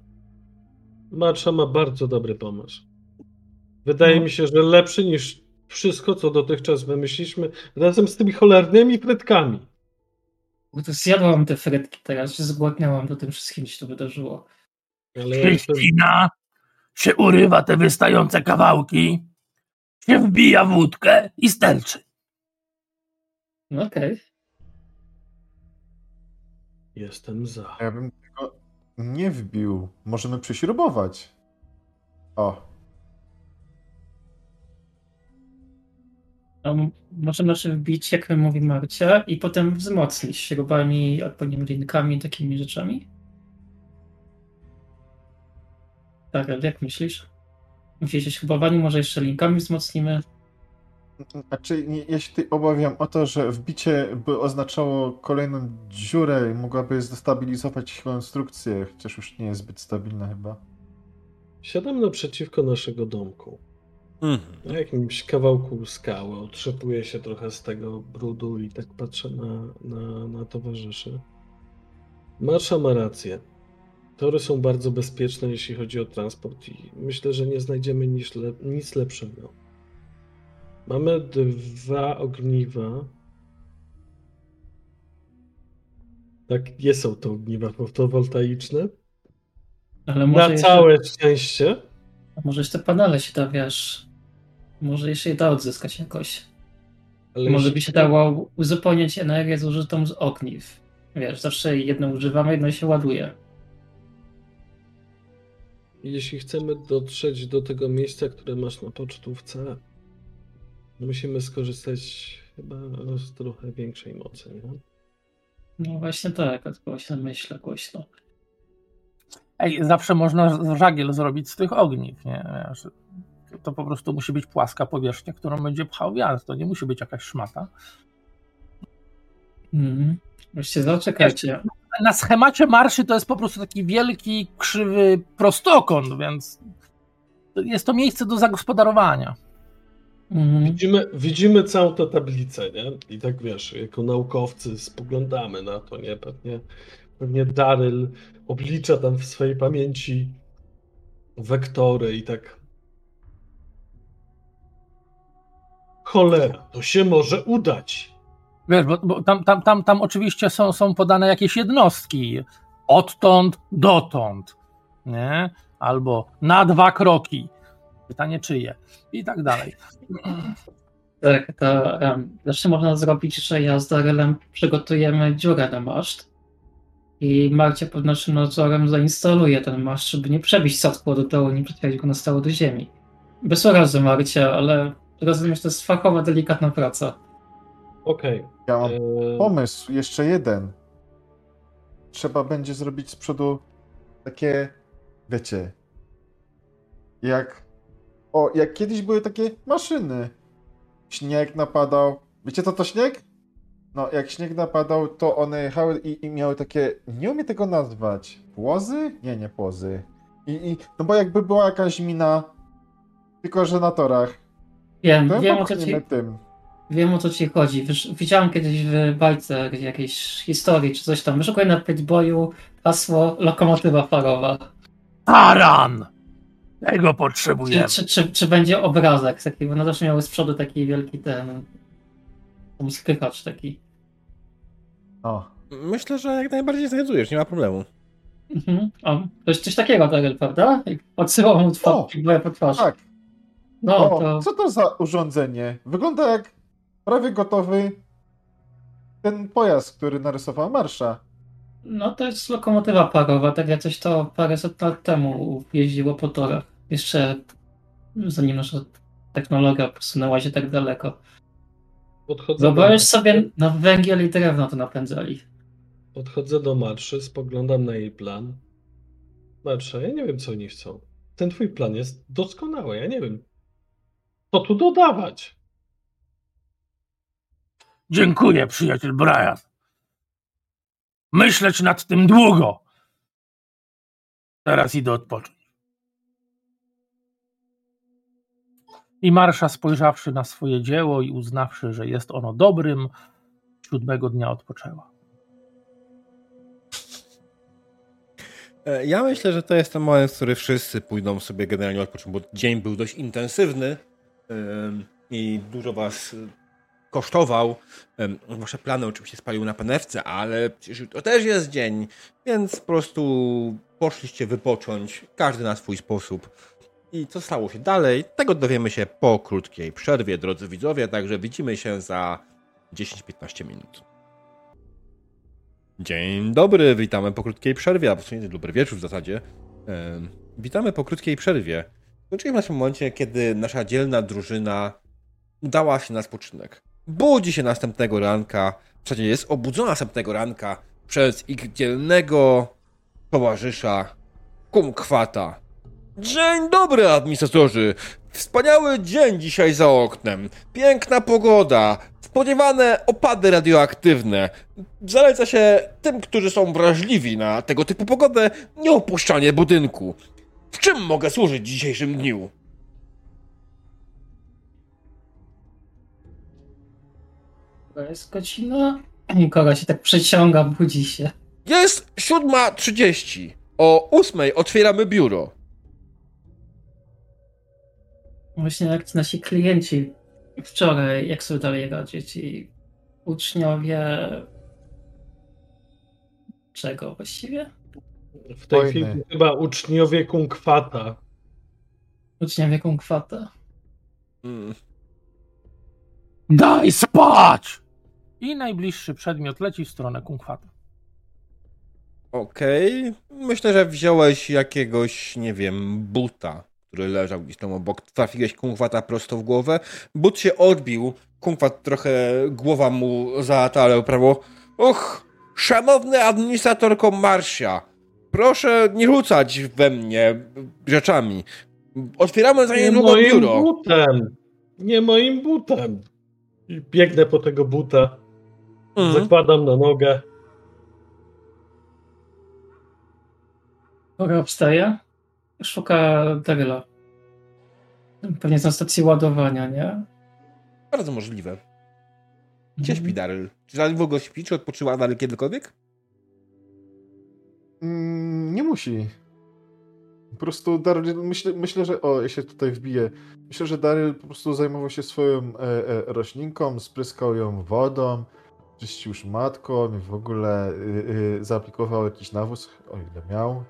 Marsza ma bardzo dobry pomysł. Wydaje No. mi się, że lepszy niż wszystko, co dotychczas wymyśliliśmy, razem z tymi cholernymi frytkami. Bo to zjadłam te frytki teraz, się zgłodniałam do tym wszystkim, co się to wydarzyło. Ale. Krystyna się urywa te wystające kawałki, się wbija w łódkę i sterczy. No okej. Jestem za. Ja bym tego nie wbił. Możemy prześrubować. O, No, możemy się wbić, jak mówi Marcia, i potem wzmocnić śrubami, odpowiednimi linkami, takimi rzeczami. Tak, ale jak myślisz? Myślisz o śrubowaniu, może jeszcze linkami wzmocnimy? Znaczy, ja się tutaj obawiam o to, że wbicie by oznaczało kolejną dziurę i mogłaby zdestabilizować konstrukcję, chociaż już nie jest zbyt stabilna chyba. Siadam naprzeciwko naszego domku. Mhm. Na jakimś kawałku skały. Otrzepuję się trochę z tego brudu i tak patrzę na, na, na towarzyszy. Marsza ma rację. Tory są bardzo bezpieczne, jeśli chodzi o transport i myślę, że nie znajdziemy nic, le nic lepszego. Mamy dwa ogniwa. Tak, nie są to ogniwa fotowoltaiczne. Ale może Na jeszcze, całe szczęście. a może jeszcze panele się da, wiesz, może jeszcze je da odzyskać jakoś. Ale Może jeśli- by się dało uzupełniać energię zużytą z ogniw. Wiesz, zawsze jedno używamy, jedno się ładuje. Jeśli chcemy dotrzeć do tego miejsca, które masz na pocztówce, musimy skorzystać chyba z trochę większej mocy. Nie? No właśnie tak, się myślę głośno. Ej, zawsze można żagiel zrobić z tych ogniw, nie? To po prostu musi być płaska powierzchnia, którą będzie pchał wiatr. To nie musi być jakaś szmata. Mhm. Właściwie zaczekajcie. Na schemacie marszy to jest po prostu taki wielki, krzywy prostokąt, więc jest to miejsce do zagospodarowania. Mhm. Widzimy, widzimy całą tę tablicę, nie? I tak wiesz, jako naukowcy spoglądamy na to, nie? Pewnie, pewnie Daryl oblicza tam w swojej pamięci wektory i tak. Cholera, to się może udać. Wiesz, bo, bo tam, tam, tam, tam oczywiście są, są podane jakieś jednostki. Odtąd dotąd. Nie? Albo na dwa kroki. Pytanie czyje. I tak dalej. Tak, to um, zawsze można zrobić, że ja z Darylem przygotujemy dziurę na maszt i Marcia pod naszym nadzorem zainstaluje ten maszt, żeby nie przebić statku do dołu, nie przytrafić go na stałe do ziemi. Bez urazy, Marcia, ale rozumiem, że to jest fachowa, delikatna praca. Okej. Ja mam eee, pomysł, jeszcze jeden. Trzeba będzie zrobić z przodu takie, wiecie, jak, o, jak kiedyś były takie maszyny. Śnieg napadał. Wiecie co to śnieg? No, jak śnieg napadał, to one jechały i, i miały takie, nie umiem tego nazwać, płozy? Nie, nie płozy. I, i, no bo jakby była jakaś mina, tylko że na torach, Wiem, to wiem o co ci, tym. wiem o co ci chodzi. Wiesz, widziałem kiedyś w bajce jakiejś historii czy coś tam. Wyszukuję na Pitboyu hasło lokomotywa parowa. Taran! Tego Czy, potrzebujemy. czy, czy, czy będzie obrazek taki, bo na zawsze miały z przodu taki wielki ten tam skrychacz taki. O, Myślę, że jak najbardziej znajdujesz, nie ma problemu. Mhm. O, to jest coś takiego, Darel, prawda? I Odsyłał mu O! twarz, po twarz. tak. No, O, to co to za urządzenie? Wygląda jak prawie gotowy ten pojazd, który narysowała Marsza. no to jest lokomotywa parowa, tak jak coś to paręset lat temu jeździło po torach. Jeszcze zanim nasza technologia posunęła się tak daleko. Podchodzę Wyobraź sobie na węgiel i drewno to napędzali. podchodzę do Marszy, spoglądam na jej plan. Marsza, ja nie wiem, co oni chcą. Ten twój plan jest doskonały, ja nie wiem. Co tu dodawać? Dziękuję, przyjaciel Brian. Myśleć nad tym długo. Teraz idę odpocząć. I Marsza, spojrzawszy na swoje dzieło i uznawszy, że jest ono dobrym, siódmego dnia odpoczęła. E, Ja myślę, że to jest ten moment, w który wszyscy pójdą sobie generalnie odpocząć, bo dzień był dość intensywny i dużo was y, kosztował. Wasze plany oczywiście spaliły na panewce, ale przecież to też jest dzień, więc po prostu poszliście wypocząć, każdy na swój sposób. I co stało się dalej, tego dowiemy się po krótkiej przerwie, drodzy widzowie, także widzimy się za 10-15 minut. Dzień dobry, witamy po krótkiej przerwie, a w sumie dobry wieczór w zasadzie. Em, witamy po krótkiej przerwie. Skończyliśmy w naszym momencie, kiedy nasza dzielna drużyna udała się na spoczynek. Budzi się następnego ranka, w zasadzie jest obudzona następnego ranka przez ich dzielnego towarzysza Kumkwata. Dzień dobry, administratorzy! Wspaniały dzień dzisiaj za oknem. Piękna pogoda. Spodziewane opady radioaktywne. Zaleca się tym, którzy są wrażliwi na tego typu pogodę, nieopuszczanie budynku. W czym mogę służyć w dzisiejszym dniu? Jest godzina. Nikogo się tak przeciąga, budzi się. Jest 7.30. O 8.00 otwieramy biuro. Właśnie jak ci nasi klienci wczoraj, jak sobie dalej radzie, ci uczniowie czego właściwie? W tej Wojny. chwili chyba uczniowie Kunkwata. Uczniowie Kunkwata. Mm. Daj spać! I najbliższy przedmiot leci w stronę Kunkwata. Okej. Myślę, że wziąłeś jakiegoś, nie wiem, buta, który leżał gdzieś tam obok. Trafiłeś kunkwata prosto w głowę. But się odbił. Kunkwat trochę, głowa mu zaatale prawo. Och, szanowny administratorko Marsia, proszę nie rzucać we mnie rzeczami. Otwieramy za Nie niedługo moim biuro. butem! Nie moim butem! I biegnę po tego buta. Mhm. Zakładam na nogę. Kora wstaje, szuka Daryla. Pewnie jest na stacji ładowania, nie? Bardzo możliwe. Gdzie Mhm. śpi Daryl? Czy Daryl w ogóle śpi? Czy odpoczywa Daryl kiedykolwiek? Mm, nie musi. Po prostu Daryl, myślę, myślę, że. O, ja się tutaj wbiję. Myślę, że Daryl po prostu zajmował się swoją e, e, roślinką, spryskał ją wodą, czyścił szmatką i w ogóle y, y, zaaplikował jakiś nawóz, o ile miał.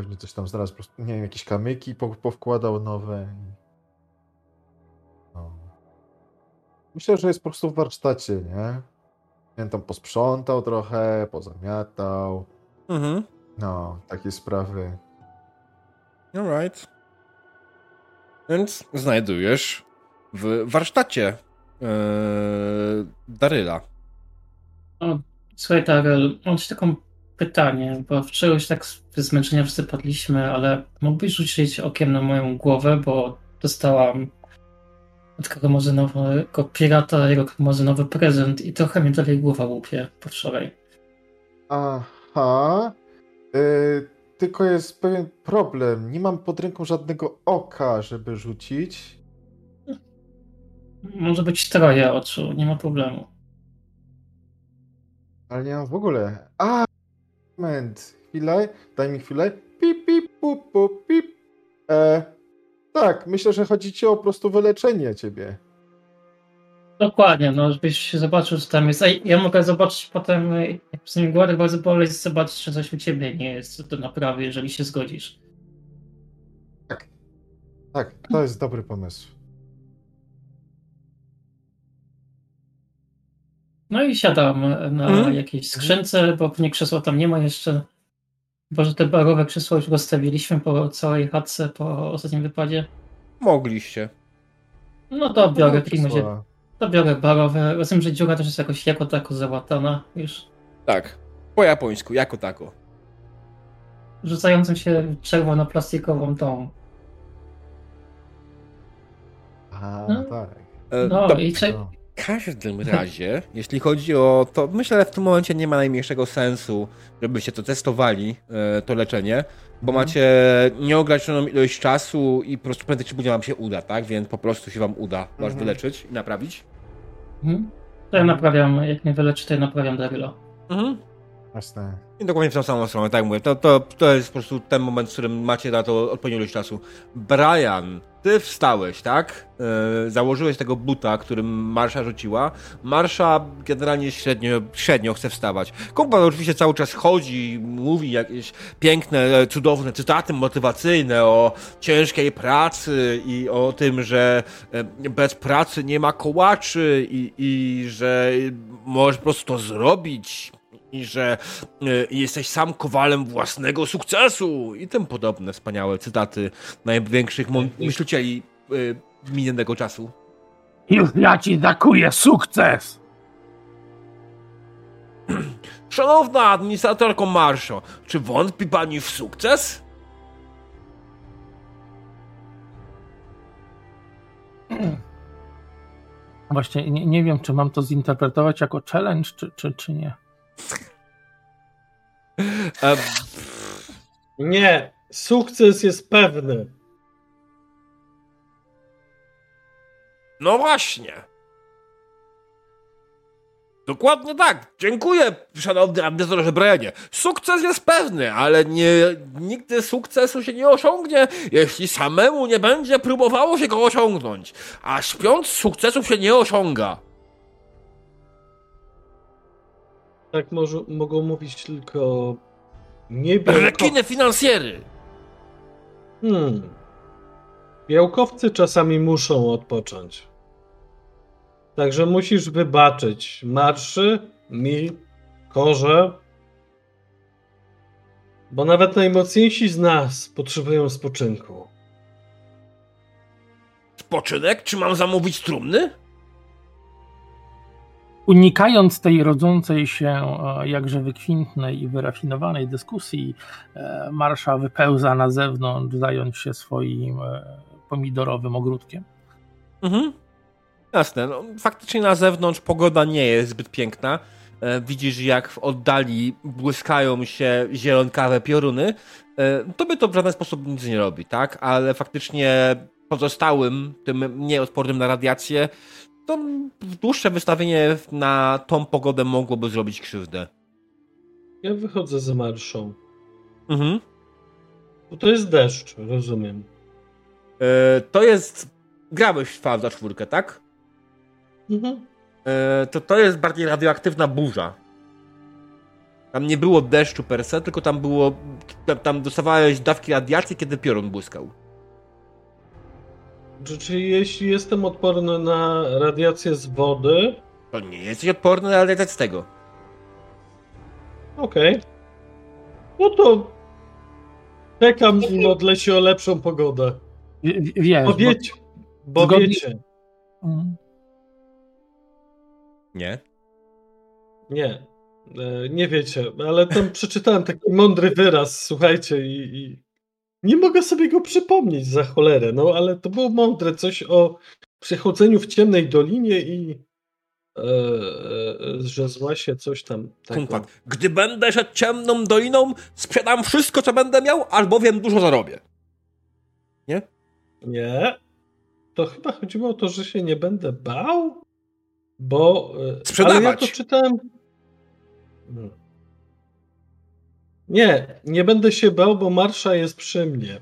Pewnie coś tam znalazł, po prostu, nie wiem, jakieś kamyki po, powkładał nowe. No. Myślę, że jest po prostu w warsztacie, nie? Nie tam posprzątał trochę, pozamiatał. Mhm. No, takie sprawy. Alright. Więc znajdujesz w warsztacie yy, Daryla. Słuchaj, Daryl, mam ci taką pytanie, bo wczoraj już tak z zmęczenia wszyscy padliśmy, ale mógłbyś rzucić okiem na moją głowę, bo dostałam od karmazynowego pirata jego karmazynowy prezent i trochę mnie dalej głowa łupie po wczoraj. Aha. Y, tylko jest pewien problem. Nie mam pod ręką żadnego oka, żeby rzucić. Może być troje oczu, nie ma problemu. Ale nie mam w ogóle. A, moment. Chwilę. Daj mi chwilę. Pip, pip, pup, pup, pip. E, tak, myślę, że chodzi ci o po prostu wyleczenie ciebie. Dokładnie, no żebyś zobaczył, co tam jest. A ja mogę zobaczyć potem, jak z nim głowę bardzo boleć, zobaczyć, czy coś u ciebie nie jest do naprawy, jeżeli się zgodzisz. Tak, to jest dobry pomysł. No i siadam na Mhm. jakiejś skrzynce, bo pewnie krzesła tam nie ma jeszcze. Bo że te barowe krzesła już rozstawiliśmy po całej chatce po ostatnim wypadzie. Mogliście. No to biorę, No, w takim to biorę barowe. Rozumiem, że dziura też jest jakoś jako tako załatana już. Tak, po japońsku, jako tako. Rzucającym się czerwono-plastikową tą. A, No. tak. E, No to i cze- No. W każdym razie, jeśli chodzi o to, myślę, że w tym momencie nie ma najmniejszego sensu, żebyście to testowali, e, to leczenie, bo Mhm. macie nieograniczoną ilość czasu i po prostu prędzej czy później wam się uda, tak? Więc po prostu się wam uda was Mhm. wyleczyć i naprawić. Mhm. To ja naprawiam, jak mnie wyleczy, to ja naprawiam Darylo. Mhm. Jasne. I dokładnie w tą samą stronę, tak jak mówię. To, to, to jest po prostu ten moment, w którym macie na to odpowiednią ilość czasu. Brian, ty wstałeś, tak? Yy, założyłeś tego buta, którym Marsza rzuciła. Marsza generalnie średnio, średnio chce wstawać. Kumpel oczywiście cały czas chodzi, mówi jakieś piękne, cudowne cytaty motywacyjne o ciężkiej pracy i o tym, że e, bez pracy nie ma kołaczy i, i że możesz po prostu to zrobić i że e, jesteś sam kowalem własnego sukcesu i tym podobne wspaniałe cytaty największych myślicieli e, minionego czasu. Już ja ci dakuję sukces! Szanowna administratorko Marszo, czy wątpi pani w sukces? Właśnie nie, nie wiem, czy mam to zinterpretować jako challenge, czy, czy, czy nie. Nie, sukces jest pewny. no właśnie. Dokładnie tak. Dziękuję, szanowny administratorze Brianie. Sukces jest pewny, ale nie, nigdy sukcesu się nie osiągnie, jeśli samemu nie będzie próbowało się go osiągnąć. A śpiąc sukcesów się nie osiąga. Tak może, mogą mówić tylko niebiałkowcy. Rekiny finansjery. Hmm. Białkowcy czasami muszą odpocząć. Także musisz wybaczyć marszy, mi, korze. Bo nawet najmocniejsi z nas potrzebują spoczynku. Spoczynek? Czy mam zamówić trumny? Unikając tej rodzącej się e, jakże wykwintnej i wyrafinowanej dyskusji, e, Marsza wypełza na zewnątrz, zająć się swoim e, pomidorowym ogródkiem. Mhm. Jasne. No, faktycznie na zewnątrz pogoda nie jest zbyt piękna. Widzisz, jak w oddali błyskają się zielonkawe pioruny. E, tobie to w żaden sposób nic nie robi, tak? Ale faktycznie pozostałym, tym nieodpornym na radiację, to dłuższe wystawienie na tą pogodę mogłoby zrobić krzywdę. Ja wychodzę za marszą. Mhm. Bo to jest deszcz, rozumiem. E, to jest... Grałeś w Fallouta 4, tak? Mhm. E, to to jest bardziej radioaktywna burza. Tam nie było deszczu per se, tylko tam było. Tam, tam dostawałeś dawki radiacji, kiedy piorun błyskał. Czy, czy jeśli jestem odporny na radiację z wody, To nie jesteś odporny na radiację z tego. okej. No to czekam i modlę się o lepszą pogodę. W- Wiesz, Bo wiecie, bo zgodnie- wiecie. Mm. Nie. Nie, e, nie wiecie, ale tam przeczytałem taki mądry wyraz, słuchajcie, i, i nie mogę sobie go przypomnieć za cholerę, no ale to było mądre, coś o przechodzeniu w ciemnej dolinie i e, e, że zła się coś tam. Kumpat. Gdy będę szedł ciemną doliną, sprzedam wszystko, co będę miał, albowiem dużo zarobię. Nie, to chyba chodziło o to, że się nie będę bał, bo... Sprzedawać. Ale ja to czytałem... Hmm. Nie, nie będę się bał, bo marsza jest przy mnie.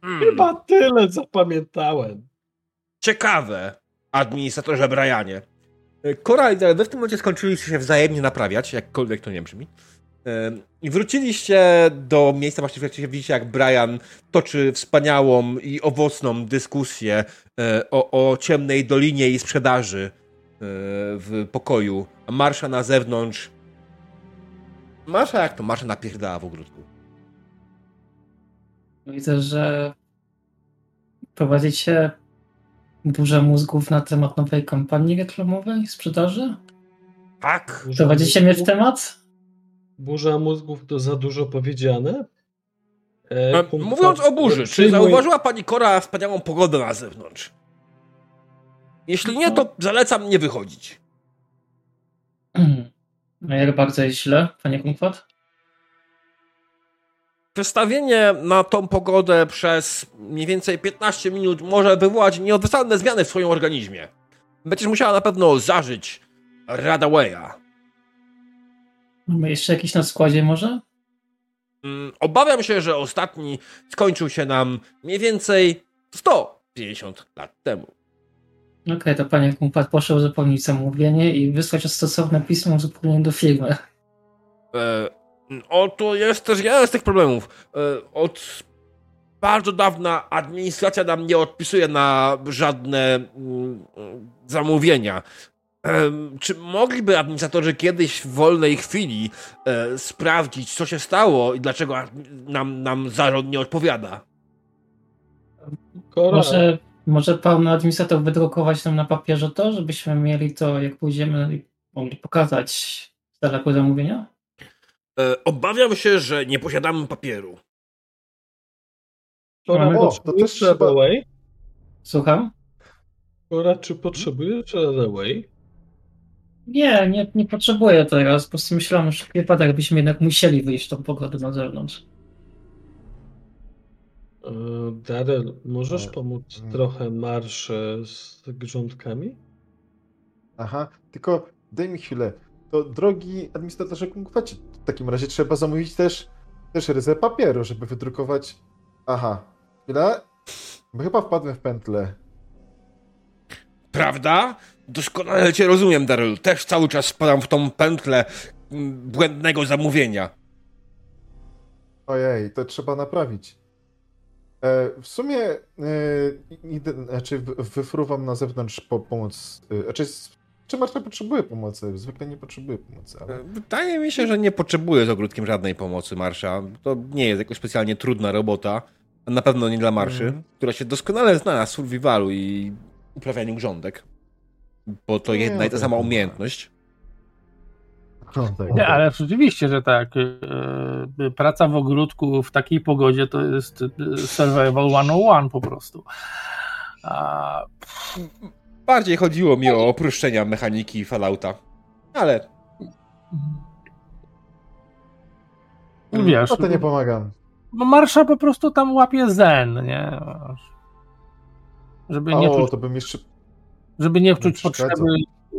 Hmm. Chyba tyle zapamiętałem. Ciekawe, administratorze Brianie. Cora i wy w tym momencie skończyliście się wzajemnie naprawiać, jakkolwiek to nie brzmi. I wróciliście do miejsca, właśnie w którym widzicie, jak Brian toczy wspaniałą i owocną dyskusję e, o, o ciemnej dolinie i sprzedaży e, w pokoju. Marsza na zewnątrz. Marsza jak to? Marsza napierdala w ogródku. Widzę, że prowadzicie burzę mózgów na temat nowej kampanii reklamowej, sprzedaży? Tak. Burza Prowadzicie mnie w temat? Burza mózgów to za dużo powiedziane. E, punkt Mówiąc o burzy, czy przyjmuj- zauważyła pani Kora wspaniałą pogodę na zewnątrz? Jeśli nie, to zalecam nie wychodzić. Jak bardzo jest źle, panie Kumkwat? Przestawienie na tą pogodę przez mniej więcej 15 minut może wywołać nieodwracalne zmiany w swoim organizmie. Będziesz musiała na pewno zażyć Radawaya. Mamy jeszcze jakiś na składzie może? Mm, Obawiam się, że ostatni skończył się nam mniej więcej 150 lat temu. Okej, to panie Kumkwat proszę uzupełnić zamówienie i wysłać stosowne pismo uzupełnienie do firmy. E, oto jest też jeden z tych problemów. E, od bardzo dawna administracja nam nie odpisuje na żadne mm, zamówienia. E, czy mogliby administratorzy kiedyś w wolnej chwili e, sprawdzić, co się stało i dlaczego nam, nam zarząd nie odpowiada? Kora, Może, może pan administrator wydrukować nam na papierze to, żebyśmy mieli to, jak pójdziemy i mogli pokazać z daleko zamówienia? E, obawiam się, że nie posiadamy papieru. Mamy- O, to też trzeba-? Słucham? Kora, czy potrzebujesz Radaway? Nie, nie, nie potrzebuję teraz. Po prostu myślałem, że w wypadek byśmy jednak musieli wyjść tą pogodę na zewnątrz. E, Darel, możesz E, pomóc mm. trochę marsze z grządkami? Aha, tylko daj mi chwilę. To drogi administratorze Kungwacie, w takim razie trzeba zamówić też, też ryzę papieru, żeby wydrukować... Aha, chwila. Bo chyba wpadłem w pętlę. Prawda? Doskonale cię rozumiem, Daryl. Też cały czas spadam w tą pętlę błędnego zamówienia. Ojej, to trzeba naprawić. E, w sumie e, znaczy wy- wyfruwam na zewnątrz po pomoc. E, znaczy, czy Marta potrzebuje pomocy? Zwykle nie potrzebuje pomocy, ale... Wydaje mi się, że nie potrzebuję z ogródkiem żadnej pomocy Marsza. To nie jest jakoś specjalnie trudna robota. Na pewno nie dla Marszy, Mhm. która się doskonale zna na survivalu i uprawianiu grządek. Bo to Nie, jedna i ta sama umiejętność. No. Nie, ale rzeczywiście, że tak. e, Praca w ogródku w takiej pogodzie to jest e, survival 101 po prostu. A, Bardziej chodziło mi o oprószczenia mechaniki Fallouta. Ale wiesz, No to nie pomagam. no Marsza po prostu tam łapie zen, nie? Żeby nie O, czuć, to bym jeszcze... żeby nie czuć potrzeby,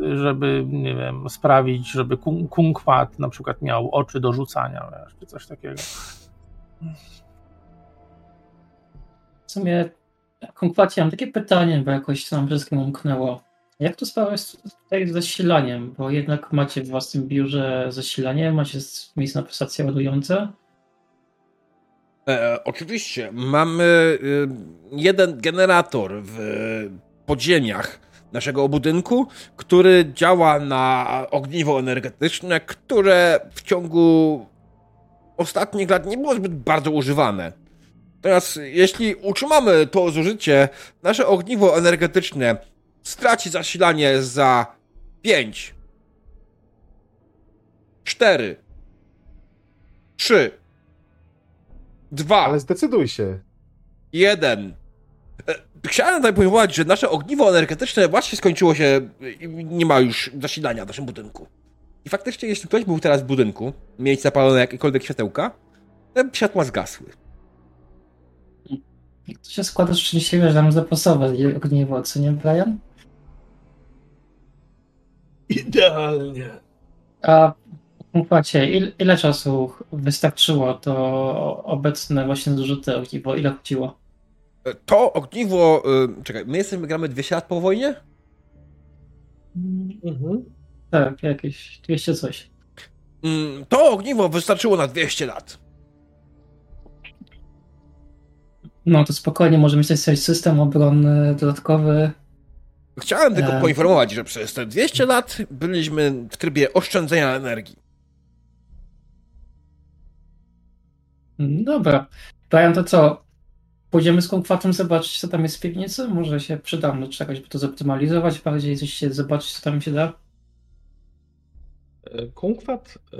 żeby, nie wiem, sprawić, żeby kung- kunkwat na przykład miał oczy do rzucania, czy coś takiego. W sumie, Kumkwacie, mam takie pytanie, bo jakoś nam wszystkim umknęło. Jak to sprawa jest tutaj z zasilaniem? Bo jednak macie w własnym biurze zasilanie, macie miejsce na stacje ładujące. E, oczywiście, mamy y, jeden generator w podziemiach naszego budynku, który działa na ogniwo energetyczne, które w ciągu ostatnich lat nie było zbyt bardzo używane. Teraz, jeśli utrzymamy to zużycie, nasze ogniwo energetyczne straci zasilanie za 5, 4, 3, 2. Ale zdecyduj się. 1. E, Chciałem tutaj poinformować, że nasze ogniwo energetyczne właśnie skończyło się i nie ma już zasilania w naszym budynku. I faktycznie, jeśli ktoś był teraz w budynku, mieć zapalone jakiekolwiek światełka, te światła zgasły. Jak to się składa szczęśliwie, że nam zapasowe ogniwo, co nie, Brian? Idealnie. A Kumkwacie, il, ile czasu wystarczyło to obecne właśnie zużyte ogniwo? Ile chodziło? To ogniwo... y, Czekaj, my jesteśmy, gramy 200 lat po wojnie? Mhm. Tak, jakieś 200 coś. Mm, To ogniwo wystarczyło na 200 lat. No to spokojnie, możemy mieć sobie system obronny dodatkowy. Chciałem tylko E. poinformować, że przez te 200 lat byliśmy w trybie oszczędzenia energii. Dobra. Brian, to co? Pójdziemy z Kunkwatem zobaczyć, co tam jest w piwnicy? Może się przydam do czegoś, by to zoptymalizować bardziej, coś się zobaczyć, co tam się da? E, Kunkwat e,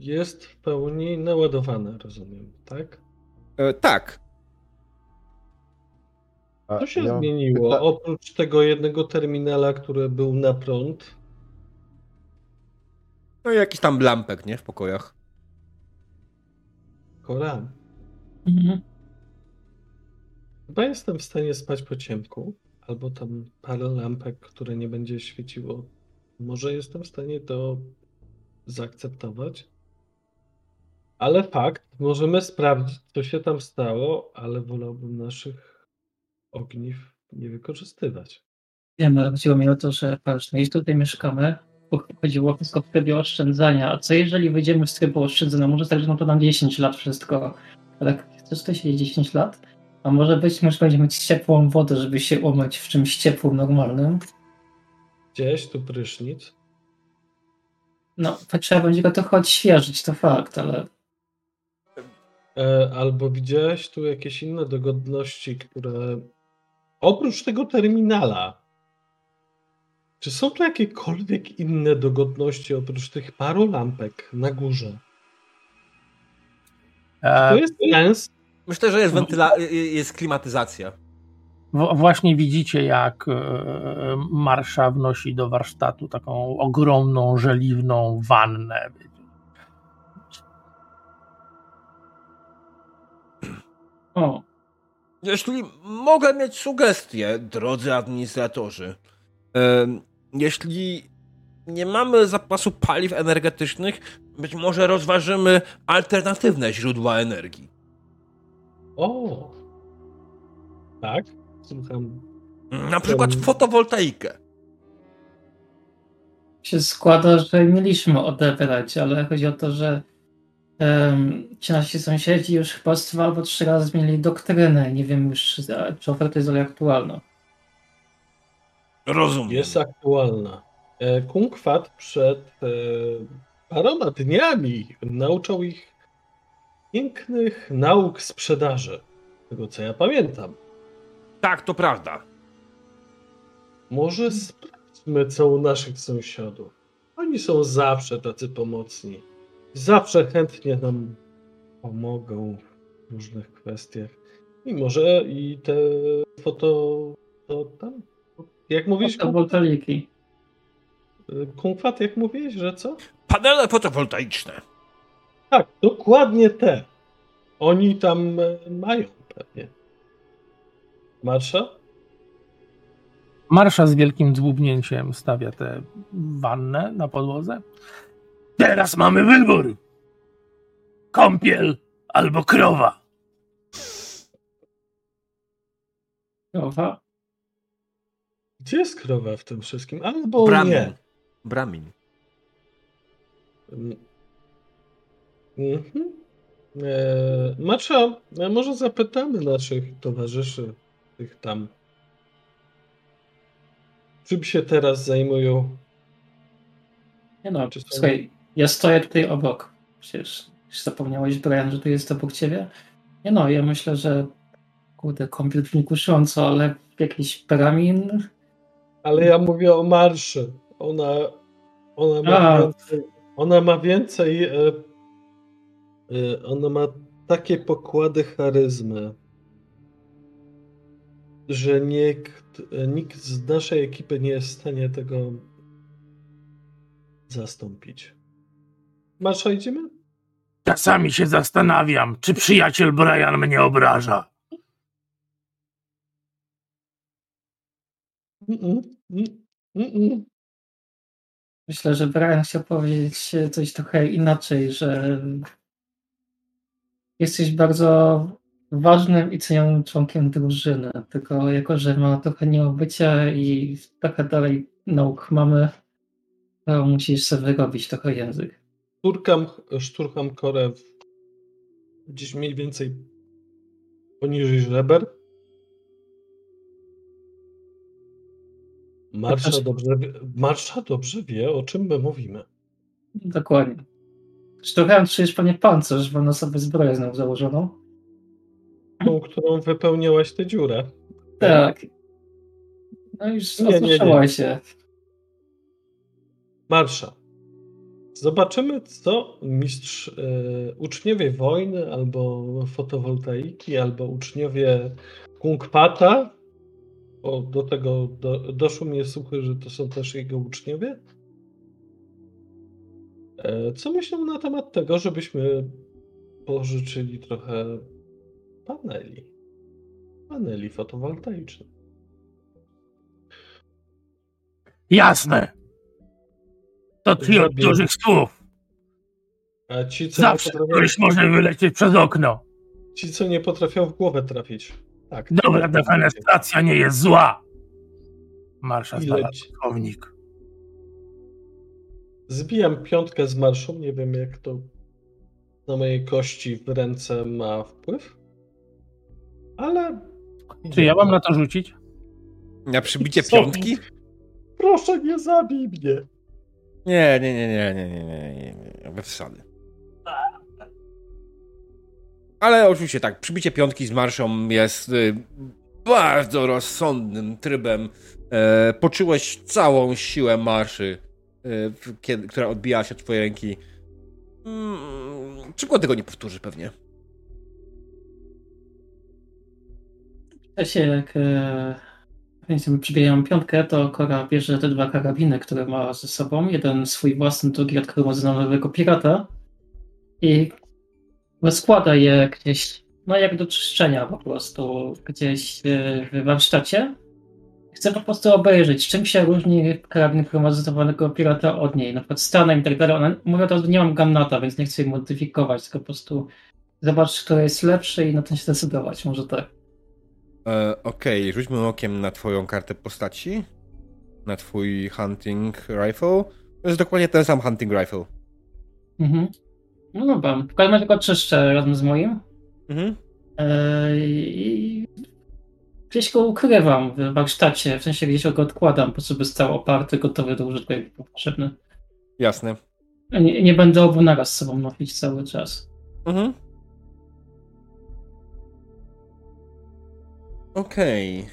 jest w pełni naładowany, rozumiem, tak? E, tak. A Co się ja- zmieniło? Oprócz tego jednego terminala, który był na prąd, No i jakiś tam lampek, nie? W pokojach. Koran. Mhm. Chyba jestem w stanie spać po ciemku, albo tam parę lampek, które nie będzie świeciło. Może jestem w stanie to zaakceptować. Ale fakt, możemy sprawdzić, co się tam stało, ale wolałbym naszych ogniw nie wykorzystywać. Wiem, ale chodziło mi o to, że patrz, no jeśli tutaj mieszkamy, chodziło wszystko w trybie oszczędzania, a co jeżeli wyjdziemy z trybu oszczędzania? Może tak, że no to nam 10 lat wszystko, ale chcesz tutaj siedzieć 10 lat? A może być, może będziemy mieć ciepłą wodę, żeby się umyć w czymś ciepłym, normalnym? Gdzieś tu prysznic. No, trzeba będzie go trochę odświeżyć, to fakt, ale E, albo widziałeś tu jakieś inne dogodności, które oprócz tego terminala, czy są tu jakiekolwiek inne dogodności oprócz tych paru lampek na górze? To E, jest sens. Myślę, że jest wentyla... jest klimatyzacja. w, właśnie widzicie, jak e, Marsza wnosi do warsztatu taką ogromną, żeliwną wannę. o, Jeśli mogę mieć sugestie, drodzy administratorzy, em, jeśli nie mamy zapasu paliw energetycznych, być może rozważymy alternatywne źródła energii. O! Tak? Słucham. Na przykład fotowoltaikę. się składa, że mieliśmy odebrać, ale chodzi o to, że um, ci nasi sąsiedzi już chyba z dwa albo trzy razy zmienili doktrynę. Nie wiem już, czy oferta jest dalej aktualna. Rozumiem. Jest aktualna. E, Kunkwat przed e, paroma dniami nauczał ich pięknych nauk sprzedaży. Tego co ja pamiętam. Tak, to prawda. Może sprawdźmy, co u naszych sąsiadów. Oni są zawsze tacy pomocni. Zawsze chętnie nam pomogą w różnych kwestiach. I może i te foto... To tam? Jak mówisz, Fotowoltaiki. Kunkwat, jak mówiłeś, że co? Panele fotowoltaiczne. Tak, dokładnie te. Oni tam e, mają pewnie. Marsza? Marsza z wielkim dzwubnięciem stawia tę wannę na podłodze. Teraz mamy wybór. Kąpiel albo krowa. Krowa. Gdzie jest krowa w tym wszystkim? Albo Bramin. nie. Bramin. Mhm. E, Marsza, e, może zapytamy naszych towarzyszy, tych tam. Czym się teraz zajmują? Nie no, Czy są- słuchaj, ja stoję tutaj obok. Przecież zapomniałeś, Brian, że tu jest obok ciebie? Nie no, ja myślę, że kurde, brzmi kusząco, ale jakiś bramin? Ale ja mówię o marszy. Ona, ona ma A. więcej. Ona ma więcej. E, ona ma takie pokłady charyzmy, że nikt, nikt z naszej ekipy nie jest w stanie tego zastąpić. Marsza, idziemy? Czasami się zastanawiam, czy przyjaciel Brian mnie obraża. Mm-mm, mm-mm. Myślę, że Brian chciał powiedzieć coś trochę inaczej, że jesteś bardzo ważnym i cenionym członkiem drużyny, tylko jako, że ma trochę nieobycia i trochę dalej nauk mamy, to musisz sobie wyrobić trochę język. Szturkam, szturcham korę w- gdzieś mniej więcej poniżej żeber. Marsza dobrze, wie- Marsza dobrze wie, o czym my mówimy. Dokładnie. Trochę czujesz pewnie pancerz, bo na sobie zbroję znowu założoną. tą, którą wypełniłaś tę dziurę. Tak. No już Nie, się. Marsza. Zobaczymy, co mistrz, e, uczniowie wojny, albo fotowoltaiki, albo uczniowie Kungpata, bo do tego do, doszło mnie słuchy, że to są też jego uczniowie. E, co myślą na temat tego, żebyśmy pożyczyli trochę paneli? Paneli fotowoltaicznych. Jasne. To ci od dużych słów. A ci, co Zawsze potrafią, któryś może wylecieć przez okno. ci, co nie potrafią w głowę trafić. Tak. Dobra defenestracja nie jest zła. Marsza znalazł słownik. Zbijam piątkę z marszą. Nie wiem, jak to na mojej kości w ręce ma wpływ. Ale. Czy ja mam na to rzucić? Na przybicie piątki? Proszę, nie zabij mnie. Nie, nie, nie, nie, nie, nie, nie, nie, nie, bez przesady. Ale oczywiście tak, przybicie piątki z marszą jest y, bardzo rozsądnym trybem. E, poczułeś całą siłę marszy, kiedy, która odbijała się od twojej ręki. Mm, Przykład tego nie powtórzy pewnie. W czasie jak e, więc przybijamy piątkę, to Kora bierze te dwa karabiny, które ma ze sobą. Jeden swój własny, drugi od kromozynowego pirata. I rozkłada je gdzieś, no jak do czyszczenia po prostu, gdzieś e, w warsztacie. Chcę po prostu obejrzeć, czym się różni karabin chromozytowanego pirata od niej, na przykład stanem i tak dalej. Ona, mówię to, że nie mam gannata, więc nie chcę jej modyfikować, tylko po prostu zobaczyć, który jest lepszy i na ten się zdecydować, może tak. E, Okej, rzućmy okiem na twoją kartę postaci. Na twój hunting rifle. To jest dokładnie ten sam hunting rifle. Mhm. No dobra, w każdym razie go czyszczę razem z moim. Mhm. Eee, I gdzieś go ukrywam w warsztacie, w sensie gdzieś go odkładam, po prostu by stał oparty, gotowy do użytku, jak potrzebny. Jasne. Nie, nie będę obu naraz z sobą nosić cały czas. Mhm. Okej.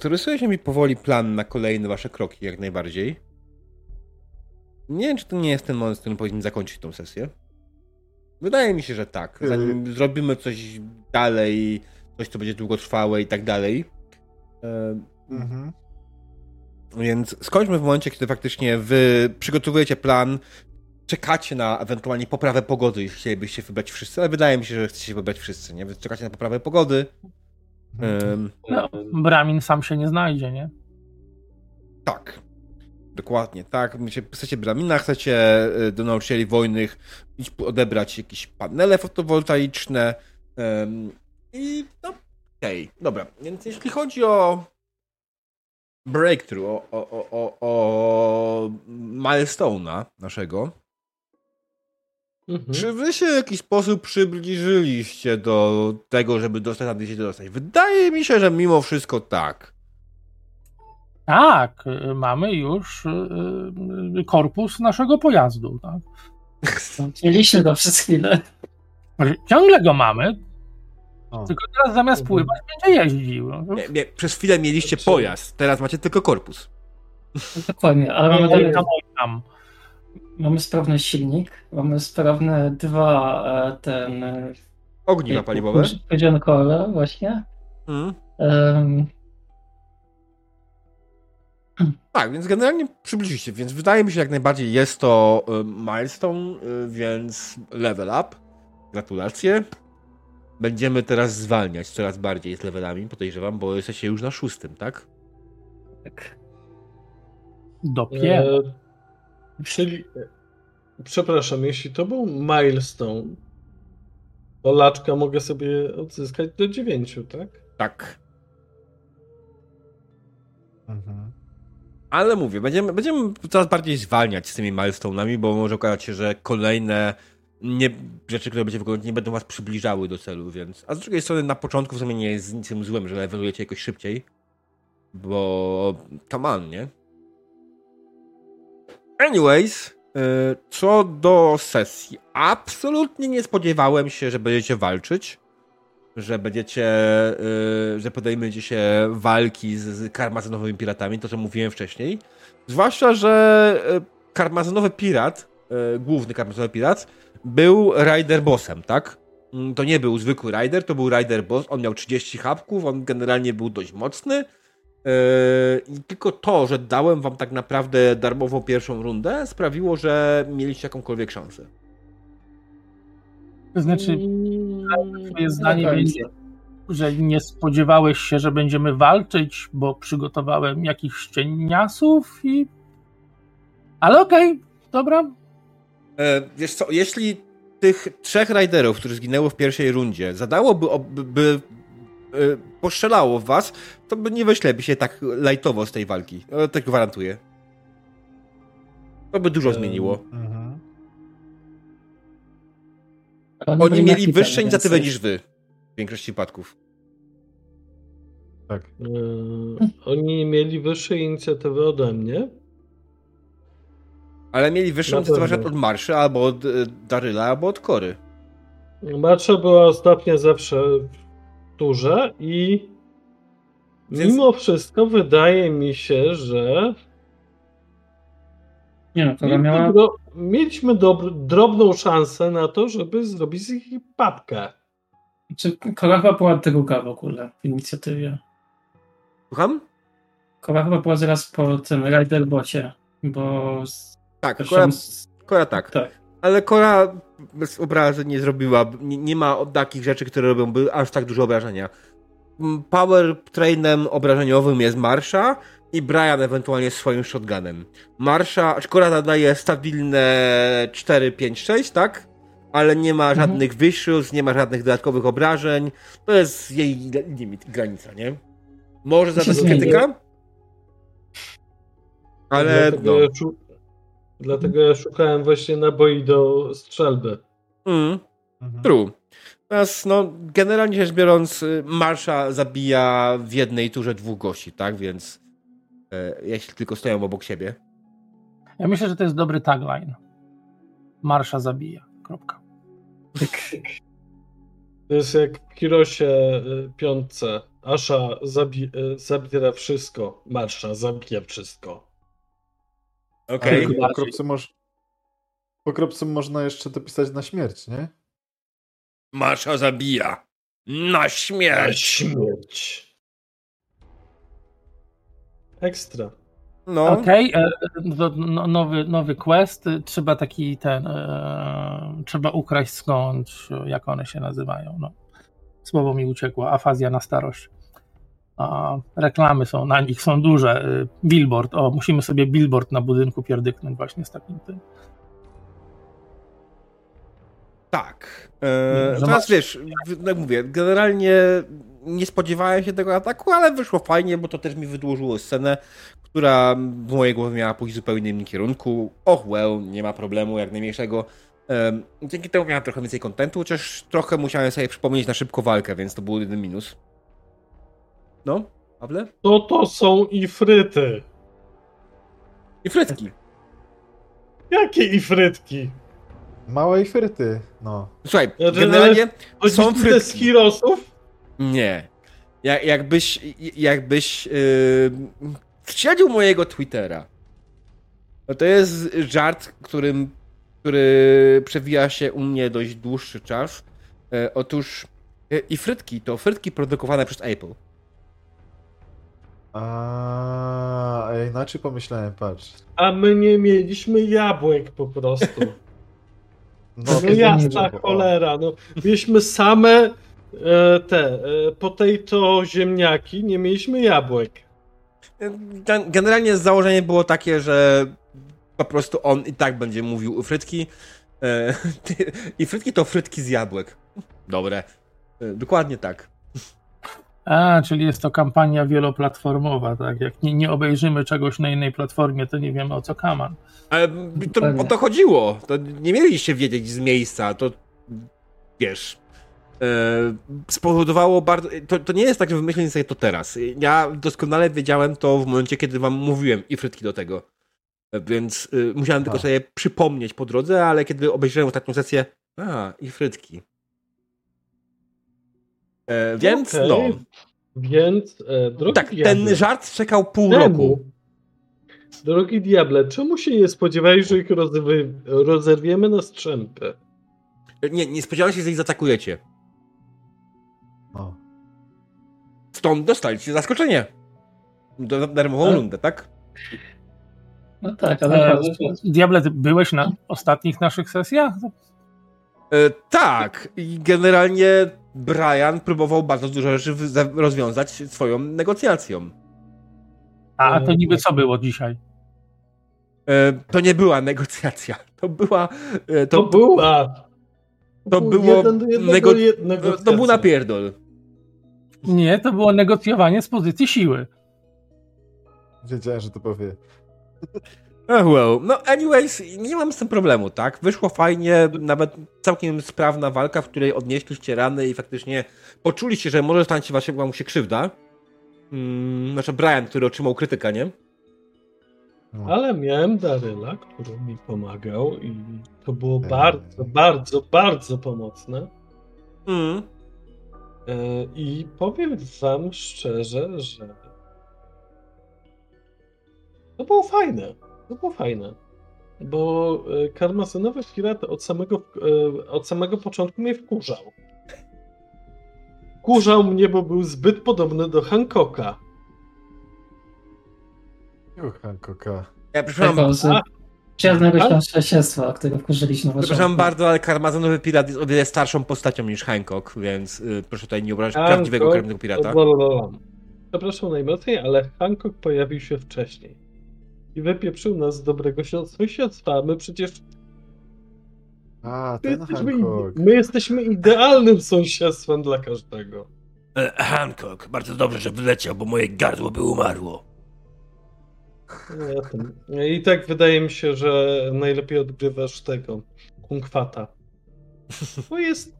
To rysuje się mi powoli plan na kolejne wasze kroki, jak najbardziej. Nie wiem, czy to nie jest ten moment, w którym powinniśmy zakończyć tą sesję. Wydaje mi się, że tak. Zanim zrobimy coś dalej, coś, co będzie długotrwałe i tak dalej. Mhm. Więc skończmy w momencie, kiedy faktycznie wy przygotowujecie plan, czekacie na ewentualnie poprawę pogody, jeśli chcielibyście wybrać wszyscy, ale wydaje mi się, że chcecie się wybrać wszyscy, nie? Więc czekacie na poprawę pogody. Ym, No, Bramin sam się nie znajdzie, nie? tak. Dokładnie, tak. Myślę, Chcecie Bramina, chcecie y, do nauczycieli wojnych iść odebrać jakieś panele fotowoltaiczne. ym, I no, okej, dobra. Więc jeśli chodzi o breakthrough, o, o, o, o, o milestone'a naszego, Mhm. Czy wy się w jakiś sposób przybliżyliście do tego, żeby dostać na się dostać? Wydaje mi się, że mimo wszystko tak. Tak, y, mamy już y, y, korpus naszego pojazdu. Tak? Mieliśmy go przez chwilę. Ciągle go mamy, O. tylko teraz zamiast pływać będzie jeździł. Nie, nie, przez chwilę mieliście Znaczy- pojazd, teraz macie tylko korpus. Dokładnie, ale mamy, dalej, tam, mamy sprawny silnik, mamy sprawne dwa e, ten... e, Ogniwa paliwowe. Powiedziałem kole właśnie. Mhm. Em, Tak, więc generalnie przybliżyliście, więc wydaje mi się, że jak najbardziej jest to y, milestone, y, więc level up. Gratulacje. Będziemy teraz zwalniać coraz bardziej z levelami, podejrzewam, bo jesteście już na szóstym, tak? tak. Dopiero. E, czyli, e, przepraszam, jeśli to był milestone, to laczka mogę sobie odzyskać do dziewięciu, tak? Tak. Mhm. Ale mówię, będziemy, będziemy coraz bardziej zwalniać z tymi milestone'ami, bo może okazać się, że kolejne nie, rzeczy, które będziecie wykonać, nie będą was przybliżały do celu, więc... A z drugiej strony na początku w sumie nie jest niczym złym, że levelujecie jakoś szybciej, bo... come on, nie? Anyways, Co do sesji, absolutnie nie spodziewałem się, że będziecie walczyć, że będziecie, że podejmiecie się walki z, z karmazynowymi piratami, to co mówiłem wcześniej. Zwłaszcza, że karmazynowy pirat, główny karmazynowy pirat, był rider bossem, tak? Mm, to nie był zwykły rider, to był rider boss. On miał 30 hapków, on generalnie był dość mocny. Yy, I tylko to, że dałem wam tak naprawdę darmową pierwszą rundę, sprawiło, że mieliście jakąkolwiek szansę. To znaczy, mm, twoje zdanie będzie, że nie spodziewałeś się, że będziemy walczyć, bo przygotowałem jakichś cieniasów i... Ale okej, okay, dobra. E, wiesz co, jeśli tych trzech riderów, którzy zginęło w pierwszej rundzie, zadałoby, by, by yy, poszczelało w was, to by nie wyślebi się tak lajtowo z tej walki. To tak gwarantuję. To by dużo zmieniło. Mhm. Oni, Oni mieli wyższe inicjatywy niż wy. W większości przypadków. Tak. Yy, oni mieli wyższe inicjatywy ode mnie. Ale mieli wyższą inicjatywę od Marszy, albo od e, Daryla, albo od Kory. Marsza była ostatnio zawsze w turze i Więc... mimo wszystko wydaje mi się, że nie no, Kora miała... Dro... mieliśmy dob... drobną szansę na to, żeby zrobić z nich papkę. Czy Kora chyba była druga w ogóle w inicjatywie? Słucham? Kora chyba była zaraz po tym Riderbocie, bo tak, Kora, Kora tak. tak. Ale Kora bez obrazy nie zrobiła, nie, nie ma takich rzeczy, które robią aż tak dużo obrażenia. Mm, power trainem obrażeniowym jest Marsza i Brian ewentualnie swoim shotgunem. Marsza, Kora nadaje stabilne 4, 5, 6, tak? Ale nie ma mhm. żadnych mhm. nie ma żadnych dodatkowych obrażeń. To jest jej limit, granica, nie? Może zadać krytyka? Ale no. Dlatego ja szukałem właśnie naboi do strzelby. Mm. Mhm. True. Natomiast no, generalnie rzecz biorąc, y, Marsza zabija w jednej turze dwóch gości, tak? Więc jeśli tylko stoją obok siebie. Ja myślę, że to jest dobry tagline. Marsza zabija. Kropka. To jest jak w Kirosie y, piątce. Asza zabi y, zabiera wszystko. Marsza zabija wszystko. Okej. Okay. Po, kropce moż... po kropce można jeszcze dopisać na śmierć, nie? Masza zabija. Na śmierć. Na śmierć. Ekstra. No. Okej, okay. E, no, nowy, nowy quest. Trzeba taki ten. E, trzeba ukraść skąd, jak one się nazywają. No. Słowo mi uciekło. Afazja na starość a reklamy są na nich, są duże. Y, billboard, o, musimy sobie billboard na budynku pierdyknąć właśnie z takim tym. Tak. Eee, teraz masz... wiesz, jak mówię, generalnie nie spodziewałem się tego ataku, ale wyszło fajnie, bo to też mi wydłużyło scenę, która w mojej głowie miała pójść w zupełnie innym kierunku. Och, well, nie ma problemu jak najmniejszego. Dzięki temu miałem trochę więcej kontentu, chociaż trochę musiałem sobie przypomnieć na szybko walkę, więc to był jeden minus. No, Pawle? To to są ifryty. Ifrytki. Jakie ifrytki? Małe ifryty, no. Słuchaj, znaczy, generalnie są frytki. z Hirosów? Nie. Jak, jakbyś, jakbyś yy, śledził mojego Twittera, no to jest żart, którym, który przewija się u mnie dość dłuższy czas. E, otóż e, i frytki to frytki produkowane przez Apple. A, inaczej pomyślałem, patrz. A my nie mieliśmy jabłek po prostu. No, no jasna cholera, no. Mieliśmy same e, te e, potato ziemniaki, nie mieliśmy jabłek. Generalnie założenie było takie, że po prostu on i tak będzie mówił frytki. E, I frytki to frytki z jabłek. Dobre. Dokładnie tak. A, czyli jest to kampania wieloplatformowa, tak? Jak nie, nie obejrzymy czegoś na innej platformie, to nie wiemy o co kaman. Ale to, o to chodziło. To nie mieliście wiedzieć z miejsca. To wiesz. E, spowodowało bardzo. To, to nie jest tak, że wymyśliłem sobie to teraz. Ja doskonale wiedziałem to w momencie, kiedy wam mówiłem i frytki do tego. Więc y, musiałem tylko sobie przypomnieć po drodze, ale kiedy obejrzałem ostatnią sesję, a, i frytki. E, więc Okej. no, Więc, e, tak, diable, ten żart czekał pół Czemu? roku. Drogi diable, czemu się nie spodziewałeś, że ich rozerwiemy na strzępy? Nie, nie spodziewałem się, że ich zaatakujecie. O. Stąd dostaliście zaskoczenie. Do, darmową Tak. rundę, tak? No tak, ale E, Diable, byłeś na ostatnich naszych sesjach? E, tak, i generalnie Brian próbował bardzo dużo rzeczy rozwiązać swoją negocjacją. A to niby co było dzisiaj? E, to nie była negocjacja. To była. E, To, to, była. to był było jeden jednego nego- to był napierdol. Nie, to było negocjowanie z pozycji siły. Wiedziałem, że to powie. Oh well. No, anyways, nie mam z tym problemu, tak? Wyszło fajnie, nawet całkiem sprawna walka, w której odnieśliście rany i faktycznie poczuliście, że może stać się waszym wam się krzywda. Mm, znaczy Brian, który otrzymał krytykę, nie? No. Ale miałem Daryla, który mi pomagał i to było Eee. bardzo, bardzo, bardzo pomocne. Mm. E, I powiem wam szczerze, że to było fajne. To było fajne. Bo e, karmazynowy pirat od samego, e, od samego początku mnie wkurzał. Wkurzał mnie, bo był zbyt podobny do Hancocka. Juch, Hancocka. Ja przepraszam, czarnego a- śledztwa, którego wkurzyliśmy na przepraszam bardzo, ale karmazynowy pirat jest o wiele starszą postacią niż Hancock, więc y, proszę tutaj nie obrażać Hancock- prawdziwego karmazynowy pirata. Blablabla. Przepraszam najmocniej, ale Hancock pojawił się wcześniej. I wypieprzył nas z dobrego si- sąsiedztwa. a My przecież A, my ten jesteśmy, Hancock. my jesteśmy idealnym sąsiedztwem dla każdego. E, Hancock, bardzo dobrze, że wyleciał, bo moje gardło by umarło. I tak wydaje mi się, że najlepiej odgrywasz tego Kunkwata. Bo jest,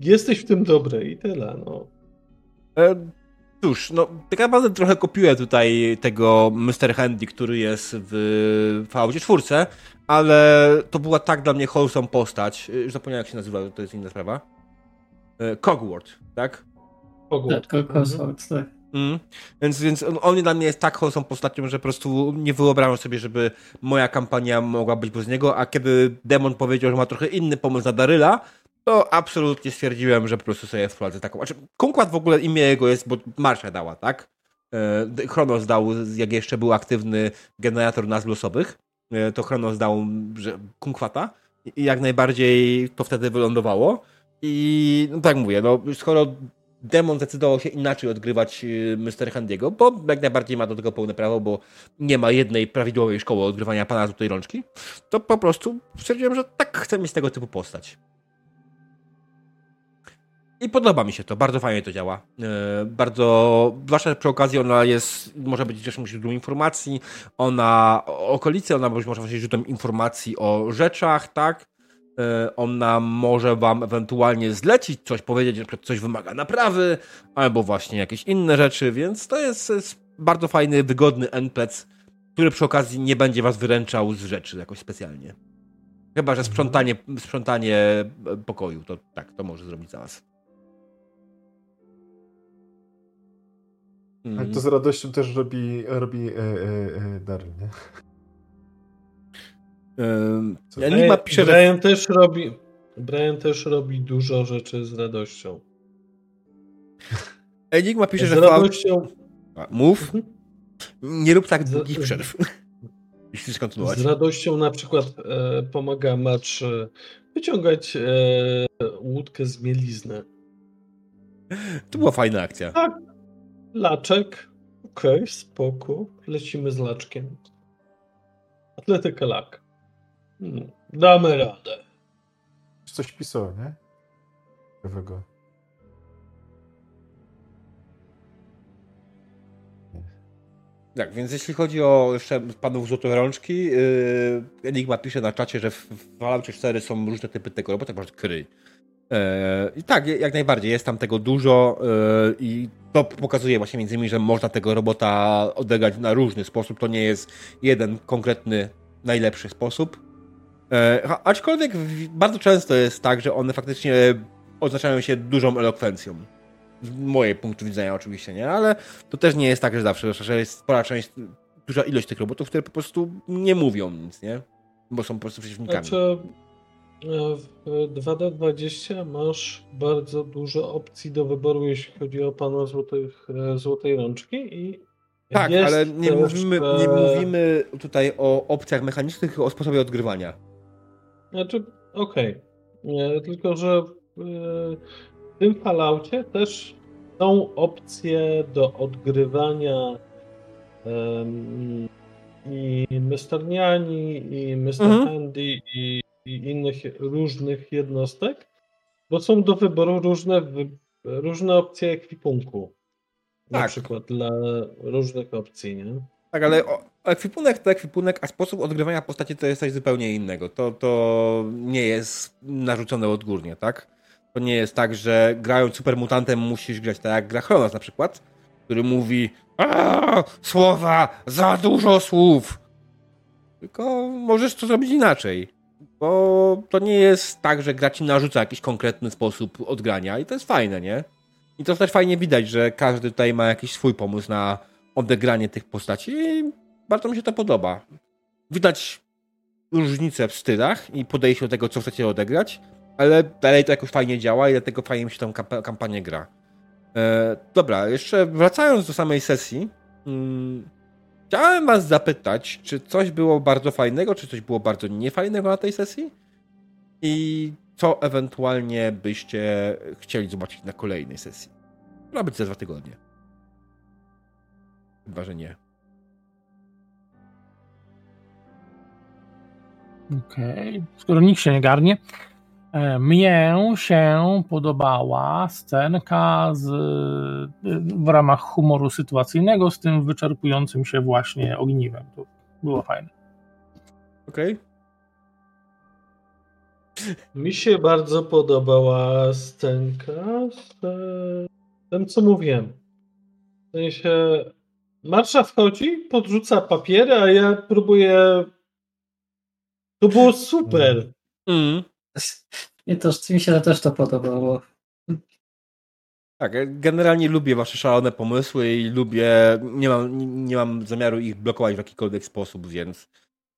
jesteś w tym dobry i tyle. No. E, cóż, no tak naprawdę trochę kopiuję tutaj tego Mr. Handy, który jest w Falloutie 4, ale to była tak dla mnie wholesome postać. E, Już zapomniałem jak się nazywa, to jest inna sprawa. E, Cogward, tak? Pogłód. Tak, Cosworth, tak. Mm. Więc, więc on, dla mnie jest tak wholesome postacią, że po prostu nie wyobrażam sobie, żeby moja kampania mogła być bez niego, a kiedy Demon powiedział, że ma trochę inny pomysł na Daryla, to absolutnie stwierdziłem, że po prostu sobie wprowadzę taką. Znaczy, Kunkład w ogóle imię jego jest, bo Marsza dała, tak? E, Chronos dał, jak jeszcze był aktywny generator nazw losowych, e, to Chronos dał że Kunkwata i jak najbardziej to wtedy wylądowało. I no tak mówię, no skoro Demon zdecydował się inaczej odgrywać y, Mr. Handiego, bo jak najbardziej ma do tego pełne prawo, bo nie ma jednej prawidłowej szkoły odgrywania pana złotej rączki, to po prostu stwierdziłem, że tak chcę mieć tego typu postać. I podoba mi się to, bardzo fajnie to działa. Yy, bardzo, zwłaszcza przy okazji ona jest, może być też źródłem informacji, ona, o okolicy, ona może być źródłem informacji o rzeczach, tak? Yy, ona może wam ewentualnie zlecić coś, powiedzieć, że coś wymaga naprawy, albo właśnie jakieś inne rzeczy, więc to jest, bardzo fajny, wygodny NPC, który przy okazji nie będzie was wyręczał z rzeczy jakoś specjalnie. Chyba, że sprzątanie, sprzątanie e, pokoju, to tak, to może zrobić za was. Ale Mm. to z radością też robi, robi e, e, e, Daryl, nie? Co? Enigma pisze, że Brian też robi. Brian też robi dużo rzeczy z radością. Enigma pisze, z że radością. Mów. Mhm. Nie rób tak Z- długich przerw. Jeśli chcesz kontynuować. Z radością na przykład e, pomaga Macz e, wyciągać e, łódkę z mielizny. To była fajna akcja. Laczek. Okej, spoko. Lecimy z laczkiem. Atletyka lak. Hmm, damy radę. Coś pisał, nie? Ciekawego. Tak, więc jeśli chodzi o jeszcze panów złote rączki, yy, Enigma pisze na czacie, że w w Falloutie 4 są różne typy tego robota, może kry. Yy, I tak, jak najbardziej, jest tam tego dużo yy, i to pokazuje właśnie między innymi, że można tego robota odegrać na różny sposób. To nie jest jeden konkretny najlepszy sposób. E, aczkolwiek bardzo często jest tak, że one faktycznie oznaczają się dużą elokwencją. Z mojej punktu widzenia oczywiście, nie? Ale to też nie jest tak, że zawsze, że jest spora część, duża ilość tych robotów, które po prostu nie mówią nic, nie? Bo są po prostu przeciwnikami. Znaczy, e, w 2D20 masz bardzo dużo opcji do wyboru, jeśli chodzi o pana złotych, e, złotej rączki i tak, ale nie, też, mówimy, nie mówimy tutaj o opcjach mechanicznych, tylko o sposobie odgrywania. Znaczy, okej. Okay. Tylko, że w tym Falloutie też są opcje do odgrywania um, i Mysterniani, i Mr. Mhm. Handy, i, i, innych różnych jednostek, bo są do wyboru różne, różne opcje ekwipunku. Tak. Na przykład dla różnych opcji, nie? Tak, ale ekwipunek to ekwipunek, a sposób odgrywania postaci to jest coś zupełnie innego. To, to nie jest narzucone odgórnie, tak? To nie jest tak, że grając supermutantem musisz grać tak jak gra Chronos na przykład, który mówi słowa, za dużo słów. Tylko możesz to zrobić inaczej. Bo to nie jest tak, że gra ci narzuca jakiś konkretny sposób odgrania i to jest fajne, nie? I to też fajnie widać, że każdy tutaj ma jakiś swój pomysł na odegranie tych postaci i bardzo mi się to podoba. Widać różnice w stylach i podejściu do tego, co chcecie odegrać, ale dalej to jakoś fajnie działa i dlatego fajnie mi się tą kamp kampanię gra. E, dobra, jeszcze wracając do samej sesji, hmm, chciałem was zapytać, czy coś było bardzo fajnego, czy coś było bardzo niefajnego na tej sesji? I co ewentualnie byście chcieli zobaczyć na kolejnej sesji? Ma być za dwa tygodnie. Chyba, że nie. Okej. Okay. Skoro nikt się nie garnie, e, mnie się podobała scenka z, w ramach humoru sytuacyjnego z tym wyczerpującym się właśnie ogniwem. To było fajne. Okej. Okay. Mi się bardzo podobała scenka z tym, co mówiłem. W sensie Marsza wchodzi, podrzuca papiery, a ja próbuję. To było super. Mm. I to, mi się też to podobało. Tak, generalnie lubię wasze szalone pomysły i lubię, nie mam, nie mam zamiaru ich blokować w jakikolwiek sposób, więc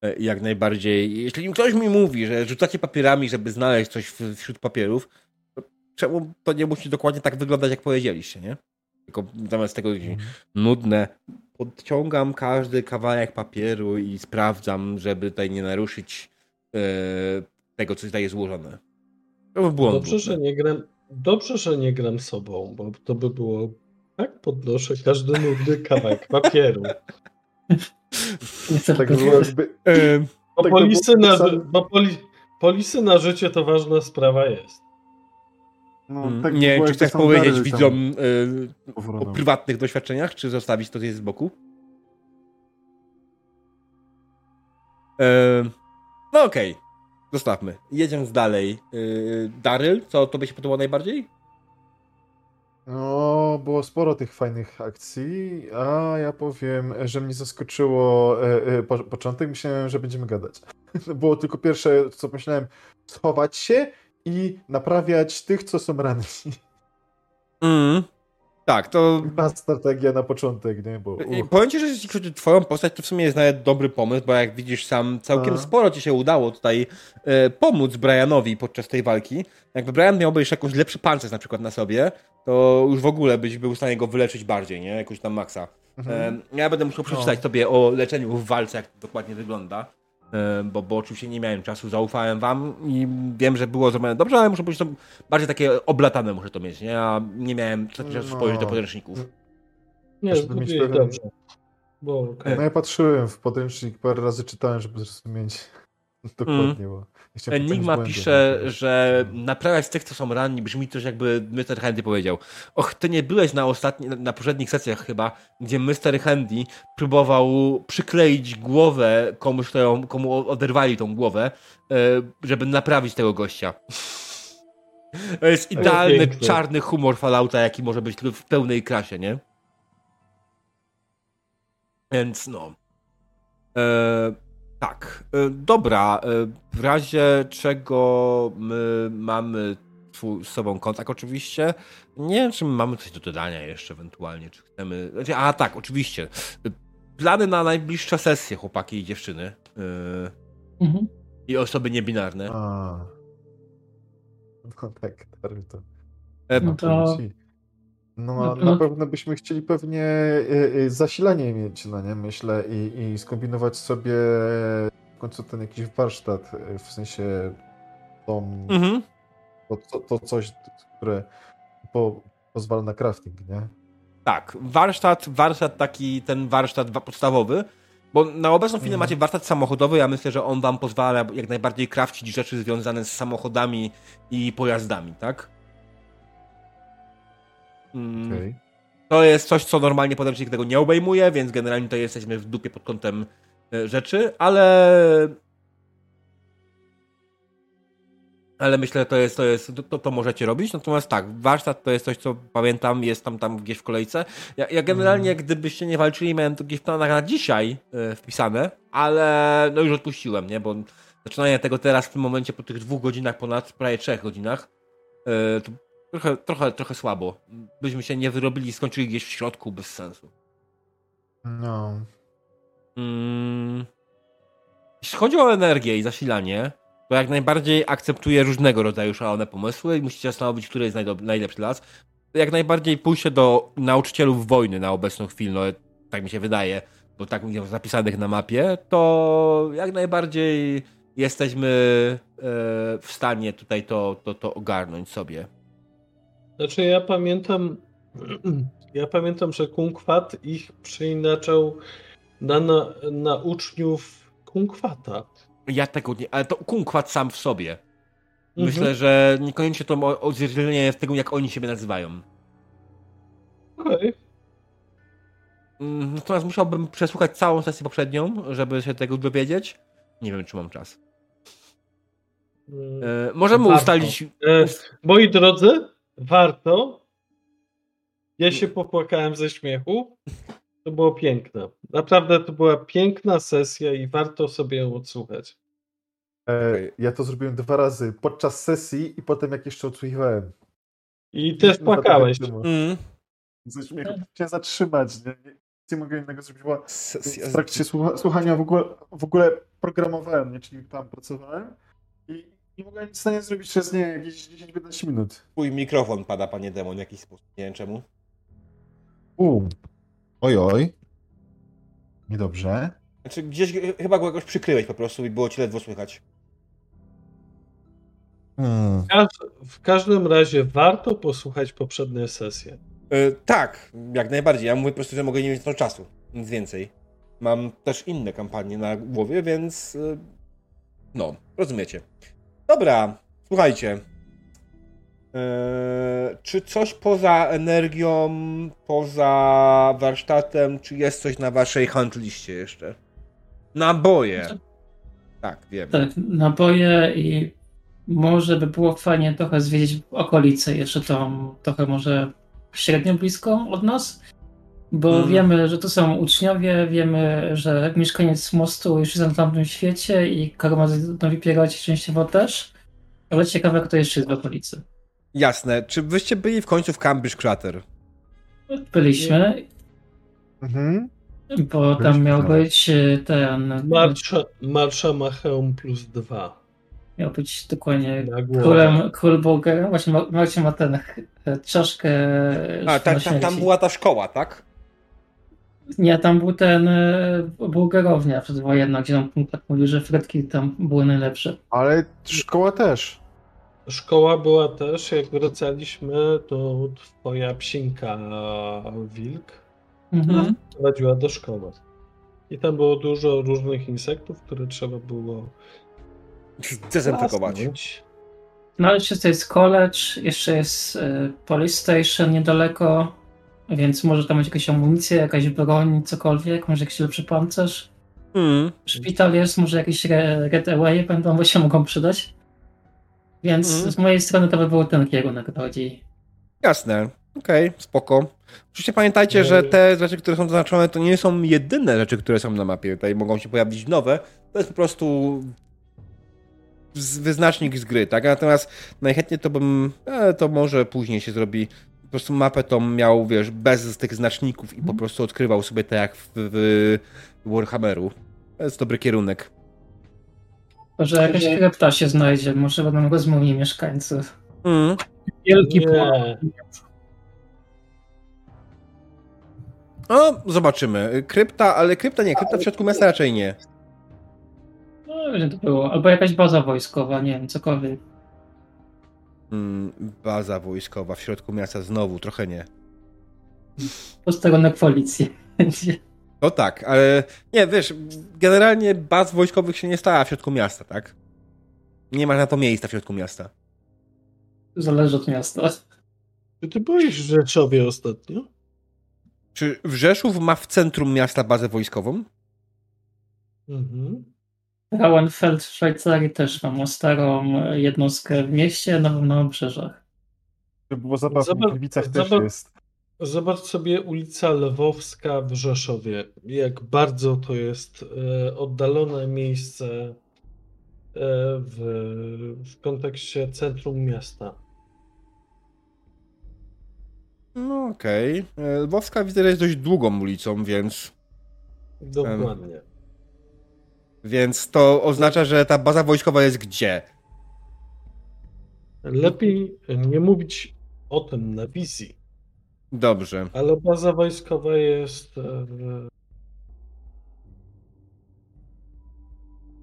e, jak najbardziej, jeśli ktoś mi mówi, że rzucacie papierami, żeby znaleźć coś wśród papierów, to czemu to nie musi dokładnie tak wyglądać, jak powiedzieliście, nie? Tylko zamiast tego mm. nudne, podciągam każdy kawałek papieru i sprawdzam, żeby tutaj nie naruszyć e, tego, co tutaj jest złożone. To by było Dobrze, że nie gram, dobrze, że nie gram sobą, bo to by było tak podnoszę każdy nudny kawałek papieru. tak było jakby... Bo, tak polisy na, bo poli, polisy na życie to ważna sprawa jest. No, mm, tak nie, czy chcesz powiedzieć widzom y, o prywatnych doświadczeniach, czy zostawić to z boku? E, no okej, okay. zostawmy. Jedziemy dalej. Y, Daryl, co tobie się podobało najbardziej? No, było sporo tych fajnych akcji, a ja powiem, że mnie zaskoczyło e, e, po, początek. Myślałem, że będziemy gadać. Było tylko pierwsze, co myślałem, schować się i naprawiać tych, co są ranni. Mm. Tak, to... Ta strategia na początek, nie? Bo, I powiem ci, że jeśli chodzi o twoją postać, to w sumie jest nawet dobry pomysł, bo jak widzisz sam, całkiem A. sporo ci się udało tutaj e, pomóc Brianowi podczas tej walki. Jakby Brian miałby jeszcze jakąś lepszy pancerz na przykład na sobie, to już w ogóle byś był w stanie go wyleczyć bardziej, nie? Jakoś tam maksa. Mhm. E, ja będę musiał przeczytać no. tobie o leczeniu w walce, jak to dokładnie wygląda. E, bo, bo oczywiście nie miałem czasu, zaufałem wam i wiem, że było zrobione dobrze, ale muszę być to bardziej takie oblatane muszę to mieć, nie? A nie miałem czasu no. spojrzeć do podręczników. Nie, zrobiłeś pewien... dobrze. Bo, okay. No ja patrzyłem w podręcznik, parę razy czytałem, żeby zrozumieć dokładnie, mm. bo Enigma pisze, że naprawiać tych, co są ranni, brzmi też jakby Mr. Handy powiedział. Och, ty nie byłeś na ostatni, na poprzednich sesjach chyba, gdzie Mr. Handy próbował przykleić głowę komuś, kto komu oderwali tą głowę, e, żeby naprawić tego gościa. To jest idealny, czarny humor Fallouta, jaki może być w pełnej krasie, nie? Więc no. E, tak. E, dobra, e, w razie czego my mamy z sobą kontakt oczywiście. Nie wiem, czy mamy coś do dodania jeszcze ewentualnie, czy chcemy... Znaczy, a tak, oczywiście. Plany na najbliższe sesje, chłopaki i dziewczyny. Mhm. I osoby niebinarne. A. No tak, to... No to... No, no, na pewno byśmy chcieli pewnie y, y, zasilanie mieć, no nie, myślę, i, i skombinować sobie w końcu ten jakiś warsztat, y, w sensie tą, mhm. to, to, to, coś, które po, pozwala na crafting, nie? Tak, warsztat, warsztat taki, ten warsztat podstawowy, bo na obecną chwilę mhm. macie warsztat samochodowy, ja myślę, że on wam pozwala jak najbardziej crafcić rzeczy związane z samochodami i pojazdami, tak? Mm. Okay. To jest coś, co normalnie podręcznik tego nie obejmuje, więc generalnie to jesteśmy w dupie pod kątem e, rzeczy, ale ale myślę, że to jest, to, jest to, to możecie robić. Natomiast tak, warsztat to jest coś, co pamiętam, jest tam, tam gdzieś w kolejce. Ja, ja generalnie, mm. gdybyście nie walczyli, miałem to gdzieś w planach na dzisiaj e, wpisane, ale no już odpuściłem, nie? Bo zaczynanie tego teraz w tym momencie po tych dwóch godzinach, ponad prawie trzech godzinach, e, to trochę, trochę, trochę słabo. Byśmy się nie wyrobili, skończyli gdzieś w środku bez sensu. No. Mm. Jeśli chodzi o energię i zasilanie, to jak najbardziej akceptuję różnego rodzaju szalone pomysły i musicie zastanowić, który jest najlepszy dla was. Jak najbardziej pójście do nauczycielów wojny na obecną chwilę, no, tak mi się wydaje, bo tak jest zapisanych na mapie, to jak najbardziej jesteśmy e, w stanie tutaj to, to, to ogarnąć sobie. Znaczy ja pamiętam, ja pamiętam, że Kunkwat ich przeinaczał na, na, na uczniów Kunkwata. Ja tego nie, ale to Kunkwat sam w sobie. Mhm. Myślę, że niekoniecznie to odzwierciedlenie jest tego, jak oni siebie nazywają. Okej. Okay. Mm, natomiast musiałbym przesłuchać całą sesję poprzednią, żeby się tego dowiedzieć. Nie wiem, czy mam czas. Mm, e, możemy Warto. ustalić. E, moi drodzy, warto. Ja się popłakałem ze śmiechu. To było piękne. Naprawdę to była piękna sesja i warto sobie ją odsłuchać. E, ja to zrobiłem dwa razy. Podczas sesji i potem jak jeszcze odsłuchiwałem. I też płakałeś. Mm. Ze śmiechu chciałem zatrzymać. Nie, nie, nie mogę innego zrobić, bo w trakcie słuchania w ogóle, w ogóle programowałem, nie? czyli tam pracowałem nie mogłem nic w stanie zrobić przez nie jakieś 10-15 minut. Twój mikrofon pada, panie demon, w jakiś sposób. Nie wiem czemu. U. Oj, oj. Niedobrze. Znaczy, gdzieś chyba go jakoś przykryłeś po prostu i było ci ledwo słychać. Hmm. W każdym razie warto posłuchać poprzednie sesje. Yy, tak, jak najbardziej. Ja mówię po prostu, że mogę nie mieć na czasu. Nic więcej. Mam też inne kampanie na głowie, więc. Yy, no, rozumiecie. Dobra, słuchajcie. Eee, czy coś poza energią, poza warsztatem, czy jest coś na waszej handliście jeszcze? Naboje. Tak, wiem. Tak, naboje i może by było fajnie trochę zwiedzić okolice, jeszcze tam trochę może średnio blisko od nas, bo hmm. wiemy, że to są uczniowie, wiemy, że mieszkaniec mostu już jest na tamtym świecie i Karomazowi Pieroci częściowo też, ale ciekawe, kto jeszcze jest w okolicy. Jasne. Czy wyście byli w końcu w Cambridge Crater? Byliśmy. Mhm. Bo tam miał być e, ten. Marsza, Marsza ma hełm plus dwa. Miał być dokładnie królem, król Bulgara. Właśnie Marcin ma ten e, czaszkę. A, tak, tam, tam była ta szkoła, tak? Nie, tam był ten e, Bułgarownia przedwojenna, gdzie tam tak mówił, że fretki tam były najlepsze. Ale szkoła też. Szkoła była też, jak wracaliśmy, to twoja psinka wilk mhm. prowadziła do szkoły. I tam było dużo różnych insektów, które trzeba było dezynfekować. No ale jeszcze jest college, jeszcze jest y, police station niedaleko, więc może tam być jakaś amunicja, jakaś broń, cokolwiek, może jakiś lepszy pancerz. Mm. Szpital jest, może jakieś red away będą, bo się mogą przydać. Więc mm. z mojej strony to by był ten kierunek bardziej. Jasne. Okej, spoko. Oczywiście pamiętajcie, że te rzeczy, które są zaznaczone, to nie są jedyne rzeczy, które są na mapie. Tutaj mogą się pojawić nowe. To jest po prostu wyznacznik z gry, tak? Natomiast najchętniej to bym, e, to może później się zrobi, prostu mapę tą miał, wiesz, bez tych znaczników i po prostu odkrywał sobie tak jak w, w Warhammeru. To jest dobry kierunek. Może jakaś krypta się znajdzie, może będą rozmówni mieszkańcy. Mm. Wielki płot. No, zobaczymy. Krypta, ale krypta nie, krypta w środku miasta raczej nie. No, będzie to było. Albo jakaś baza wojskowa, nie wiem, cokolwiek. Mm, baza wojskowa w środku miasta znowu, trochę nie. Posterunek policji. będzie. No tak, ale nie, wiesz, generalnie baz wojskowych się nie stała w środku miasta, tak? Nie ma na to miejsca w środku miasta. Zależy od miasta. Czy ty byłeś w Rzeszowie ostatnio? Czy Rzeszów ma w centrum miasta bazę wojskową? Mhm. Rauenfeld w Szwajcarii też ma starą jednostkę w mieście, nową na obrzeżach. Żeby było zabawnie, Zobacz- w Gliwicach też zobacz- jest. Zobacz sobie ulica Lwowska w Rzeszowie. Jak bardzo to jest e, oddalone miejsce e, w, w kontekście centrum miasta. No okej. Okay. Lwowska widzę, że jest dość długą ulicą, więc, Dokładnie. Więc to oznacza, że ta baza wojskowa jest gdzie? Lepiej nie mówić o tym na wizji, Dobrze. ale baza wojskowa jest e,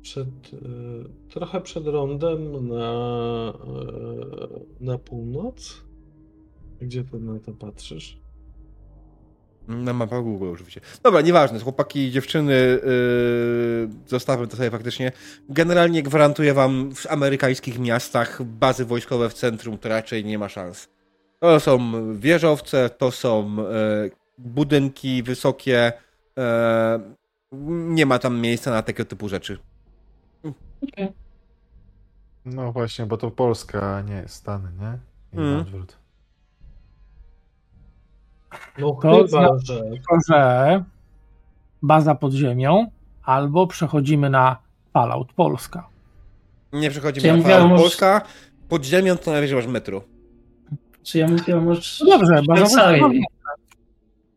przed, e, trochę przed rondem na, e, na północ. Gdzie ty na to patrzysz? Na mapach Google oczywiście. Dobra, nieważne, chłopaki i dziewczyny, yy, zostawmy to sobie faktycznie. Generalnie gwarantuję wam w amerykańskich miastach bazy wojskowe w centrum to raczej nie ma szans. To są wieżowce, to są e, budynki wysokie. E, nie ma tam miejsca na tego typu rzeczy. No właśnie, bo to Polska, nie Stany, nie? I Mm. na odwrót. No To chyba, zna- że Tylko, że baza pod ziemią albo przechodzimy na Fallout Polska. Nie przechodzimy ja na mówiłem, Fallout może- Polska. Pod ziemią to najwyżej masz metro. Czy ja mówiłem może No dobrze, baza wojskowa.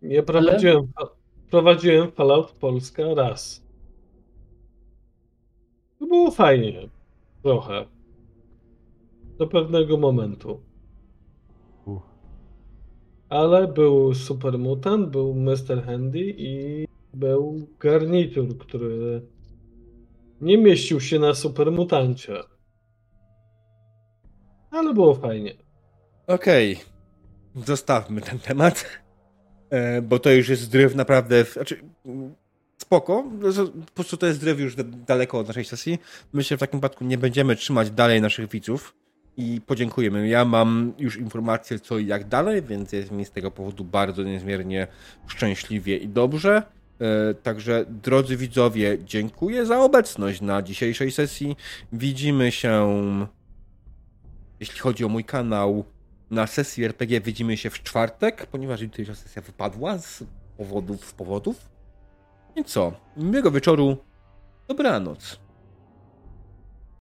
ja prowadziłem, prowadziłem Fallout Polska raz. To było fajnie. Trochę. Do pewnego momentu. Ale był Super Mutant, był Mr. Handy i był garnitur, który nie mieścił się na Super Mutancie. Ale było fajnie. Okej, zostawmy ten temat, e, bo to już jest dryf naprawdę, znaczy spoko, po prostu to jest dryf już da- daleko od naszej sesji. Myślę, że w takim przypadku nie będziemy trzymać dalej naszych widzów i podziękujemy. Ja mam już informację co i jak dalej, więc jest mi z tego powodu bardzo niezmiernie szczęśliwie i dobrze. E, Także drodzy widzowie, dziękuję za obecność na dzisiejszej sesji. Widzimy się, jeśli chodzi o mój kanał, na sesji RPG widzimy się w czwartek, ponieważ jutrzejsza sesja wypadła z powodów, z powodów. I co? Miłego wieczoru. Dobranoc.